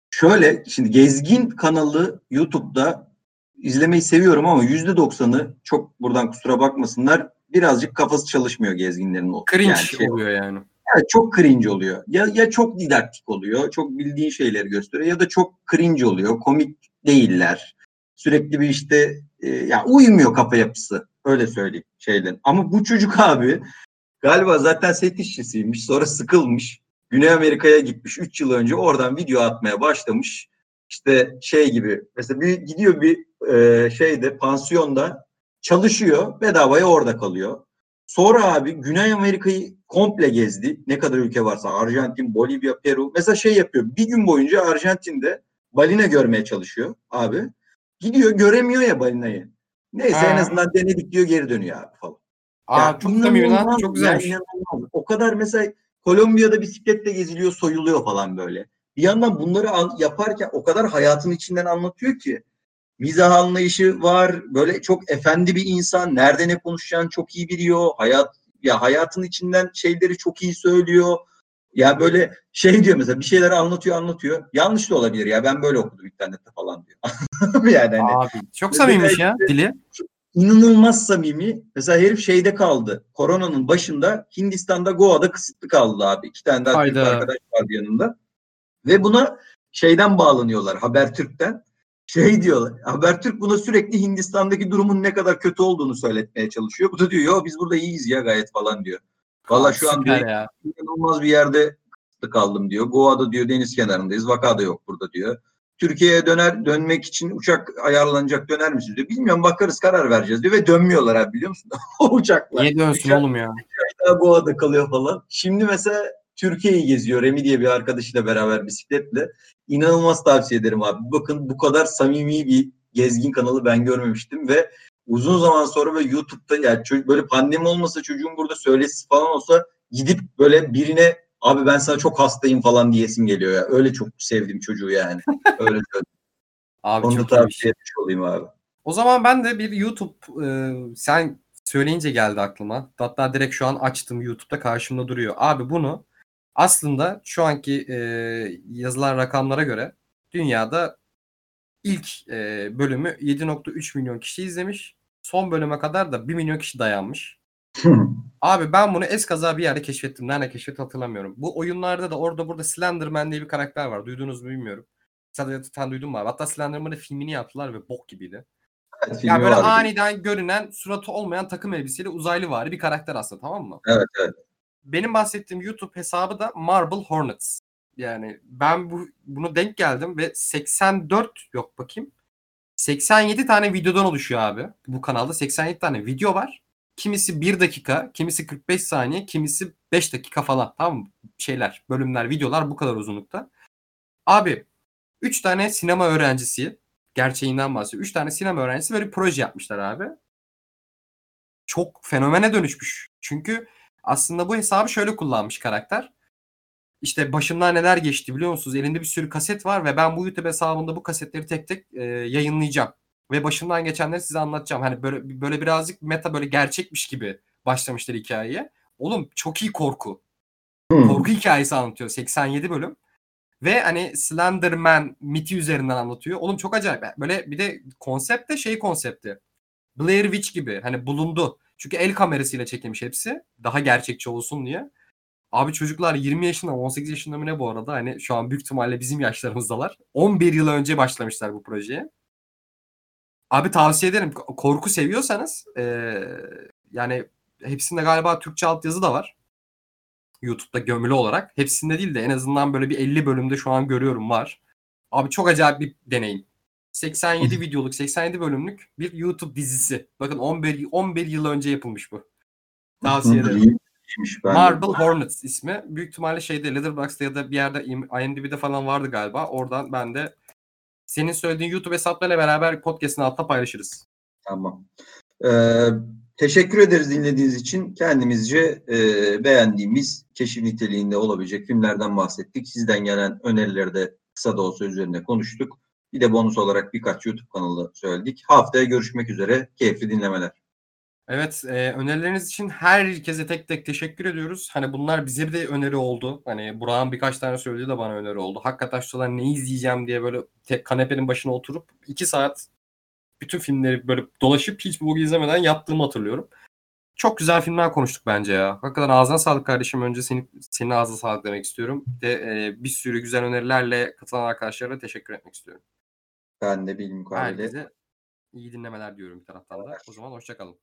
şöyle şimdi gezgin kanalı YouTube'da izlemeyi seviyorum ama yüzde doksanı çok buradan kusura bakmasınlar birazcık kafası çalışmıyor gezginlerin. cringe yani şey- oluyor yani. Evet, çok cringe oluyor. Ya, ya çok didaktik oluyor, çok bildiğin şeyleri gösteriyor ya da çok cringe oluyor, komik değiller. Sürekli bir işte e, ya uymuyor kafa yapısı. Öyle söyleyeyim şeyden. Ama bu çocuk abi galiba zaten set işçisiymiş, sonra sıkılmış. Güney Amerika'ya gitmiş 3 yıl önce oradan video atmaya başlamış. İşte şey gibi mesela bir gidiyor bir e, şeyde pansiyonda çalışıyor bedavaya orada kalıyor. Sonra abi Güney Amerika'yı komple gezdi. Ne kadar ülke varsa Arjantin, Bolivya, Peru. Mesela şey yapıyor. Bir gün boyunca Arjantin'de balina görmeye çalışıyor abi. Gidiyor göremiyor ya balinayı. Neyse Ha. en azından denedik diyor geri dönüyor abi falan. Aa Ya çok samimi lan. Çok güzelmiş. inanılmaz. O kadar mesela Kolombiya'da bisikletle geziliyor, soyuluyor falan böyle. Bir yandan bunları yaparken o kadar hayatın içinden anlatıyor ki. Mizah anlayışı var. Böyle çok efendi bir insan. Nerede ne konuşacağını çok iyi biliyor. Hayat ya hayatın içinden şeyleri çok iyi söylüyor. Ya böyle şey diyor mesela bir şeyler anlatıyor anlatıyor. Yanlış da olabilir ya ben böyle okudum internette falan diyor. yani hani Abi çok samimiymiş ya dili. inanılmaz samimi. Mesela herif şeyde kaldı. Koronanın başında Hindistan'da Goa'da kısıtlı kaldı abi. İki tane daha Türk arkadaş vardı yanında. Ve buna şeyden bağlanıyorlar Habertürk'ten. Şey diyorlar. Habertürk buna sürekli Hindistan'daki durumun ne kadar kötü olduğunu söyletmeye çalışıyor. Bu da diyor yo biz burada iyiyiz ya gayet falan diyor. Valla şu an diyor, ya. inanılmaz bir yerde kaldım diyor. Goa'da diyor deniz kenarındayız. Vaka da yok burada diyor. Türkiye'ye döner dönmek için uçak ayarlanacak döner misiniz diyor. Bilmiyorum bakarız karar vereceğiz diyor ve dönmüyorlar abi biliyor musun? o uçaklar. Niye dönsün Uçak oğlum ya? daha Goa'da kalıyor falan. Şimdi mesela Türkiye'yi geziyor. Remi diye bir arkadaşıyla beraber bisikletle. İnanılmaz tavsiye ederim abi. Bakın bu kadar samimi bir gezgin kanalı ben görmemiştim ve uzun zaman sonra böyle YouTube'da yani çocuk, böyle pandemi olmasa çocuğun burada söylesi falan olsa gidip böyle birine abi ben sana çok hastayım falan diyesim geliyor ya. Öyle çok sevdim çocuğu yani. Öyle söyleyeyim. Abi Onu çok tavsiye etmiş olayım abi. O zaman ben de bir YouTube e, sen söyleyince geldi aklıma. Hatta direkt şu an açtım YouTube'da karşımda duruyor. Abi bunu aslında şu anki e, yazılan rakamlara göre dünyada ilk e, bölümü 7.3 milyon kişi izlemiş. Son bölüme kadar da 1 milyon kişi dayanmış. Abi ben bunu eskaza bir yerde keşfettim. Nerede keşfettim hatırlamıyorum. Bu oyunlarda da orada burada Slenderman diye bir karakter var. Duydunuz mu bilmiyorum. Sen, sen duydun mu abi? Hatta Slenderman'ın filmini yaptılar ve bok gibiydi. Evet, Ya filmi böyle vardı. aniden görünen suratı olmayan takım elbiseli uzaylı vari bir karakter aslında tamam mı? Evet evet. Benim bahsettiğim YouTube hesabı da Marble Hornets. Yani ben bu bunu denk geldim ve 84 yok bakayım. 87 tane videodan oluşuyor abi. Bu kanalda 87 tane video var. Kimisi 1 dakika, kimisi 45 saniye, kimisi 5 dakika falan. Tamam mı? Şeyler, bölümler, videolar bu kadar uzunlukta. Abi 3 tane sinema öğrencisi gerçeğinden bahsediyor. 3 tane sinema öğrencisi böyle bir proje yapmışlar abi. Çok fenomene dönüşmüş. Çünkü aslında bu hesabı şöyle kullanmış karakter. İşte başımdan neler geçti biliyor musunuz? Elinde bir sürü kaset var ve ben bu YouTube hesabında bu kasetleri tek tek e, yayınlayacağım. Ve başımdan geçenleri size anlatacağım. Hani böyle böyle birazcık meta böyle gerçekmiş gibi başlamışlar hikayeye. Oğlum çok iyi korku. Hmm. Korku hikayesi anlatıyor. 87 bölüm. Ve hani Slenderman miti üzerinden anlatıyor. Oğlum çok acayip. Böyle bir de konsept de şey konsepti. Blair Witch gibi. Hani bulundu. Çünkü el kamerasıyla çekilmiş hepsi. Daha gerçekçi olsun diye. Abi çocuklar 20 yaşında 18 yaşında mı ne bu arada? Hani şu an büyük ihtimalle bizim yaşlarımızdalar. 11 yıl önce başlamışlar bu projeye. Abi tavsiye ederim. Korku seviyorsanız eee, yani hepsinde galiba Türkçe altyazı da var. YouTube'da gömülü olarak. Hepsinde değil de en azından böyle bir 50 bölümde şu an görüyorum var. Abi çok acayip bir deneyim. 87 videoluk, 87 bölümlük bir YouTube dizisi. Bakın 11 11 yıl önce yapılmış bu. Tavsiye ederim. Marble Hornets ismi. Büyük ihtimalle şeyde Letterboxd'da ya da bir yerde IMDb'de falan vardı galiba. Oradan ben de senin söylediğin YouTube hesaplarıyla beraber podcast'ın altına paylaşırız. Tamam. Ee, teşekkür ederiz dinlediğiniz için. Kendimizce e, beğendiğimiz keşif niteliğinde olabilecek filmlerden bahsettik. Sizden gelen önerileri de kısa da olsa üzerine konuştuk. Bir de bonus olarak birkaç YouTube kanalı söyledik. Haftaya görüşmek üzere. Keyifli dinlemeler. Evet, e, önerileriniz için herkese tek tek teşekkür ediyoruz. Hani bunlar bize de öneri oldu. Hani Burak'ın birkaç tane söylediği de bana öneri oldu. Hakikaten şuralar ne izleyeceğim diye böyle tek kanepenin başına oturup iki saat bütün filmleri böyle dolaşıp hiç bu izlemeden yattığımı hatırlıyorum. Çok güzel filmler konuştuk bence ya. Hakikaten ağzına sağlık kardeşim. Önce senin, senin ağzına sağlık demek istiyorum. Bir De, e, bir sürü güzel önerilerle katılan arkadaşlara teşekkür etmek istiyorum. Ben de bilmukabele. Herkese iyi dinlemeler diyorum bir taraftan da. O zaman hoşçakalın.